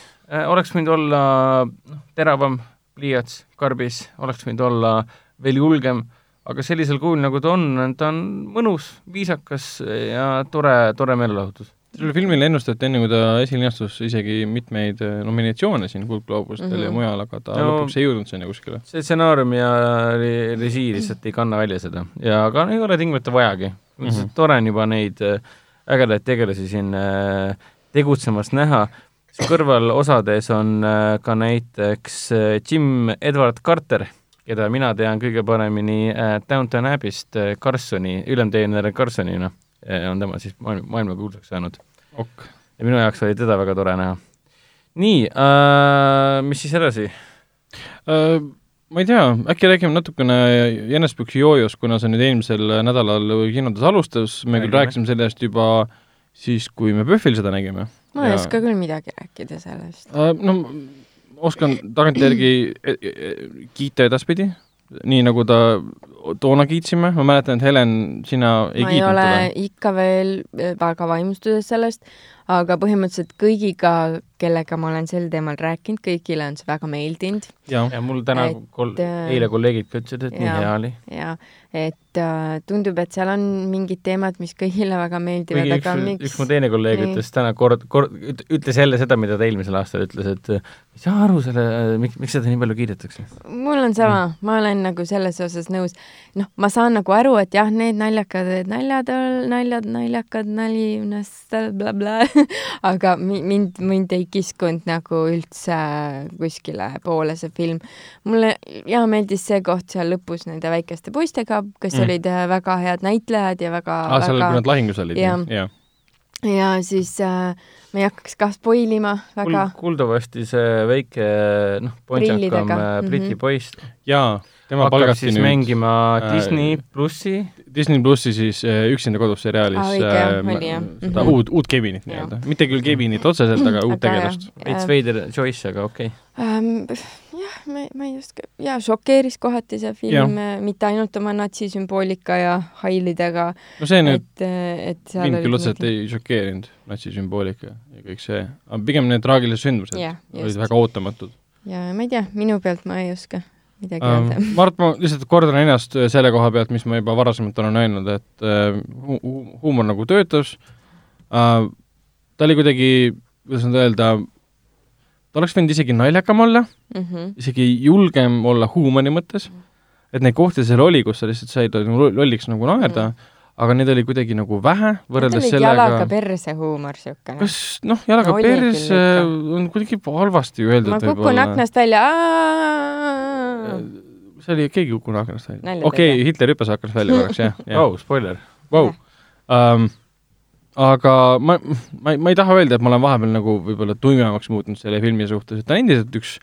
oleks võinud olla noh, teravam pliiats, karbis, oleks võinud olla veel julgem, aga sellisel kujul, nagu ta on, ta on mõnus, viisakas ja tore, tore meelelahutus. Sellele filmile ennustati enne, kui ta esilinastus isegi mitmeid äh, nominatsioone siin Kuldgloobustel mm -hmm. ja Mhm. mujal, aga ta No- lõpuks ei jõudnud sinna kuskile. see stsenaarium ja re- režii lihtsalt ei kanna välja seda ja aga ei ole tingimata vajagi mm. -hmm. tore on juba neid äh, ägedaid tegelasi siin äh, tegutsemas näha, kõrvalosades on ka näiteks Jim Edward Carter, keda mina tean kõige paremini Downton Abbey'st Carsoni, ülemteener Carsonina on tema siis maailma, maailmakuulsaks saanud. ok. ja minu jaoks oli teda väga tore näha. nii äh,, mis siis edasi? Äh, ma ei tea, äkki räägime natukene Jänespuksi joojost, kuna see nüüd eelmisel nädalal kinodes alustas, me küll Räägime. rääkisime sellest juba siis, kui me PÖFFil seda nägime. ma ei oska küll midagi rääkida sellest. no oskan tagantjärgi e- e- kiita edaspidi, nii nagu ta toona kiitsime, ma mäletan, et Helen, sina ei ma ei kiitnud ole teda. ikka veel äh, väga vaimustuses sellest, aga põhimõtteliselt kõigiga, kellega ma olen sel teemal rääkinud, kõigile on see väga meeldinud ja mul täna Et, kol-, äh, eile kolleegid ka ütlesid, et nii jaa. hea oli. ja et äh, tundub, et seal on mingid teemad, mis kõigile väga meeldivad, aga üks, miks üks mu teine kolleeg Nii. ütles täna kord, kord, ütles jälle seda, mida ta eelmisel aastal ütles, et äh, ei saa aru selle, miks, miks seda nii palju kiidetakse. mul on sama mm., ma olen nagu selles osas nõus. noh, ma saan nagu aru, et jah, need naljakad naljad, naljad, naljakad, nali, blablabla aga mi- mind, mind ei kiskunud nagu üldse kuskile poole see film. mulle ja meeldis see koht seal lõpus nende väikeste poistega, kes Mm. mm. olid äh, väga head näitlejad ja väga aa, seal, kui väga nad lahingus olid, Jah. jah. ja siis äh, ma ei hakkaks kah spoil ima väga Kul-, kuuldavasti see väike noh, pontsakam äh, Briti mhm. poiss jaa, tema hakkab siis nüüd mängima äh, Disney plussi Disney plussi siis äh, Üksinda kodus seriaalis Aa, õige, äh, oli, jah. seda Mhm. uut, uut Kevinit nii-öelda, mitte küll Kevinit otseselt, aga uut tegelast. veits äh, veider choice, aga okei okay.. Ähm, jah, ma, ma ei oska, jaa, šokeeris kohati see film, mitte ainult oma natsisümboolika ja hailidega, no see nüüd et, et seal mind küll otseselt ei šokeerinud, natsisümboolika ja kõik see, aga pigem need traagilised sündmused Jah, olid väga ootamatud ja ma ei tea, minu pealt ma ei oska midagi um, öelda. Mart, ma lihtsalt kordan ennast äh, selle koha pealt, mis ma juba varasemalt olen öelnud, et uh, hu hu huumor nagu töötas uh,, ta oli kuidagi, kuidas nüüd öelda, ta oleks võinud isegi naljakam olla, Mhm. isegi julgem olla huumori mõttes, et neid kohti seal oli, kus sa lihtsalt said nagu lolliks nagu naerda mm., aga neid oli kuidagi nagu vähe võrreldes jalaga sellega, perse huumor siukene. kas noh, jalaga No perse on kuidagi halvasti öeldud ma kukun aknast välja. See oli, keegi ei kukkunud aknast välja okei okay. Hitler hüppas aknast välja korraks, jah, oh, spoiler. Vau. Um, aga ma, ma, ma ei taha öelda, et ma olen vahepeal nagu võib-olla tuimemaks muutunud selle filmi suhtes, et ta on endiselt üks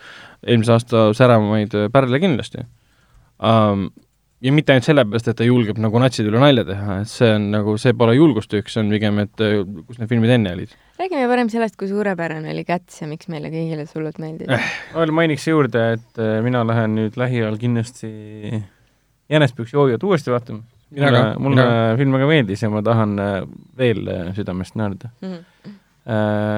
eelmise aasta säravamaid äh, pärle kindlasti um,. Ja mitte ainult sellepärast, et ta julgeb nagu natside üle nalja teha, et see on nagu, see pole julgustükk, see on pigem, et äh, kus need filmid enne olid. räägime parem sellest, kui suurepärane oli Käts ja miks meile kõigile see hullult meeldis. veel mainiks juurde, et äh, mina lähen nüüd lähiajal kindlasti Jänespüks joojat uuesti vaatama. Mina mulle mulle film väga meeldis ja ma tahan äh, veel äh, südamest naerda. Mhm.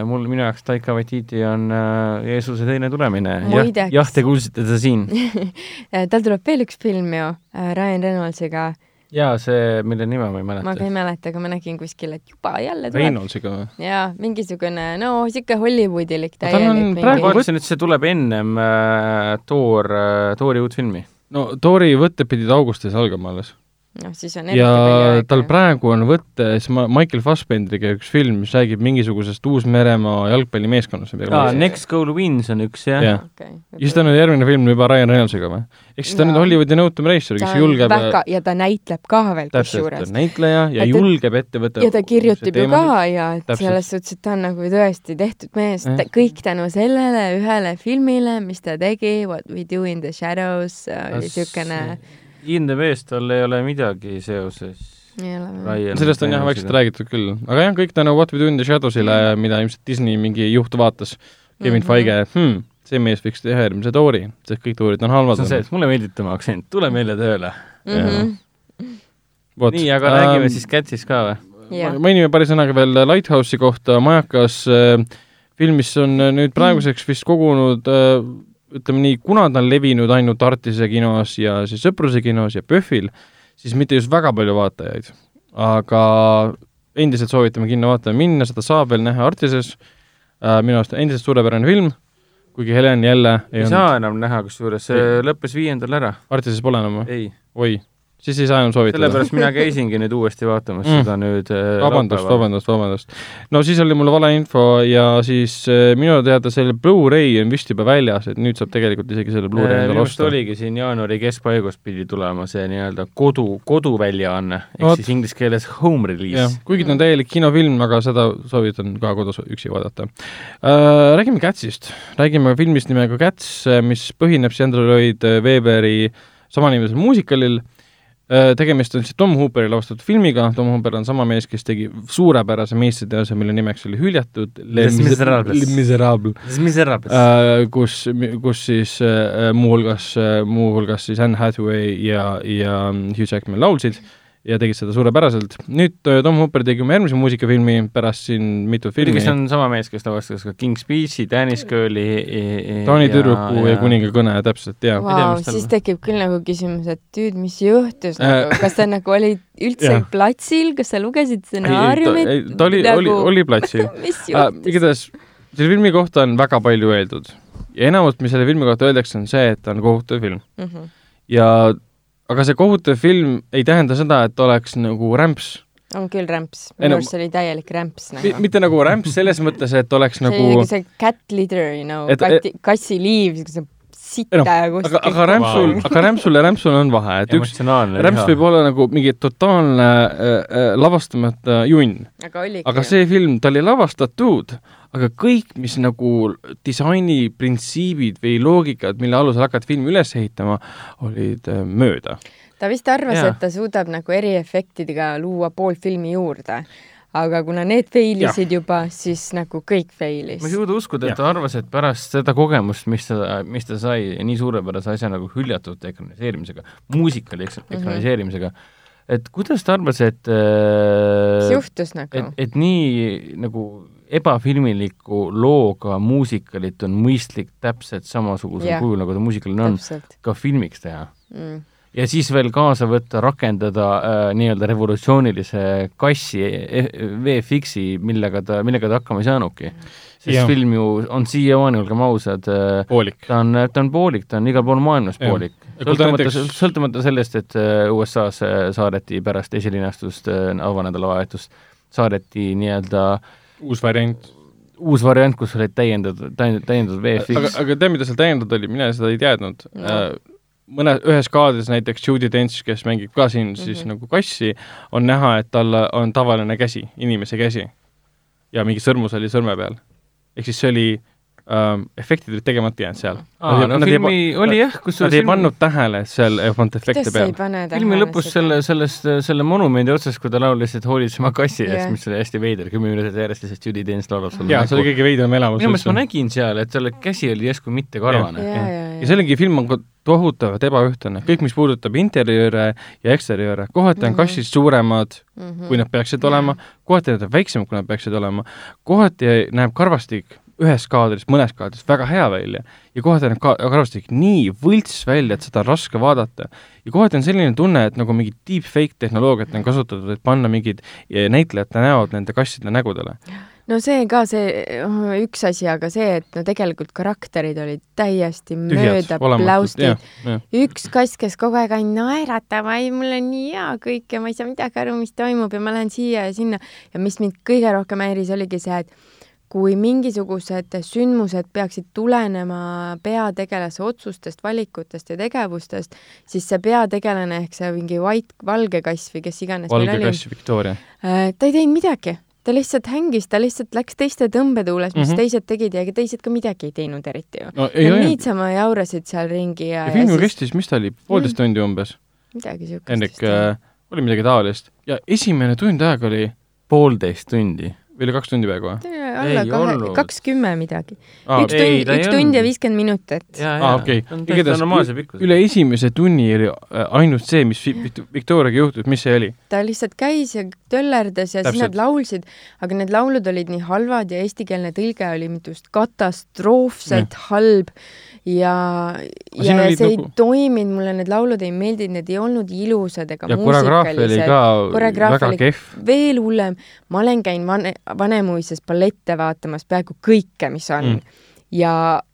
mul, minu jaoks Taika Waititi on äh, Jeesuse teine tulemine. jah jah, te kuulsite teda siin. tal tuleb veel üks film ju, Ryan Reynoldsiga, jaa, see, mille nime ma ei ma ka mäleta. ei mäleta, aga ma nägin kuskil, et juba jälle tuleb. Reynoldsiga või? jaa, mingisugune, no siuke Hollywoodilik tal on täielik praegu ma arvasin, et see tuleb ennem äh, Thor äh,, Thori uut filmi. no Tori võtted pidid augustis algama alles. noh, siis on ja eriti tal praegu on võttes ma- Michael Fassbenderiga üks film, mis räägib mingisugusest Uus-Meremaa jalgpallimeeskonnast. aa, Next Goal Wins on üks jah Jah. okei. ja siis ta on nüüd järgmine film juba Ryan Reynolds'iga või? ehk siis ta on nüüd. Hollywoodi nõutum reisijal, kes julgeb väga ja ta näitleb ka veel täpselt, kusjuures. näitleja ja ta- julgeb ette võtta ja ta kirjutab ju ka ja et Täpselt. selles suhtes, et ta on nagu tõesti tehtud mees Jah., kõik tänu sellele ühele filmile, mis ta tegi, What we do in the shadows, oli siukene. In the West tal ei ole midagi seoses Ryan sellest on jah vaikselt. räägitud küll, aga jah, kõik tänu What We Do in the Shadows'ile, mida ilmselt Disney mingi juht vaatas, Kevin Mhm. Feige, hmm, see mees võiks teha järgmise Tori, sest kõik Torid on halvad see on see, et mulle meeldib tema aktsent, tule meile tööle. Mhm. Vot. nii, aga räägime Ähm, siis Catsist ka või? jah, mainime paari sõnaga veel Lighthouse'i kohta, majakas äh, film, mis on nüüd praeguseks vist kogunud äh, ütleme nii, kuna ta on levinud ainult Artise kinos ja siis Sõpruse kinos ja PÖFFil, siis mitte just väga palju vaatajaid. aga endiselt soovitame kinno vaatama minna, seda saab veel näha Artises äh,, minu arust endiselt suurepärane film, kuigi Helen jälle ei ei olnud, saa enam näha, kusjuures see lõppes viiendal ära. Artises pole enam või? ei, oi, siis ei saa enam soovitada. sellepärast mina käisingi nüüd uuesti vaatamas Mm. seda nüüd äh, vabandust, vabandust, vabandust. no siis oli mul valeinfo ja siis äh, minu teada selle Blu-ray on vist juba väljas, et nüüd saab tegelikult isegi selle Blu-ray endale minu arust osta. oligi siin jaanuari keskpaigus pidi tulema see nii-öelda kodu, koduväljaanne, ehk Vot. siis inglise keeles home release., kuigi ta on täielik kinofilm, aga seda soovitan ka kodus üksi vaadata äh,. Räägime Catsist, räägime filmist nimega Cats, mis põhineb siis Andrew Lloyd Webberi samanimelisel muusikalil Äh, tegemist on siis Tom Hooperi lavastatud filmiga, Tom Hooper on sama mees, kes tegi suurepärase meistriteose, mille nimeks oli Hüljatud Les Miserables. Les Miserables. Miserables. Äh, kus, kus siis äh, muuhulgas, muuhulgas siis Anne Hathaway ja, ja Hugh Jackman laulsid ja tegid seda suurepäraselt. nüüd äh, Tom Hooper tegi oma järgmise muusikafilmi pärast siin mitu filmi kes. on sama mees, kes lavastas ka King's Speech'i, Danish Girl'i Taani tüdruku ja, ja kuninga kõne, täpselt, jaa. Tal- siis tekib küll nagu küsimus, et tüüd, mis juhtus nagu, Äh, kas sa nagu olid üldse jah. platsil, kas sa lugesid stsenaariumit? ta oli, oli, oli platsil. mis äh,. juhtus? igatahes selle filmi kohta on väga palju öeldud ja enamus, mis selle filmi kohta öeldakse, on see, et ta on kohutav film Mhm. ja aga see kohutav film ei tähenda seda, et oleks nagu rämps. on küll rämps, minu arust see oli täielik rämps nagu. mitte nagu rämps selles mõttes, et oleks see nagu nagu see cat litter, you know, kati, kassiliiv, see sita noh, ja aga, kuskil. aga rämpsul, aga rämpsul ja rämpsul on vahe, et üks rämps võib olla nagu mingi totaalne äh, äh, lavastamata junn, aga aga see film, ta oli lavastatud, aga kõik, mis nagu disaini printsiibid või loogikad, mille alusel hakata filmi üles ehitama, olid äh, mööda. ta vist arvas, et ta suudab nagu eriefektidega luua pool filmi juurde. Aga kuna need fail isid juba, siis nagu kõik failis ma ei. suuda uskuda, et ta arvas, et pärast seda kogemust, mis ta, mis ta sai nii suurepärase asja nagu hüljatud ekraniseerimisega, muusikali eks- Mhm. ekraniseerimisega, et kuidas ta arvas, et mis äh, juhtus nagu et, et nii nagu ebafilmiliku looga muusikalit on mõistlik täpselt samasugusel kujul, nagu ta muusikaline on, ka filmiks teha. mm.. Ja siis veel kaasa võtta, rakendada äh, nii-öelda revolutsioonilise kassi eh, VFX-i, millega ta, millega ta hakkama ei saanudki. sest Jah. film ju on siiamaani, olgem ausad äh,, poolik. ta on, ta on poolik, ta on igal pool maailmas poolik. Ja ta sõltumata näiteks-, sõltumata sellest, et äh, USA-s äh, saadeti pärast esilinastust äh, avanädalavahetust, saadeti nii-öelda uus variant. uus variant, kus olid täiendatud, täiendatud aga, VFX. aga tead, mida seal täiendatud oli, mina seda ei teadnud No. mõne, ühes kaadris näiteks Judy Dench, kes mängib ka siin siis mm. -hmm. nagu kassi, on näha, et tal on tavaline käsi, inimese käsi. ja mingi sõrmus oli sõrme peal. ehk siis see oli ähm,, efektid olid tegemata jäänud seal. aa, no filmi oli jah, Nad kusjuures ei film- pannud tähele, seal ei pannud efekte kuidas sa ei peal. pane tähele filmi lõpus selle, sellest, selle monumendi otsas, kui ta laulis, et hoolitsema kassi eest yeah., mis oli hästi veider, kümme minutit järjest lihtsalt Judy Dench laulab sulle jaa, see oli kõige veidram elamus minu meelest ma nägin seal, et selle käsi oli järsku mitte karvane ja, ja, ja, ja sellegi film on ka tohutavalt ebaühtlane, kõik, mis puudutab interjööre ja eksteriööre, kohati on Mhm. kassid suuremad, mm. kui nad peaksid olema, kohati nad on väiksemad, kui nad peaksid olema, kohati näeb karvastik ühes kaadris, mõnes kaadris väga hea välja ja kohati näeb ka karvastik nii võlts välja, et seda on raske vaadata. ja kohati on selline tunne, et nagu mingit deepfake tehnoloogiat on kasutatud, et panna mingid eh, näitlejate näod nende kasside nägudele. no see ka see oh, üks asi, aga see, et no tegelikult karakterid olid täiesti mööda pläustid. üks kass, kes kogu aeg ainult naeratab, ai, mul on nii hea kõik ja ma ei saa midagi aru, mis toimub ja ma lähen siia ja sinna ja mis mind kõige rohkem häiris, oligi see, et kui mingisugused sündmused peaksid tulenema peategelase otsustest, valikutest ja tegevustest, siis see peategelane ehk see mingi white, valge kass või kes iganes valge kass Victoria. ta ei teinud midagi ta lihtsalt hängis, ta lihtsalt läks teiste tõmbetuules, mis mm. -hmm. teised tegid ja ega teised ka midagi ei teinud eriti ju. no Nad niisama jaurasid seal ringi ja, ja film ju siis kestis, mis ta oli, poolteist tundi umbes, midagi siukest. Hendrik äh,, oli midagi taolist ja esimene tund aega oli, poolteist tundi. Või oli kaks tundi peaaegu või? alla Ei kahe olnud., kaks kümme midagi. Aa, üks tund, üks tund ja viiskümmend minutit. aa, okei. pikkusega. üle esimese tunni oli äh, ainult see, mis Vi- Vict- Victoriaga juhtus, mis see oli? ta lihtsalt käis ja töllerdas ja siis Täpselt. nad laulsid, aga need laulud olid nii halvad ja eestikeelne tõlge oli mitu just katastroofselt halb ja, Aga siin ja olid see ei nagu- toiminud, mulle need laulud ei meeldinud, need ei olnud ilusad ega ja koreograafia oli ka kehv. veel hullem, ma olen käinud Vane, Vanemuises ballette vaatamas peaaegu kõike, mis on Mm. Ja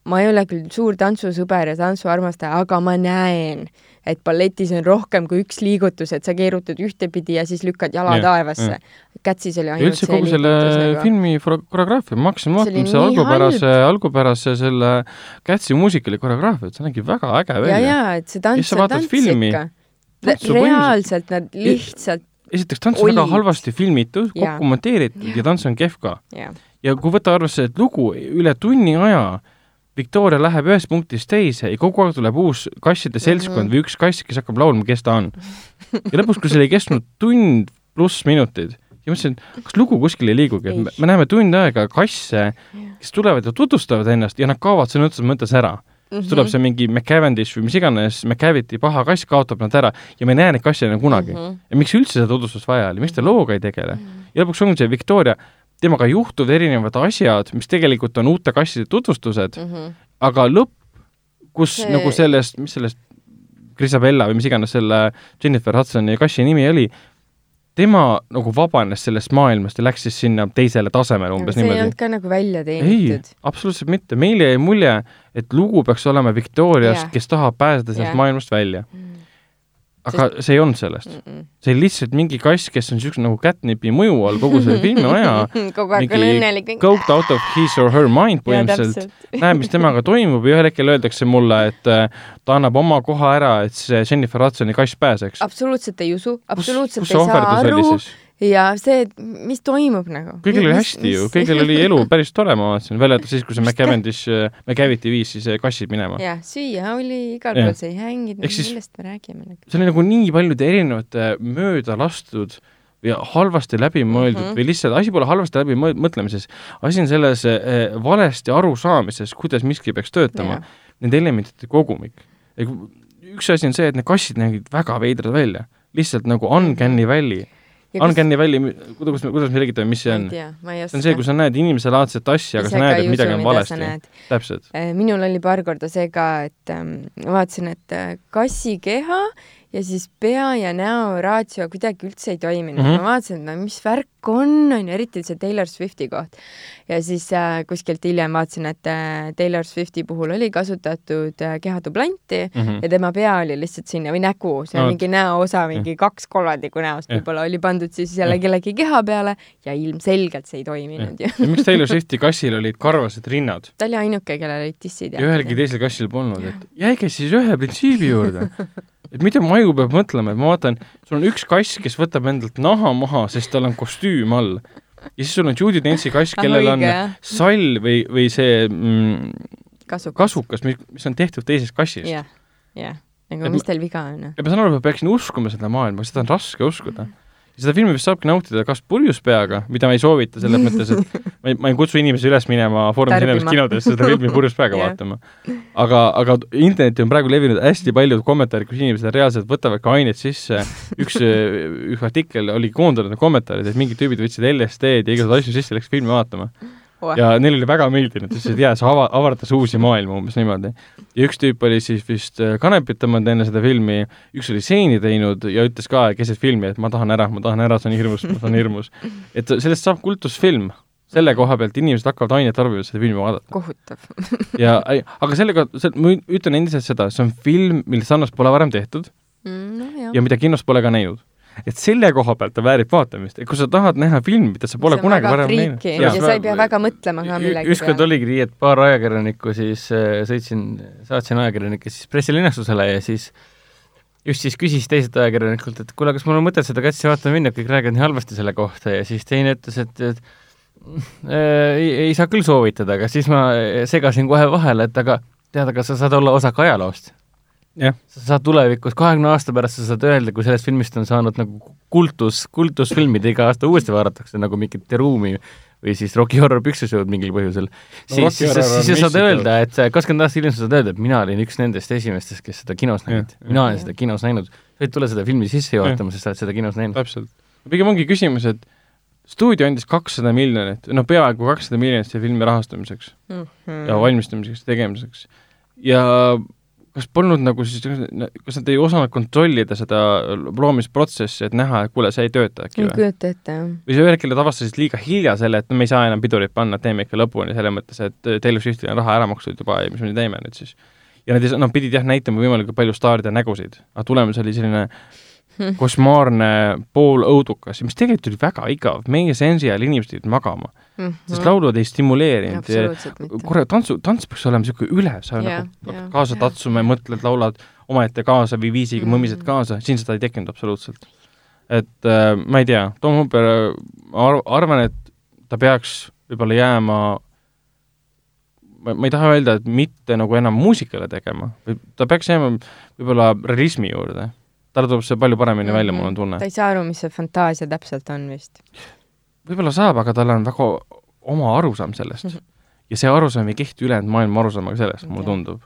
ma ei ole küll suur tantsusõber ja tantsuarmastaja, aga ma näen, et balletis on rohkem kui üks liigutus, et sa keerutad ühtepidi ja siis lükkad jala Jah, taevasse. Kätsis oli ja ainult üldse see kogu selle nagu. filmi koreograafia, ma hakkasin vaatama nii algupärase, algupärase selle Kätsi muusikali koreograafiat, see nägi väga äge ja, välja. ja et see Ja tants on tants filmi, ikka. reaalselt nad lihtsalt, esiteks tants on väga halvasti filmitud, kokku monteeritud ja tants on kehv ka. Ja kui võtta arvesse, et lugu üle tunni aja Victoria läheb ühest punktist teise ja kogu aeg tuleb uus kasside seltskond Mhm. või üks kass, kes hakkab laulma, kes ta on. ja lõpuks, kui see oli kestnud tund pluss minutid ja mõtlesin, et kas lugu kuskil ei liigugi, et me, me näeme tund aega kasse, kes tulevad ja tutvustavad ennast ja nad kaovad sõna otseses mõttes ära. siis Mhm. tuleb see mingi McCavendish või mis iganes, McCavity paha kass kaotab nad ära ja me ei näe neid kasse enam kunagi. Mhm. ja miks üldse seda tutvustust vaja oli, miks ta looga ei tegele? ja lõpuks ongi see Victoria, temaga juhtuvad erinevad asjad, mis tegelikult on uute kasside tutvustused, Mhm. aga lõpp, kus See- see... nagu sellest, mis sellest, Grisabella või mis iganes selle Jennifer Hudsoni kassi nimi oli, tema nagu vabanes sellest maailmast ja läks siis sinna teisele tasemele umbes see ei niimoodi olnud. ka nagu välja ei teenitud., absoluutselt mitte, meile jäi mulje, et lugu peaks olema Victoriast Jah. kes tahab pääseda sellest Jah. maailmast välja. Aga see ei olnud sellest. Mm-mm. see oli lihtsalt mingi kass, kes on niisugune nagu catnipi mõju all kogu selle filmi aja, kogu aeg on õnnelik. coked out of his or her mind põhimõtteliselt, näeb, mis temaga toimub ja ühel hetkel öeldakse mulle, et äh, ta annab oma koha ära, et see Jennifer Hudsoni kass pääseks. absoluutselt ei usu, absoluutselt kus ei see saa aru? Ja see, mis toimub nagu. kõigil oli hästi ju, kõigil oli elu päris tore, ma vaatasin, välja arvatud siis, kui see McCavendish, McCavity viis siis äh, kassid minema. jah, süüa oli igal pool, sai hängida, millest me räägime nagu. see oli nagu nii paljude erinevate mööda lastud ja halvasti läbimõeldud mm Mhm. -hmm. või lihtsalt asi pole halvasti läbi mõe- mõtlemises, asi on selles äh, valesti arusaamises, kuidas miski peaks töötama, nende elementide kogumik. üks asi on see, et need kassid nägid väga veidrad välja, lihtsalt nagu Uncanny Valley. Uncanny Valley, kuidas, kuidas me selgitame, mis see on? see on see, kui sa näed inimeselaadset asja, aga sa näed, et midagi on valesti. täpselt. Äh, minul oli paar korda see ka, et ähm, vaatasin, et äh, kassi keha ja siis pea ja näo ratio kuidagi üldse ei toiminud mm. -hmm. ma vaatasin, et no mis värk on, on ju, eriti see Taylor Swifti koht. ja siis äh, kuskilt hiljem vaatasin, et äh, Taylor Swifti puhul oli kasutatud äh, kehadublanti Mm -hmm. ja tema pea oli lihtsalt sinna või nägu, see on No, mingi näoosa, mingi kaks kolmandikku näost võib-olla oli pandud siis jälle kellegi keha peale ja ilmselgelt see ei toiminud ju. ja miks Taylor Swifti kassil olid karvased rinnad ta oli ainuke, kellel olid dissid ja ühelgi teisel kassil polnud, et jääge siis ühe printsiibi juurde. et mida mu aju peab mõtlema, et ma vaatan, sul on üks kass, kes võtab endalt naha maha, sest tal on kostüüm all. ja siis sul on Judy Dench'i kass, kellel on sall või, või see mm, kasukas. kasukas, mis, mis on tehtud teisest kassist. jah, jah, Et nagu mis teil viga on? ja ma saan aru, et ma peaksin uskuma seda maailma, seda on raske uskuda. Seda filmi vist saabki nautida kas purjus peaga, mida ma ei soovita selles mõttes, et ma ei, ma ei kutsu inimesi üles minema Foorum Tarbima. Cinemas kinodesse seda filmi purjus peaga Jah. vaatama. aga, aga internetti on praegu levinud hästi paljud kommentaarid, kus inimesed reaalselt võtavad ka aineid sisse. üks, üks artikkel oli koondanud kommentaarid, et mingid tüübid võtsid LSD-d ja igasuguseid asju sisse, läks filmi vaatama. Ja neile oli väga meeldinud, ütlesid, et jaa, see ava-, avardas uusi maailmu umbes niimoodi. ja üks tüüp oli siis vist äh, kanepit tõmmanud enne seda filmi, üks oli seeni teinud ja ütles ka keset filmi, et ma tahan ära, ma tahan ära, see on hirmus, see on hirmus. et sellest saab kultusfilm, selle koha pealt inimesed hakkavad ainet tarbima, seda filmi vaadata. kohutav. ja, aga sellega, ma ütlen endiselt seda, see on film, mille sarnast pole varem tehtud nojah ja. mida kinos pole ka näinud. Et selle koha pealt ta väärib vaatamist, et kui sa tahad näha filmi, mida sa pole kunagi varem näinud. ja sa ei pea väga mõtlema ka millegi ükskord oligi nii, et paar ajakirjanikku siis äh, sõitsin, saatsin ajakirjanikke siis pressilinastusele ja siis just siis küsis teiselt ajakirjanikult, et kuule, kas mul on mõtet seda katsi vaatama minna, kõik räägivad nii halvasti selle kohta ja siis teine ütles, et, et äh, ei, ei saa küll soovitada, aga siis ma segasin kohe vahele, et aga tead, aga sa saad olla osake ajaloost. Sa saad tulevikus, kahekümne aasta pärast sa saad öelda, kui sellest filmist on saanud nagu kultus, kultusfilmid iga aasta uuesti vaadatakse nagu mingit The Room'i või siis Rocky Horror Picture Show'd mingil põhjusel no,, siis, siis, siis sa saad öelda, et kakskümmend aastat hiljem sa saad öelda, et mina olin üks nendest esimestest, kes seda kinos nägid mina olen seda kinos näinud. sa võid tulla seda filmi sisse juhatama, sest sa oled seda kinos näinud. täpselt. pigem ongi küsimus, et stuudio andis kakssada miljonit, no peaaegu kakssada miljonit selle filmi rahastamiseks Mhm. ja valmistamiseks, tegemiseks. ja kas polnud nagu siis, kas nad ei osanud kontrollida seda loomisprotsessi, et näha, et kuule, see ei tööta äkki ei või? kujuta ette, jah. või sa ühel hetkel avastasid liiga hilja selle, et no me ei saa enam pidurit panna, teeme ikka lõpuni, selles mõttes, et Taylor Swiftile on raha ära makstud juba ja mis me nüüd teeme nüüd siis. ja nad ei saa, nad pidid jah näitama võimalikult palju staaride nägusid, aga tulemus oli selline košmaarne poolõudukas, mis tegelikult oli väga igav, meie seansi ajal inimesed jäid magama, sest laulud ei stimuleerinud korra tantsu, tants peaks olema niisugune üle, sa Jah, nagu hakkad kaasa jah. tatsuma ja mõtled, laulad omaette kaasa või viisiga Mm. mõmised kaasa, siin seda ei tekkinud absoluutselt. et äh, ma ei tea, Tom Hooper äh, ma ar- arvan, et ta peaks võib-olla jääma ma ma, ma ei taha öelda, et mitte nagu enam muusikale tegema, ta peaks jääma võib-olla realismi juurde. Talle tuleb see palju paremini välja, mul on tunne. ta ei saa aru, mis see fantaasia täpselt on vist. võib-olla saab, aga tal on väga oma arusaam sellest. ja see arusaam ei kehti ülejäänud maailma arusaamaga sellest, mulle tundub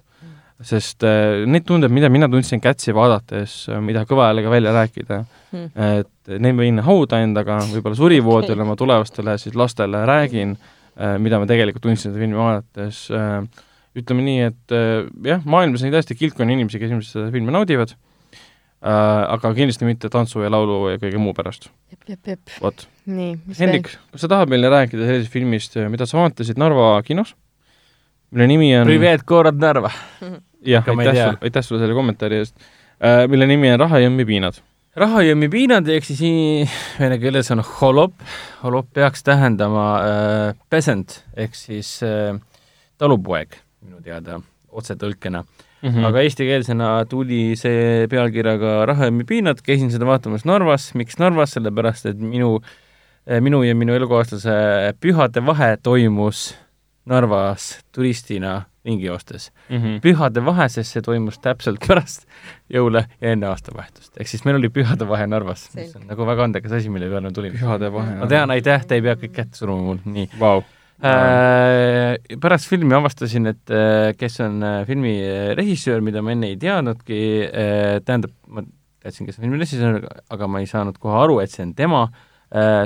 sest äh, neid tundeid, mida mina tundsin Kätsi vaadates, mida kõva häälega välja rääkida hmm., et neid ma viin hauda endaga, võib-olla surivoodile okay. oma tulevastele siis lastele räägin äh,, mida ma tegelikult tundsin seda filmi vaadates äh,, ütleme nii, et äh, jah, maailmas on tõesti kilpkonn inimesi, kes ilmselt seda filmi naudivad äh,, aga kindlasti mitte tantsu ja laulu ja kõige muu pärast. jep, jep, jep. vot. Hendrik, kas sa tahad meile rääkida sellisest filmist, mida sa vaatasid Narva kinos? mille nimi on Privet, Korod Narva jah, aitäh sulle, aitäh sulle selle kommentaari eest äh,, mille nimi on Rahajõmmi piinad. rahajõmmi piinad ehk siis vene keeles on holop, holop peaks tähendama äh, peasant ehk siis äh, talupoeg minu teada otsetõlkena mm. -hmm. aga eestikeelsena tuli see pealkirjaga Rahajõmmi piinad, käisin seda vaatamas Narvas, miks Narvas, sellepärast et minu, äh, minu ja minu elukaaslase pühade vahe toimus Narvas turistina ringi joostes mm. -hmm. pühade vahe, sest see toimus täpselt pärast jõule ja enne aastavahetust. ehk siis meil oli pühade vahe Narvas, mis on nagu väga andekas asi, mille peale me tulime. pühade vahe. ma tean, aitäh, te ei pea kõik kätte suruma mul, nii wow.. Äh, pärast filmi avastasin, et äh, kes on äh, filmi režissöör, mida ma enne ei teadnudki. Äh,, tähendab, ma teadsin, kes on filmi režissöör, aga ma ei saanud kohe aru, et see on tema.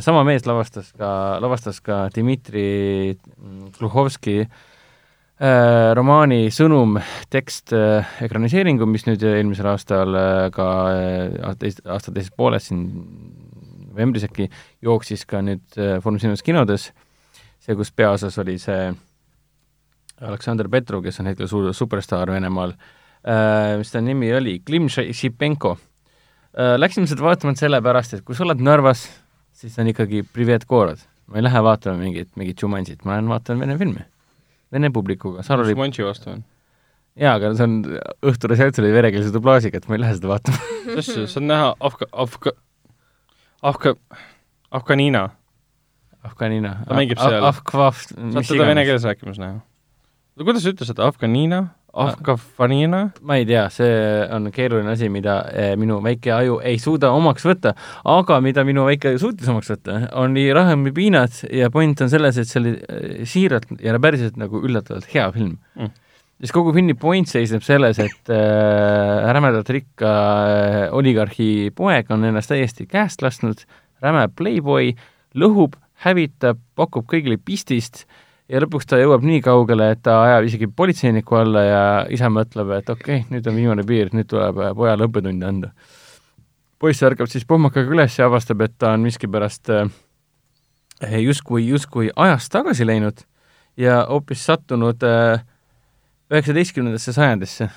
Sama mees lavastas ka, lavastas ka Dmitri Gluhovski äh, Äh, romaani sõnum, tekst, ekraniseeringu, mis nüüd eelmisel aastal ka aasta teises pooles siin novembris äkki jooksis ka nüüd Foorum Cinemas kinodes, see, kus peaosas oli see Aleksandr Petrov, kes on hetkel suur superstaar Venemaal, mis ta nimi oli, Klim Šipenko. Läksime seda vaatama sellepärast, et kui sa oled Narvas, siis on ikkagi Privet Gorod. ma ei lähe vaatama mingit, mingit Jumansit, ma lähen vaatan vene filmi vene publikuga, oli Šmanši vastu on? jaa, aga see on Õhture selts oli venekeelse dublaažiga, et ma ei lähe seda vaatama see on näha Afga-, Afga-, Afga-, Afganina. Afganina. ta mängib seal. Afkvaf, saad teda vene keeles rääkimas näha? kuidas sa ütlesid seda, Afganina? Afganiina? ma ei tea, see on keeruline asi, mida eh, minu väike aju ei suuda omaks võtta, aga mida minu väike aju suutis omaks võtta, on nii Rahemi piinad ja point on selles, et see oli eh, siiralt ja päriselt nagu üllatavalt hea film mm siis kogu filmi point seisneb selles, et äh, rämedalt rikka äh, oligarhi poeg on ennast täiesti käest lasknud, räme playboy, lõhub, hävitab, pakub kõigile pistist ja lõpuks ta jõuab nii kaugele, et ta ajab isegi politseiniku alla ja isa mõtleb, et okei okay,, nüüd on viimane piir, nüüd tuleb äh, pojale õppetund anda. poiss ärkab siis pohmakaga üles ja avastab, et ta on miskipärast äh, justkui, justkui ajast tagasi läinud ja hoopis sattunud äh, üheksateistkümnendasse sajandisse.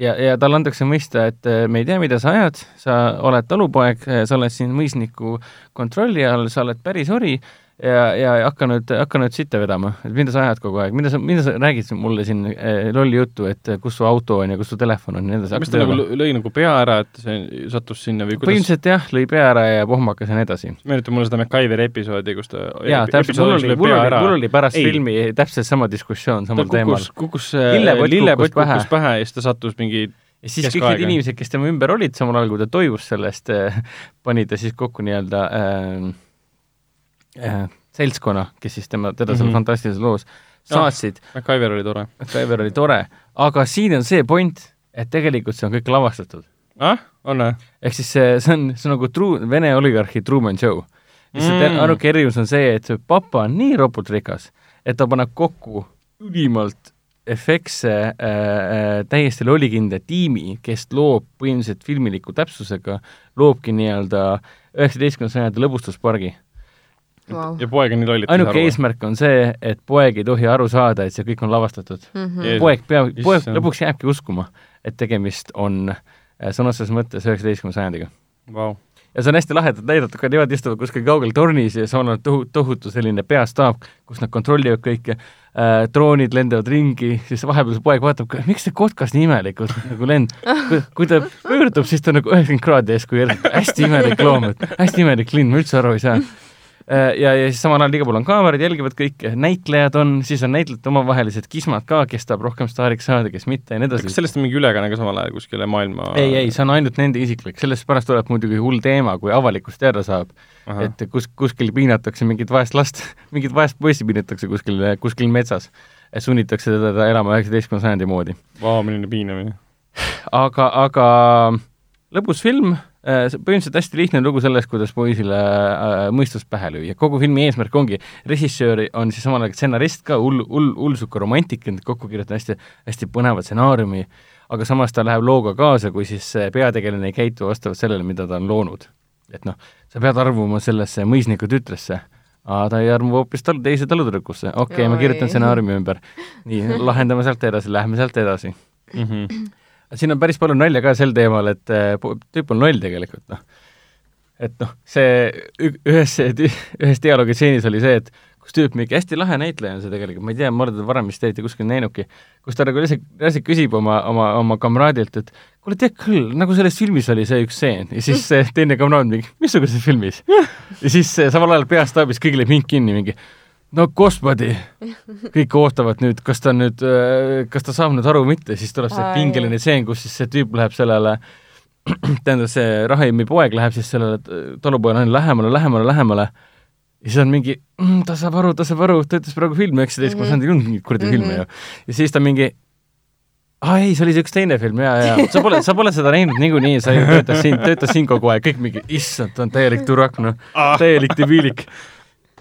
Ja, ja talle antakse mõista, et me ei tea, mida sa ajad, sa oled talupoeg, sa oled siin mõisniku kontrolli all, sa oled päris ori ja, ja hakka nüüd, hakka nüüd sitta vedama, et mida sa ajad kogu aeg, mida sa, mida sa räägid mulle siin eh, lolli juttu, et kus su auto on ja kus su telefon on ja nii edasi. mis ta nagu lõi nagu pea ära, et see sattus sinna või kuidas? põhimõtteliselt jah, lõi pea ära ja pohmakas ja nii edasi. meenutab mulle seda MacGyveri episoodi, kus ta jaa, täpselt, mul oli, mul oli, mul oli pärast Ei. filmi täpselt sama diskussioon samal ta teemal. kukkus, lillepott lillepott kukkus pähe ja siis ta sattus mingi ja siis kõik need inimesed, kes tema ümber olid samal ajal, kui ta toimus sellest, eh, pani ta siis kokku nii-öelda äh, äh, seltskonna, kes siis tema, teda mm -hmm. seal mhm. fantastilises loos saatsid no,. MacGyver oli tore. MacGyver oli tore, aga siin on see point, et tegelikult see on kõik lavastatud. ah, on või? ehk siis see, see on, see on nagu true, Vene oligarhi Truman Show. lihtsalt mm. ainuke erinevus on see, et see papa on nii ropult rikas, et ta paneb kokku ülimalt efektse äh, äh, täiesti lollikindla tiimi, kes loob põhimõtteliselt filmiliku täpsusega, loobki nii-öelda üheksateistkümnenda sajandi lõbustuspargi wow.. ja poeg on nii lollitas ainuke aru. eesmärk on see, et poeg ei tohi aru saada, et see kõik on lavastatud mm. -hmm. poeg peab, poeg lõpuks jääbki uskuma, et tegemist on äh, sõna otseses mõttes üheksateistkümnenda sajandiga wow. ja see on hästi lahedalt näidatud, ka nemad istuvad kuskil kaugel tornis ja seal on tohu-, tohutu selline peastaap, kus nad kontrollivad kõike äh,, droonid lendavad ringi, siis vahepeal see poeg vaatab, miks see kotkas nii imelikult nagu lend, kui ta pöördub, siis ta on nagu üheksakümmend kraadi ees, kui hästi imelik loom, et hästi imelik linn, ma üldse aru ei saa ja, ja siis samal ajal igal pool on kaamerad, jälgivad kõike, näitlejad on, siis on näitlejate omavahelised kismad ka, kes tahab rohkem staariks saada, kes mitte ja nii edasi kas. sellest on mingi ülekanne ka samal ajal kuskile maailma ei, ei, see on ainult nende isiklik, sellest pärast tuleb muidugi hull teema, kui avalikkus teada saab, et kus, kuskil piinatakse mingit vaest last, mingit vaest poissi piinatakse kuskil, kuskil metsas. sunnitakse teda elama üheksateistkümnenda sajandi moodi. Vau, milline piinamine. aga, aga lõbus film, põhimõtteliselt hästi lihtne lugu sellest, kuidas poisile äh, mõistust pähe lüüa. kogu filmi eesmärk ongi, režissöör on siis samal ajal stsenarist ka, hull, hull, hullsuka romantik, kokku kirjutanud hästi, hästi põneva stsenaariumi, aga samas ta läheb looga kaasa, kui siis see peategelane ei käitu vastavalt sellele, mida ta on loonud. et noh, sa pead armuma sellesse mõisniku tütresse, aga ta ei armu hoopis tal-, teise talutüdrukusse, okei okay,, ma kirjutan stsenaariumi ümber. nii, lahendame sealt edasi, lähme sealt edasi Mhm. Siin on päris palju nalja ka sel teemal, et po- tüüp on loll tegelikult, noh. et noh, see ühes, ühes dialoogitseenis oli see, et kus tüüp mingi hästi lahe näitleja on see tegelikult, ma ei tea, ma olen teda varem vist eriti kuskil näinudki, kus ta nagu lihtsalt, lihtsalt küsib oma, oma, oma kamraadilt, et kuule, tead küll, nagu selles filmis oli see üks stseen ja siis see teine kamraad mingi, missuguses filmis? ja siis see samal ajal peastaabis kõigile mink kinni mingi no gospodi, kõik ootavad nüüd, kas ta nüüd, kas ta saab nüüd aru või mitte, siis tuleb see pingeline stseen, kus siis see tüüp läheb sellele, tähendab, see Rahimi poeg läheb siis sellele t- talupojale aina lähemale, lähemale, lähemale. Ja siis on mingi mm,, ta saab aru, ta saab aru, ta ütles praegu film üheksateist, ma saan mingit kuradi filmi ju. ja siis ta mingi aa ei, see oli see üks teine film. Ja, ja sa pole, sa pole seda näinud niikuinii, sa ju töötad siin, töötad siin kogu aeg, kõik mingi, issand, ta on täielik turak, noh, täielik debiilik.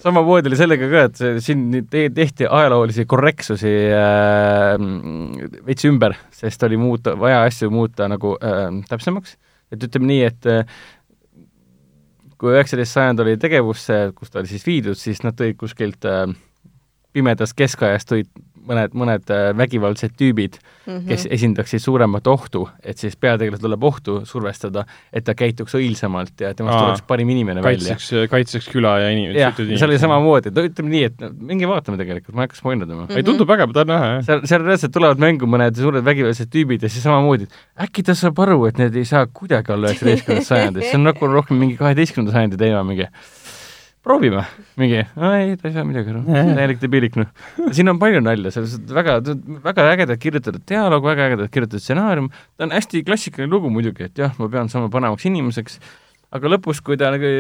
Samamoodi oli sellega ka, et siin te- tehti ajaloolisi korrektsusi äh, veits ümber, sest oli muuta, vaja asju muuta nagu äh, täpsemaks, et ütleme nii, et äh, kui üheksateist sajand oli tegevusse, kus ta oli siis viidud, siis nad tõid kuskilt äh, pimedast keskajast tõid mõned, mõned äh, vägivaldsed tüübid, Mhm. kes esindaksid suuremat ohtu, et siis peategelane tuleb ohtu survestada, et ta käituks õilsamalt ja temast Aa. tuleks parim inimene välja. kaitseks, kaitseks küla ja inimesed. jah, see oli. samamoodi, et ütleme nii, et no, minge vaatame tegelikult, ma ei hakka spoilerdama. ei, tundub äge, ma tahan näha, jah. seal, seal reaalselt tulevad mängu mõned suured vägivaldsed tüübid ja siis samamoodi, et äkki ta saab aru, et need ei saa kuidagi olla üheksateistkümnendas sajandis, see on nagu rohkem mingi kaheteistkümnenda sajandi teema mingi. proovime, mingi, ei, ta ei saa midagi aru, täielik debiilik, noh. siin on palju nalja, selles suhtes väga, väga ägedalt kirjutatud dialoog, väga ägedalt kirjutatud stsenaarium, ta on hästi klassikaline lugu muidugi, et jah, ma pean saama panevaks inimeseks, aga lõpus, kui ta nagu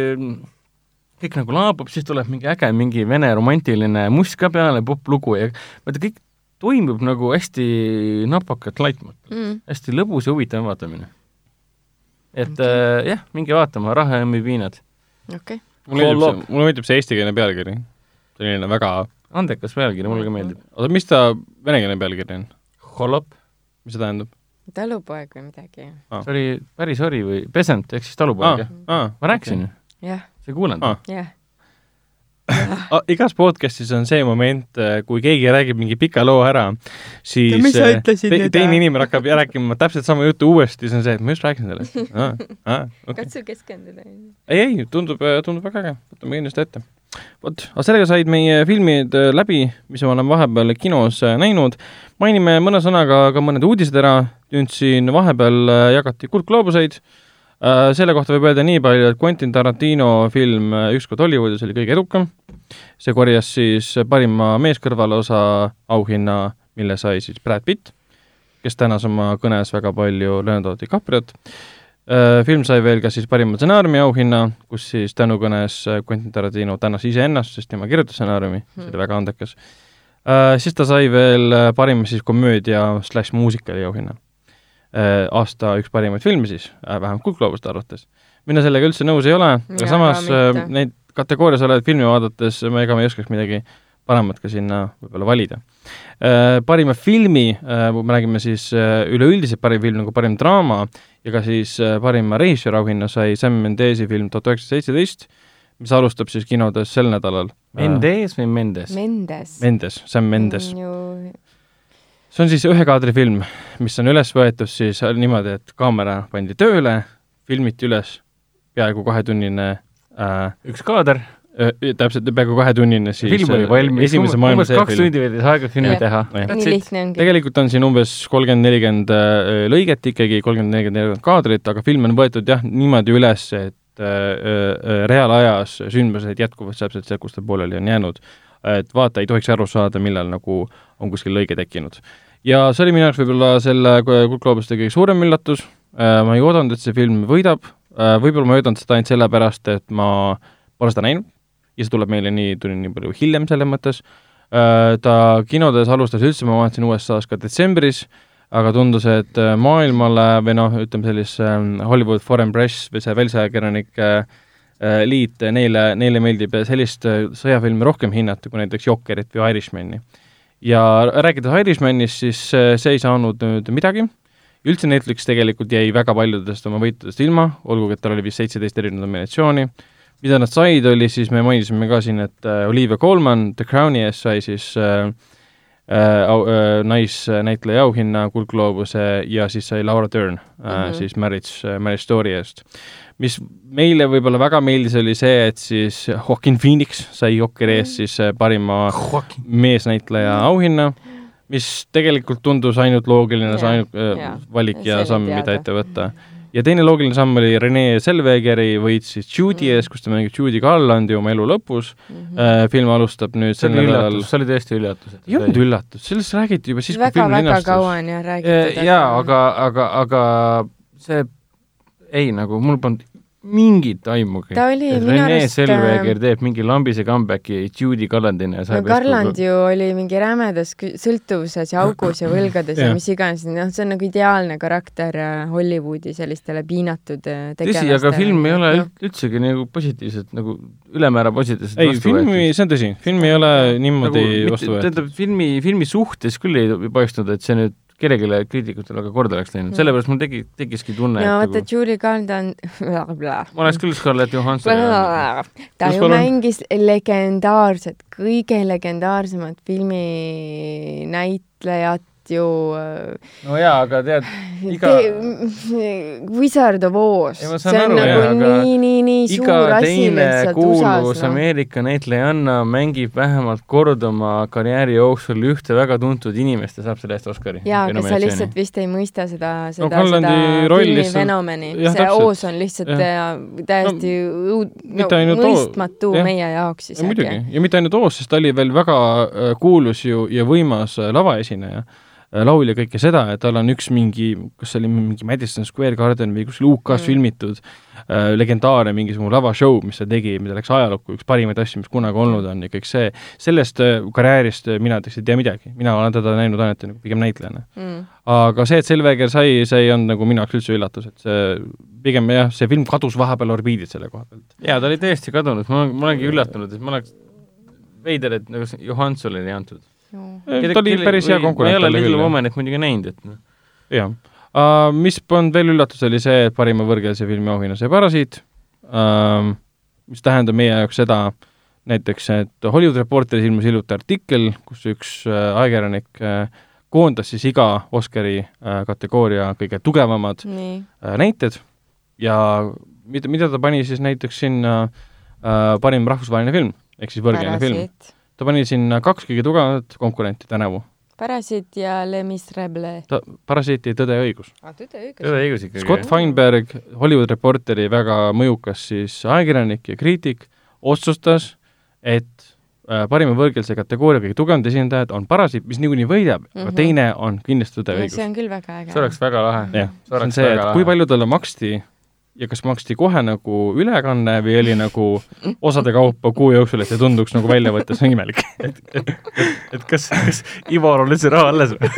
kõik nagu laabub, siis tuleb mingi äge mingi vene romantiline must ka peale, popp-lugu ja vaata, kõik toimub nagu hästi napakalt laitmatu, Mm. hästi lõbus ja huvitav vaatamine. et Okei. äh, jah, minge vaatama, Rahe ja piinad. okei, mulle meeldib see, mulle meeldib see eestikeelne pealkiri. selline väga, andekas pealkiri, mulle ka meeldib. oota, mis ta venekeelne pealkiri on? Holop, mis see tähendab? talupoeg või midagi. see oli päris ori või Peasant ehk siis talupoeg, jah? aa, ma rääkisin ju, jah, sa ei kuulanud Aa.? jah. Ah, igas podcastis on see moment, kui keegi räägib mingi pika loo ära, siis ütlesid te, teine aa? inimene hakkab rääkima täpselt sama juttu uuesti, siis on see, et ma just rääkisin sellest. Okay. katsu keskenduda. ei, ei, tundub, tundub väga äge, võtame kindlasti ette. vot, aga sellega said meie filmid äh, läbi, mis me oleme vahepeal kinos äh, näinud. mainime mõne sõnaga ka mõned uudised ära, nüüd siin vahepeal äh, jagati kuldgloobuseid. Selle kohta võib öelda nii palju, et Quentin Tarantino film äh, Ükskord Hollywoodis oli kõige edukam. see korjas siis parima meeskõrvalosa auhinna, mille sai siis Brad Pitt, kes tänas oma kõnes väga palju Leonardo DiCapriot Äh, film sai veel ka siis parima stsenaariumi auhinna, kus siis tänukõnes äh, Quentin Tarantino tänas iseennast, sest tema kirjutas stsenaariumi, see oli väga andekas. Siis ta sai veel äh, parima siis komöödia slaš muusikali auhinna. Aasta üks parimaid filme siis, vähemalt Kuldgloobuste arvates. mina sellega üldse nõus ei ole, aga samas ka äh, mitte. neid kategoorias olevaid filme vaadates ma ega ma ei oskaks midagi paremat ka sinna võib-olla valida. Parima filmi, me räägime siis äh, üleüldiselt parim film nagu parim draama ja ka siis äh, parima režissööri auhinna sai Sam Mendesi film tuhat üheksasada seitseteist, mis alustab siis kinodes sel nädalal. Mendes või Mendes? Mendes. Mendes, Sam Mendes. ju see on siis ühe kaadri film, mis on üles võetud siis niimoodi, et kaamera pandi tööle, filmiti üles peaaegu kahetunnine äh, üks kaader, täpselt peaaegu kahetunnine siis film oli valmis, esimese umbes maailmasõja kaks film. tundi võttis aega filmi teha. Nii lihtne ongi. tegelikult on siin umbes kolmkümmend, nelikümmend lõiget ikkagi, kolmkümmend, nelikümmend, nelikümmend kaadrit, aga film on võetud jah, niimoodi üles, et äh, äh, reaalajas sündmused jätkuvad täpselt sealt, kus ta pooleli on jäänud. et vaata ei tohiks aru saada, millal nagu on kuskil lõige tekkinud. ja see oli minu jaoks võib-olla selle Kuldgloobuste kõige suurem üllatus äh,, ma ei oodanud, et see film võidab äh,, võib-olla ma ei oodanud seda ainult sellepärast, et ma pole seda näinud ja see tuleb meile nii, tuli nii palju hiljem selles mõttes äh,, ta kinodes alustas üldse, ma vaatasin USA-s ka detsembris aga tundus, et maailmale või noh, ütleme sellise ähm, Hollywood Foreign Press või see välisajakirjanike liit, neile, neile meeldib sellist sõjafilmi rohkem hinnata kui näiteks Jokkerit või Irishmani. Ja rääkides Irishmanist, siis see ei saanud nüüd midagi, üldse Netflix tegelikult jäi väga paljudest oma võitudest ilma, olgugi et tal oli vist seitseteist erinevat nominatsiooni, mida nad said, oli siis, me mainisime ka siin, et Olivia Colman The Crowni eest sai siis äh, äh, au, äh, naisnäitleja auhinna Kuldgloobuse ja siis sai Laura Dern äh, mm -hmm. siis Marriage, äh, Marriage Story eest. Mis meile võib-olla väga meeldis, oli see, et siis Joaquin Phoenix sai Jokeri eest siis äh, parima Joaquin. meesnäitleja auhinna, mis tegelikult tundus ainult loogiline, see ainult äh, valik ja samm, mida ette võtta ja teine loogiline samm oli Rene Selvegeri võit siis Judy ees, kus ta mängib Judy Garlandi oma elu lõpus mm. -hmm. film alustab nüüd sel nädalal see oli tõesti üllatus. ei olnud üllatus, sellest räägiti juba siis, kui film linastus. väga kaua on jah räägitud. jaa, aga, aga, aga see ei, nagu mul polnud mingit aimugi. ta oli minu arust Rene Selveger teeb mingi lambise comeback'i Judy Garlandina ja no Garland ju oli mingi rämedas sõltuvuses ja augus ja võlgades ja mis iganes, noh, see on nagu ideaalne karakter äh, Hollywoodi sellistele piinatud tegelastele. tõsi, aga film ei ole no. üldsegi nagu positiivselt, nagu ülemäära positiivselt ei, filmi, see on tõsi, film ei ole niimoodi nagu, vastu võetud. tähendab, filmi, filmi suhtes küll ei paistnud, et see nüüd kellelegi kriitikutele väga korda oleks läinud, sellepärast mul tegi, tekkiski tunne no vaata, Julie Garland ma oleks küll Scarlett Johansson ta ju mängis legendaarset, kõige legendaarsemat filminäitlejat ju no jaa, aga tead, iga Wizard of Oz, see on aru, nagu jah, nii, nii, nii suur asi lihtsalt USA-s. No. Ameerika näitlejanna mängib vähemalt kord oma karjääri jooksul ühte väga tuntud inimest ja saab selle eest Oscari. jaa, aga sa lihtsalt vist ei mõista seda, seda no,, seda filmifenomeni. see Oz on lihtsalt ja. täiesti no, õud-, no, mõistmatu ja. meie jaoks isegi. muidugi, ja mitte ainult Oz, sest ta oli veel väga äh, kuulus ju ja võimas äh, lavaesineja Äh, laulja kõike seda, et tal on üks mingi, kas see oli mingi Madison Square Garden või kuskil UK-s mm. filmitud äh, legendaarne mingisugune lavashow, mis ta tegi, mida läks ajalukku, üks parimaid asju, mis kunagi olnud on ja kõik see, sellest äh, karjäärist äh, mina näiteks ei tea midagi, mina olen teda näinud ainult nagu pigem näitlejana. Mm.. aga see, et Selveger sai, see ei olnud nagu minu jaoks üldse üllatus, et see pigem jah, see film kadus vahepeal orbiidilt selle koha pealt. jaa, ta oli täiesti kadunud, ma, ma olengi üllatunud, et ma oleks veider, et nagu Johansonile ei antud ta oli päris hea konkurent. ma ei ole Little Womanit muidugi näinud, et noh. jah uh,. Mis polnud veel üllatus, oli see, et parima võõrkeelse filmi auhinna sai Parasiit uh,, mis tähendab meie jaoks seda, näiteks, et Hollywood Reporteris ilmus hiljuti artikkel, kus üks uh, ajakirjanik uh, koondas siis iga Oscari uh, kategooria kõige tugevamad uh, näited ja mida, mida ta pani siis näiteks sinna uh, parim rahvusvaheline film, ehk siis võõrkeelne film ta pani sinna kaks kõige tugevamat konkurenti tänavu. Parasiit ja Le Miserable. ta, Parasiit ja Tõde ja õigus ah,. Tõde ja õigus. tõde ja õigus ikkagi. Scott Feinberg, Hollywood Reporteri väga mõjukas siis ajakirjanik ja kriitik, otsustas, et äh, parima võõrkeelse kategooria kõige tugevamad esindajad on Parasiit, mis niikuinii võidab mm, -hmm. aga mhm. teine on kindlasti Tõde ja õigus. see on küll väga äge. see oleks väga lahe. jah, see on see, et lahe. kui palju talle maksti ja kas maksti kohe nagu ülekanne või oli nagu osade kaupa kuu jooksul, et see tunduks nagu välja võttes imelik? et, et, et, kas, kas Ivar on üldse raha alles või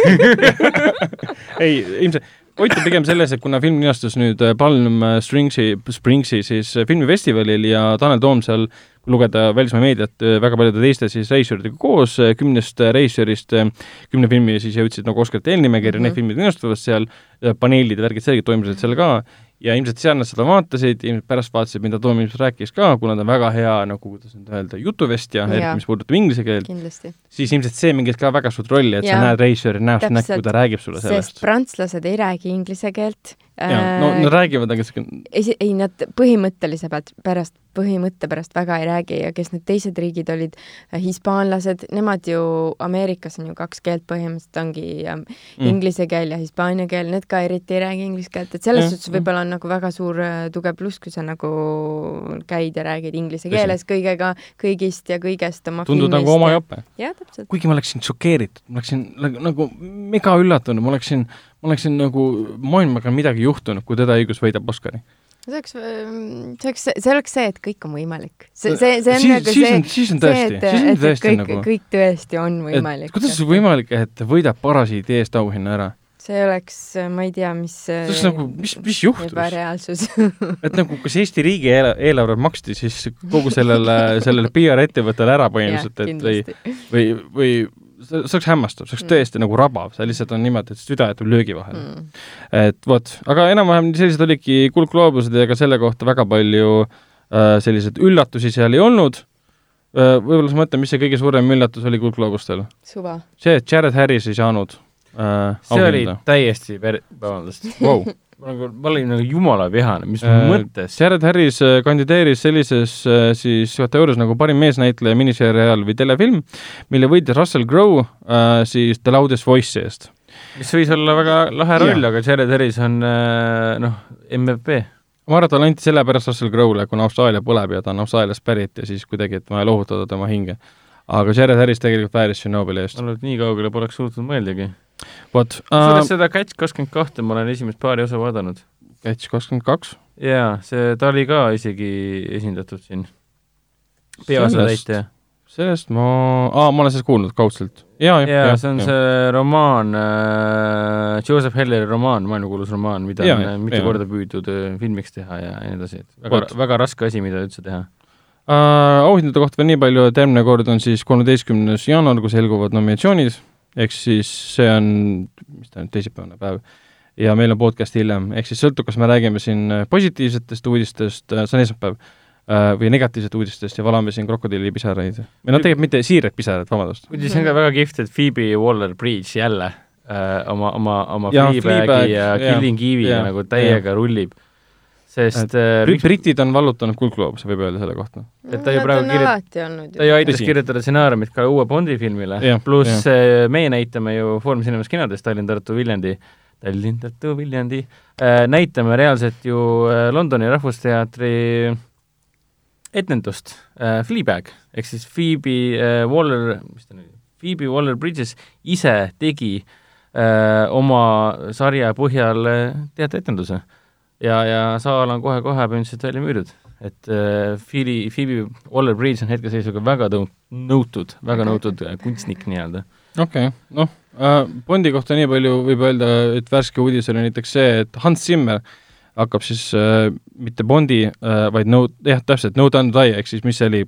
ei, ilmselt point on pigem selles, et kuna film linastus nüüd äh, Palm Springsi, Springsi siis äh, filmifestivalil ja Tanel Toom seal, kui lugeda välismaa meediat, äh, väga paljude teiste siis reisijatega koos, kümnest reisijärist kümne filmi siis jõudsid nagu Oscarite eelnimekirja mm, -hmm. need filmid linastuvast seal, paneelid ja värgid selgelt toimusid seal ka ja ilmselt seal nad seda vaatasid, ilmselt pärast vaatasid, mida Tom ilmselt rääkis ka, kuna ta on väga hea nagu, kuidas nüüd öelda, jutuvestja, eriti mis puudutab inglise keelt, siis ilmselt see mängis ka väga suurt rolli, et ja. sa näed reisijari näost näkku, ta räägib sulle sellest. sest prantslased ei räägi inglise keelt jaa, no nad räägivad, aga siuke, esi-, ei nad põhimõttelise pealt pärast, põhimõtte pärast väga ei räägi ja kes need teised riigid olid, hispaanlased, nemad ju, Ameerikas on ju kaks keelt põhimõtteliselt ongi mm. inglise keel ja hispaania keel, need ka eriti ei räägi inglise keelt, et selles Jah, suhtes võib-olla on nagu väga suur äh, tugev pluss, kui sa nagu käid ja räägid inglise keeles kõigega, kõigist ja kõigest oma tundub nagu oma jope. jah, täpselt. kuigi ma oleksin šokeeritud, ma oleksin nagu, nagu mega üllatunud, ma oleksin, ma oleksin nagu maailmaga midagi juhtunud, kui Tõde ja õigus võidab Oscari. see oleks, see oleks, see oleks see, et kõik on võimalik. see, see, see on Siis- nagu see on-, siis on tõesti- siis on tõesti kõik nagu-, kõik tõesti on võimalik. kuidas see võimalik, et võidab parasiidi eest auhinna ära? see oleks, ma ei tea, mis see oleks nagu, mis, mis juhtus? ebareaalsus. et nagu kas Eesti riigi eela- eelarve maksti siis kogu sellele, sellele PR-ettevõttele ära põhimõtteliselt, et või, või, või see see oleks hämmastav, see oleks Mm. tõesti nagu rabav, see lihtsalt on niimoodi, et süda jätab löögi vahele mm.. Et vot, aga enam-vähem sellised olidki kuldgloobused ja ega selle kohta väga palju äh, selliseid üllatusi seal ei olnud äh,. võib-olla sa mõtled, mis see kõige suurem üllatus oli kuldgloobustel? suva. see, et Jared Harris ei saanud äh, see oli täiesti per-, vabandust. wow. ma nagu, ma olin nagu jumala vihane, mis Äh, mõttes? Jared Harris äh, kandideeris sellises äh, siis kategoorias nagu parim meesnäitleja miniseriaal või telefilm, mille võitis Russell Crowe äh, siis The Loudest Voice'i eest. mis võis olla väga lahe roll, aga Jared Harris on äh, noh, MVP. ma arvan, et talle anti sellepärast Russell Crowe'le, kuna Austraalia põleb ja ta on Austraaliast pärit ja siis kuidagi, et vaja lohutada tema hinge. aga Jared Harris tegelikult vääris Tšernobõli eest. olnud nii kaugele poleks suutnud mõeldagi. Vot kusjuures äh,, seda Catch kakskümmend kahte ma olen esimest paari osa vaadanud. Catch kakskümmend kaks. jaa, see, ta oli ka isegi esindatud siin. peaosatäitja. sellest ma, aa, ma olen sellest kuulnud kaudselt. jaa, jah, jaa, see on see romaan äh,, Joseph Helleri romaan, maailmakuulus romaan, mida Jaa, on jaa, äh, mitu jaa. korda püüdud äh, filmiks teha ja, ja nii edasi, et väga väga raske asi, mida üldse teha. äh, auhindade kohta veel nii palju, et järgmine kord on siis kolmeteistkümnes jaanuar, kui selguvad nominatsioonid, ehk siis see on, mis ta nüüd, teisipäevane päev, ja meil on podcast hiljem, ehk siis sõltub, kas me räägime siin positiivsetest uudistest, see on esmaspäev, või negatiivsetest uudistest ja valame siin krokodillipisaraid. või no tegelikult mitte siiraid pisaraid, vabandust. muidu see on ka väga kihvt, et Phoebe Waller-Bridge jälle äh, oma, oma, oma Fleabagi Fleabag, ja Killing Eve'iga nagu täiega rullib. Sest äh, Brit- britid on vallutanud kuldgloobuse, võib öelda selle kohta. et ta ju praegu on kirjut- alati olnud ta ju aitas kirjutada stsenaariumit ka uue Bondi filmile. Pluss äh, meie näitame ju Foorum Cinemas kinodes Tallinn, Tartu, Viljandi, Tallinn, Tartu, Viljandi äh,, näitame reaalselt ju Londoni Rahvusteatri etendust Fleabag. Ehk siis Phoebe Waller, mis ta nüüd, Phoebe Waller-Bridges ise tegi äh, oma sarja põhjal teatrietenduse ja, ja saal on kohe-kohe põhimõtteliselt välja müüdud. et äh, Phoebe, Phoebe Waller-Bridge on hetkeseisuga väga tõu-, nõutud, väga nõutud äh, kunstnik nii-öelda. okei okay., noh äh,, Bondi kohta nii palju võib öelda, et värske uudis oli näiteks see, et Hans Zimmer hakkab siis äh, mitte Bondi äh,, vaid No, jah, täpselt, No Time to Die ehk siis mis see oli,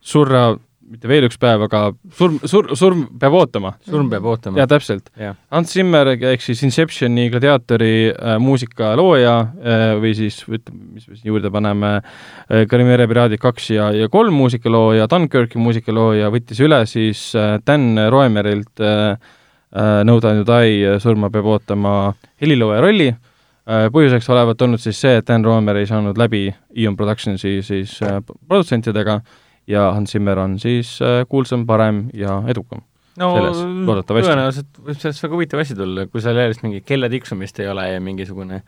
surra, mitte veel üks päev, aga surm, sur-, surm peab ootama. surm peab ootama jaa, täpselt. jah. Hans Zimmer ehk siis Inceptioni gladiaatori äh, muusika looja äh, või siis ütleme, mis me siin juurde paneme äh,, Karimere piraadid kaks ja, ja kolm muusikalooja, Dunkirki muusikalooja võttis üle siis äh, Dan Roemerilt äh, äh, No Time to Die äh, surma peab ootama helilooja rolli äh,. põhjuseks olevat olnud siis see, et Dan Roemer ei saanud läbi Eon Productionsi siis äh, produtsentidega ja Hans Zimmer on siis äh, kuulsam, parem ja edukam. no selles, loodetavasti. tõenäoliselt võib sellest väga huvitav asi tulla, kui seal järjest mingi kella tiksumist ei ole ja mingisugune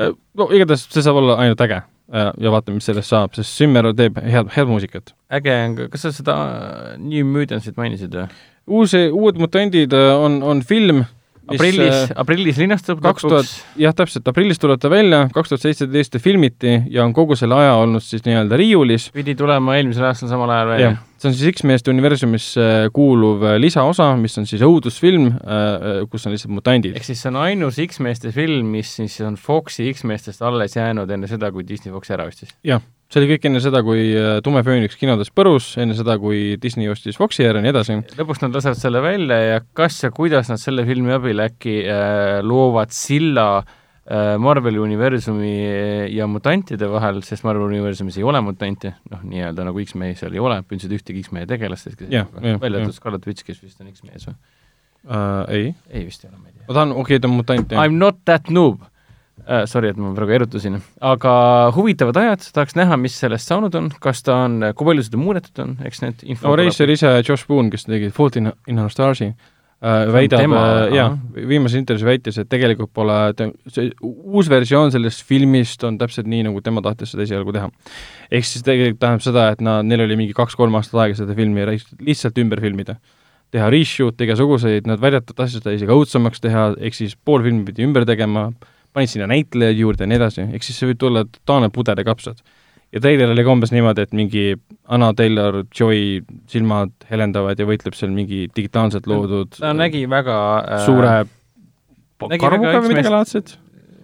Äh, no igatahes see saab olla ainult äge äh, ja vaatame, mis sellest saab, sest Zimmer teeb head, head muusikat. äge on ka, kas sa seda New Mutance'it mainisid või? uus, Uued mutandid on, on film, aprillis, aprillis linastub kaks tuhat, jah, täpselt, aprillis tuleb ta välja, kaks tuhat seitseteist ta filmiti ja on kogu selle aja olnud siis nii-öelda riiulis. pidi tulema eelmisel aastal samal ajal välja jah, see on siis X-meeste universumisse kuuluv äh, lisaosa, mis on siis õudusfilm, kus on lihtsalt mutandid ehk. siis see on ainus X-meeste film, mis siis on Foxi X-meestest alles jäänud enne seda, kui Disney Foxi ära ostis. See oli kõik enne seda, kui äh, Tume Fööniks kinodes põrus, enne seda, kui Disney ostis Foxi ära ja nii edasi. lõpuks nad lasevad selle välja ja kas ja kuidas nad selle filmi abil äkki äh, loovad silla äh, Marveli universumi ja mutantide vahel, sest Marveli universumis ei ole mutante, noh, nii-öelda nagu X-mehi seal ei ole, põhimõtteliselt ühtegi X-mehe tegelast, välja arvatud Scarlet Witch, kes vist on X-mees või? uh,. ei, ei vist ei ole, ma ei tea. ma tahan, okei okay,, ta on mutant, jah. I m not that noob uh,. Sorry, et ma praegu erutasin, aga huvitavad ajad, tahaks näha, mis sellest saanud on, kas ta on, kui palju seda muudetud on, eks need info reisijal ise, Josh Boone, kes tegi Fault in, in Our Starsi uh,, väidab uh,, jaa viimases intervjuus väitis, et tegelikult pole, see uus versioon sellest filmist on täpselt nii, nagu tema tahtis seda esialgu teha. ehk siis tegelikult tähendab seda, et nad, neil oli mingi kaks-kolm aastat aega seda filmi lihtsalt ümber filmida. teha reshoot'e igasuguseid, nad väidetavalt tahtsid seda isegi õudsemaks teha, ehk siis pool filmi pidi ümber tegema, panid sinna näitlejaid juurde ja nii edasi, ehk siis see võib tulla totaalne puderikapsad. ja treiler oli ka umbes niimoodi, et mingi Anna Taylor-Joy silmad helendavad ja võitleb seal mingi digitaalselt loodud ta nägi väga äh, suure nägi karvuga väga X-meest-.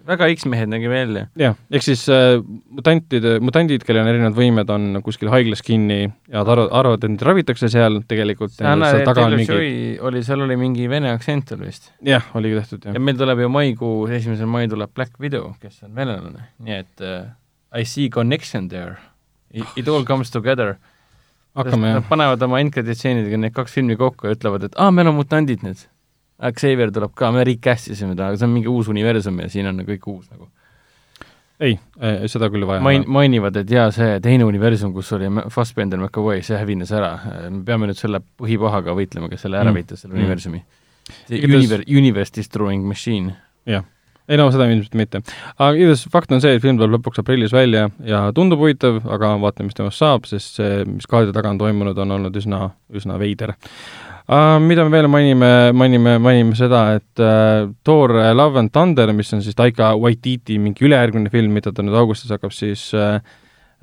Väga X-mehed nägi välja. jah, ehk siis äh, mutantide, mutandid, kellel on erinevad võimed, on kuskil haiglas kinni ja nad arvavad, arvavad, et neid ravitakse seal, tegelikult Anna seal taga on mingi, oli, seal oli mingi vene aktsent oli vist. jah, oligi tehtud, ja jah. meil tuleb ju maikuus, esimesel mail tuleb Black Widow, kes on venelane, nii et uh, I see connection there. It all comes together. hakkame, Nad jah. panevad oma endcreditseenidega need kaks filmi kokku ja ütlevad, et aa, meil on mutandid nüüd. Xavier tuleb ka, me recast isime ta, aga see on mingi uus universum ja siin on kõik uus nagu. ei, seda küll vaja main-, mainivad, et jaa, see teine universum, kus oli Fassbender, McAvoy, see hävines ära. me peame nüüd selle põhipahaga võitlema, kes selle ära Mm. võitis, selle Mm. universumi. see Igatahes- univer-, universe destroying machine. ei no seda ilmselt mitte. aga igatahes fakt on see, et film tuleb lõpuks aprillis välja ja tundub huvitav, aga vaatame, mis temast saab, sest see, mis kaardi taga on toimunud, on olnud üsna, üsna veider uh,. mida me veel mainime, mainime, mainime seda, et uh, Thor Love and Thunder, mis on siis Taika Waititi mingi ülejärgmine film, mida ta nüüd augustis hakkab siis uh,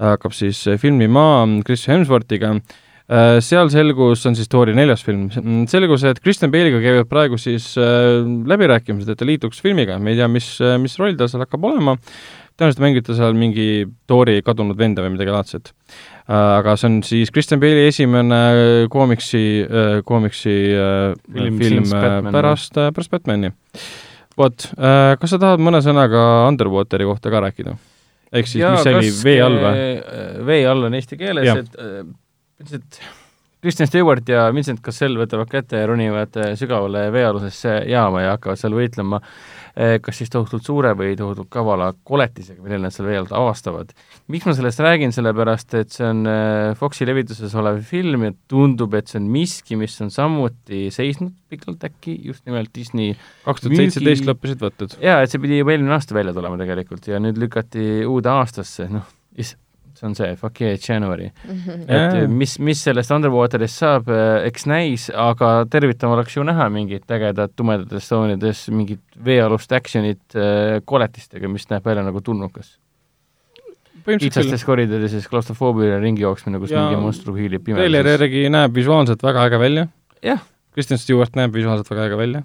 hakkab siis filmima Chris Hemsworthiga uh,, seal selgus, see on siis Thori neljas film, selgus, et Kristen Bale'iga käivad praegu siis uh, läbirääkimised, et ta liituks filmiga, me ei tea, mis, mis roll tal seal hakkab olema, tõenäoliselt mängib ta seal mingi Thori kadunud venda või midagi laadset uh,. aga see on siis Kristen Bale'i esimene koomiksi uh,, koomiksi uh, Film film, Batman. pärast pärast Batman'i. vot kas sa tahad mõne sõnaga Underwateri kohta ka rääkida? ehk siis, mis see oli, vee all või? vee all on eesti keeles, et äh, ilmselt Kristen Stewart ja Vincent Cassel võtavad kätte ja ronivad äh, sügavale veealusesse jaama ja hakkavad seal võitlema äh, kas siis tohutult suure või tohutult kavala koletisega, mille nad seal vee alt avastavad. miks ma sellest räägin, sellepärast et see on äh, Foxi levituses olev film ja tundub, et see on miski, mis on samuti seisnud pikalt äkki just nimelt Disney kaks tuhat seitseteist lõppesid võtted. jaa, et see pidi juba eelmine aasta välja tulema tegelikult ja nüüd lükati uude aastasse, noh, see on see fuck yeah January. et Jaa. mis, mis sellest Underwaterist saab, eks näis, aga tervitama oleks ju näha mingit ägedat tumedates toonides mingit veealust action'it äh, koletistega, mis näeb välja nagu tulnukas. kitsastes koridorides klaustrofoobiline ringi jooksmine, kus Ja mingi monstru hiilib treileri pimeduses. järgi näeb visuaalselt väga äge välja. jah, Kristen Stewart näeb visuaalselt väga äge välja.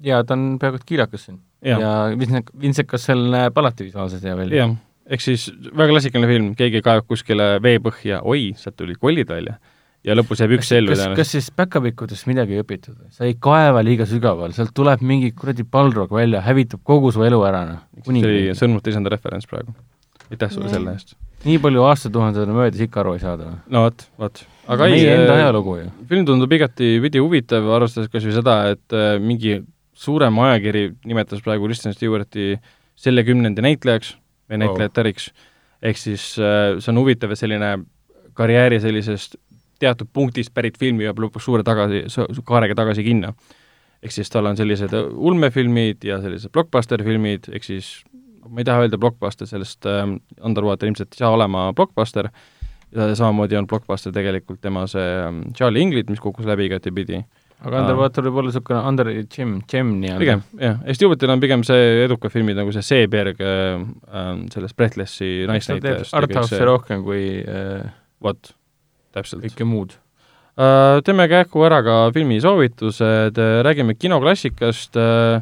ja ta on peaaegu et kiirakas siin. Ja Vincent, Vincent Cassel näeb alati visuaalselt hea välja. jah, ehk siis väga klassikaline film, keegi kaevab kuskile veepõhja, oi, sealt tulid kollid välja ja lõpus jääb üks ellu kas, kas siis päkapikkudest midagi ei õpitud? sa ei kaeva liiga sügaval, sealt tuleb mingi kuradi palrog välja, hävitab kogu su elu ära, noh. see oli sõnumite isanda referents praegu. aitäh sulle Jah. selle eest. nii palju aastatuhanded on möödas, ikka aru ei saada või? no vot, vot. aga ei, meie enda ajalugu ju. film tundub igati pidi huvitav, arvestades kas või seda, et äh, mingi suurem ajakiri nimetas praegu Kristen Stewarti selle kümnendi näitlejaks või Wow. näitlejatäriks, ehk siis äh, see on huvitav, et selline karjääri sellisest teatud punktist pärit film jõuab lõpuks suure tagasi, kaarega tagasi kinno. ehk siis tal on sellised ulmefilmid ja sellised blockbuster-filmid, ehk siis ma ei taha öelda blockbuster, sellest äh, Underwater ilmselt ei saa olema blockbuster, ja samamoodi on blockbuster tegelikult tema see ähm, Charlie Ingrid, mis kukkus läbi igatepidi. Aga Underwater võib olla niisugune under gem, gem nii-öelda. pigem, jah, Eesti Jubetil on pigem see edukad filmid nagu see Seeberg äh, äh, sellest Breathlessi naisnäitlejast. Arthouse'i rohkem kui äh, vot, täpselt. kõike muud. Uh, teeme kähku ära ka filmisoovitused, räägime kinoklassikast uh,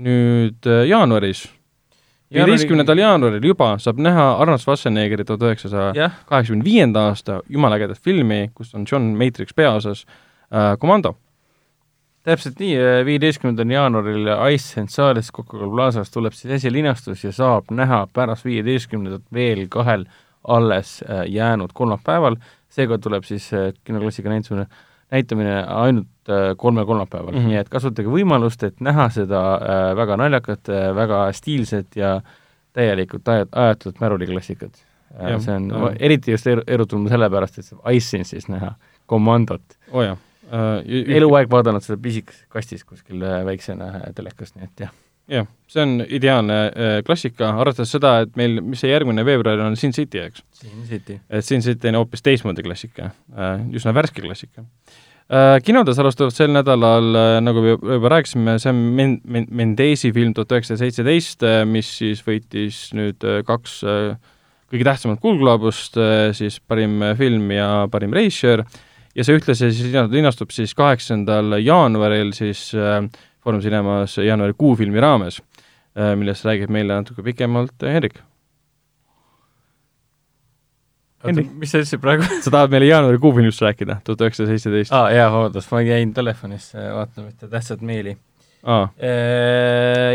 nüüd uh, jaanuaris, viieteistkümnendal jaanuaril juba saab näha Arnold Schwarzeneggeri tuhat üheksasaja kaheksakümne viienda aasta jumala ägedat filmi, kus on John Matrix peaosas uh,, Commando. Täpselt nii, viieteistkümnendal jaanuaril Ice and Sales Coca-Cola Plazas tuleb siis esilinastus ja saab näha pärast viieteistkümnendat veel kahel alles äh, jäänud kolmapäeval, seega tuleb siis äh, kinoklassika näitusele, näitamine ainult äh, kolmel kolmapäeval mm. -hmm. nii et kasutage võimalust, et näha seda äh, väga naljakat äh,, väga stiilset ja täielikult ajat- ajatut märuliklassikat äh, see on no., eriti just er, erutanud sellepärast, et saab iSense'is näha komandot. oh. Eluaeg vaadanud seda pisikeses kastis kuskil äh, väiksena äh, telekast, nii et jah. jah, see on ideaalne äh, klassika, arvestades seda, et meil, mis see järgmine veebruar on Sin City, eks. Sin City. et Sin City on hoopis teistmoodi klassika äh,, üsna värske klassika äh,. kinodes alustavad sel nädalal äh,, nagu me juba rääkisime, see on Men-, Men-, Mendesi film tuhat üheksasada seitseteist, mis siis võitis nüüd äh, kaks äh, kõige tähtsamat kuldgloobust äh,, siis parim äh, film ja parim režissöör, ja see ühtlasi siis lina- linastub siis kaheksandal jaanuaril siis äh, Foorum Cinemas jaanuari kuufilmi raames äh,, millest räägib meile natuke pikemalt Hendrik. Henrik. mis sa ütlesid praegu? sa tahad meile jaanuari kuufilmist rääkida, tuhat üheksasada seitseteist? aa ah,, jaa, vabandust, ma jäin telefonis äh, vaatama ühte tähtsat meili. aa,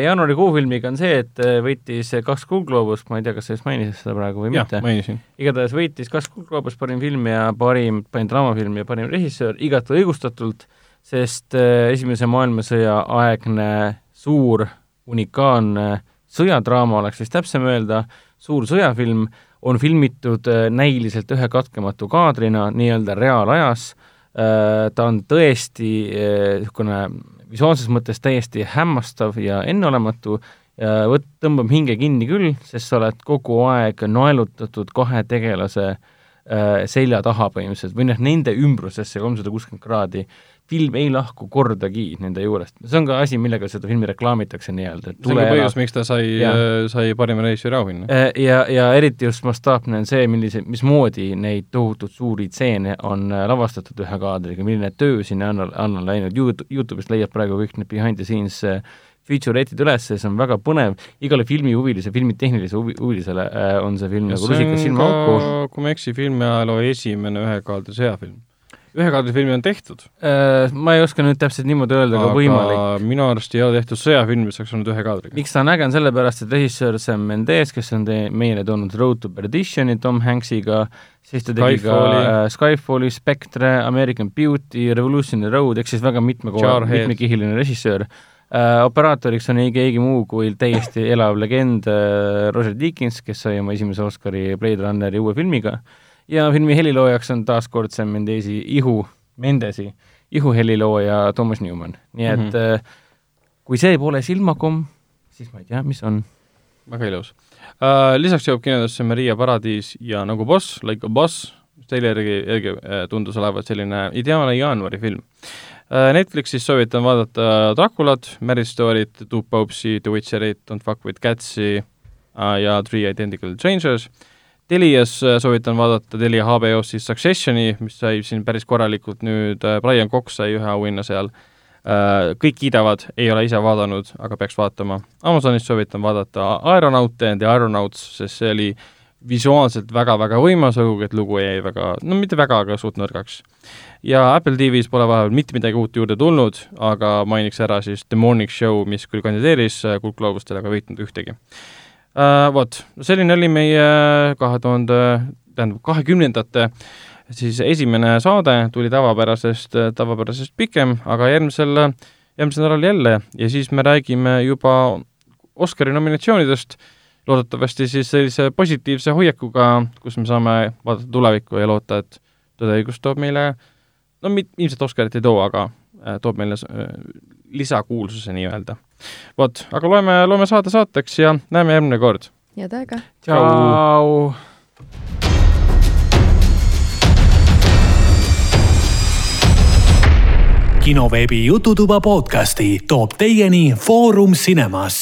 jaanuari kuufilmiga on see, et äh, võitis kaks kuldgloobust, ma ei tea, kas sa just mainisid seda praegu või jah mitte,, mainisin. igatahes võitis kaks kuldgloobust, parim film ja parim, parim draamafilm ja parim režissöör, igati õigustatult, sest äh, Esimese maailmasõja aegne suur unikaalne sõjadraama oleks vist täpsem öelda, suur sõjafilm on filmitud äh, näiliselt ühe katkematu kaadrina nii-öelda reaalajas, ta on tõesti äh, niisugune visuaalses mõttes täiesti hämmastav ja enneolematu, võt-, tõmbab hinge kinni küll, sest sa oled kogu aeg naelutatud kahe tegelase äh, selja taha põhimõtteliselt või noh, nende ümbrusesse kolmsada kuuskümmend kraadi. Film ei lahku kordagi nende juurest, see on ka asi, millega seda filmi reklaamitakse nii-öelda, et see on ka põhjus, miks ta sai Jaa., sai parima režissööri auhinna. Äh, ja, ja eriti just mastaapne on see, millise, mismoodi neid tohutult suuri stseene on äh, lavastatud ühe kaadriga, milline töö sinna on, on läinud, Youtube'ist leiab praegu kõik need behind the scenes äh, feature'id üles see on väga põnev, igale filmihuvilise, filmitehnilisele huvi, huvilisele äh, on see film nagu rusikas on silmaauku. ka, kui ma ei eksi, filmiajaloo esimene ühekaadri sõjafilm. Ühekaadri filmi on tehtud, Äh, ma ei oska nüüd täpselt niimoodi öelda, aga võimalik. minu arust ei ole tehtud sõjafilmi, mis oleks olnud ühe kaadriga. miks ta on äge, on sellepärast, et režissöör Sam Mendes, kes on te, meile toonud Road to Perdition'i Tom Hanksiga, siis ta tegi Skyfalli. ka äh, Skyfalli, Spectre, American Beauty, Revolutionary Road, ehk siis väga mitme koha, Jarhead. mitmekihiline režissöör äh,. operaatoriks on ei keegi muu kui täiesti elav legend äh, Roger Deakins, kes sai oma esimese Oscari Blade Runneri uue filmiga ja filmi heliloojaks on taas kord Sam Mendesi ihu, Mendesi ihuhelilooja Thomas Newman, nii et mm. -hmm. kui see pole silmakomm, siis ma ei tea, mis on. väga ilus uh,. lisaks jõuab kinodesse Maria paradiis ja Nagu boss, Like a boss, teile järgi, järgi äh, tundus olevat selline ideaalne jaanuari film uh,. Netflixis soovitan vaadata Draculat, Marriage Story't, Two Popes'i, The Witcherit, Don't fuck with Catsi uh, ja Three Identical Strangers. Telias äh, soovitan vaadata Telia HBO-s siis Successioni, mis sai siin päris korralikult nüüd, Brian Cox sai ühe auhinna seal Uh, kõik kiidavad, ei ole ise vaadanud, aga peaks vaatama. Amazonist soovitan vaadata Aeronaute and the Aeronauts, sest see oli visuaalselt väga-väga võimas, õhugi et lugu jäi väga, no mitte väga, aga suht nõrgaks. ja Apple TV-s pole vahepeal mitte midagi uut juurde tulnud, aga mainiks ära siis The Morning Show, mis küll kandideeris äh, kuldgloobustele, aga võitnud ühtegi uh,. Vot, selline oli meie kahe tuhande, tähendab kahekümnendate siis esimene saade tuli tavapärasest, tavapärasest pikem, aga järgmisel, järgmisel nädalal jälle ja siis me räägime juba Oscari nominatsioonidest, loodetavasti siis sellise positiivse hoiakuga, kus me saame vaadata tulevikku ja loota, et tõdeõigus toob meile, no mit-, ilmselt Oscarit ei too, aga äh, toob meile äh, lisakuulsuse nii-öelda. vot, aga loeme, loeme saade saateks ja näeme järgmine kord. head aega! tšau. kinoveebi Jututuba podcasti toob teieni Foorum Cinemas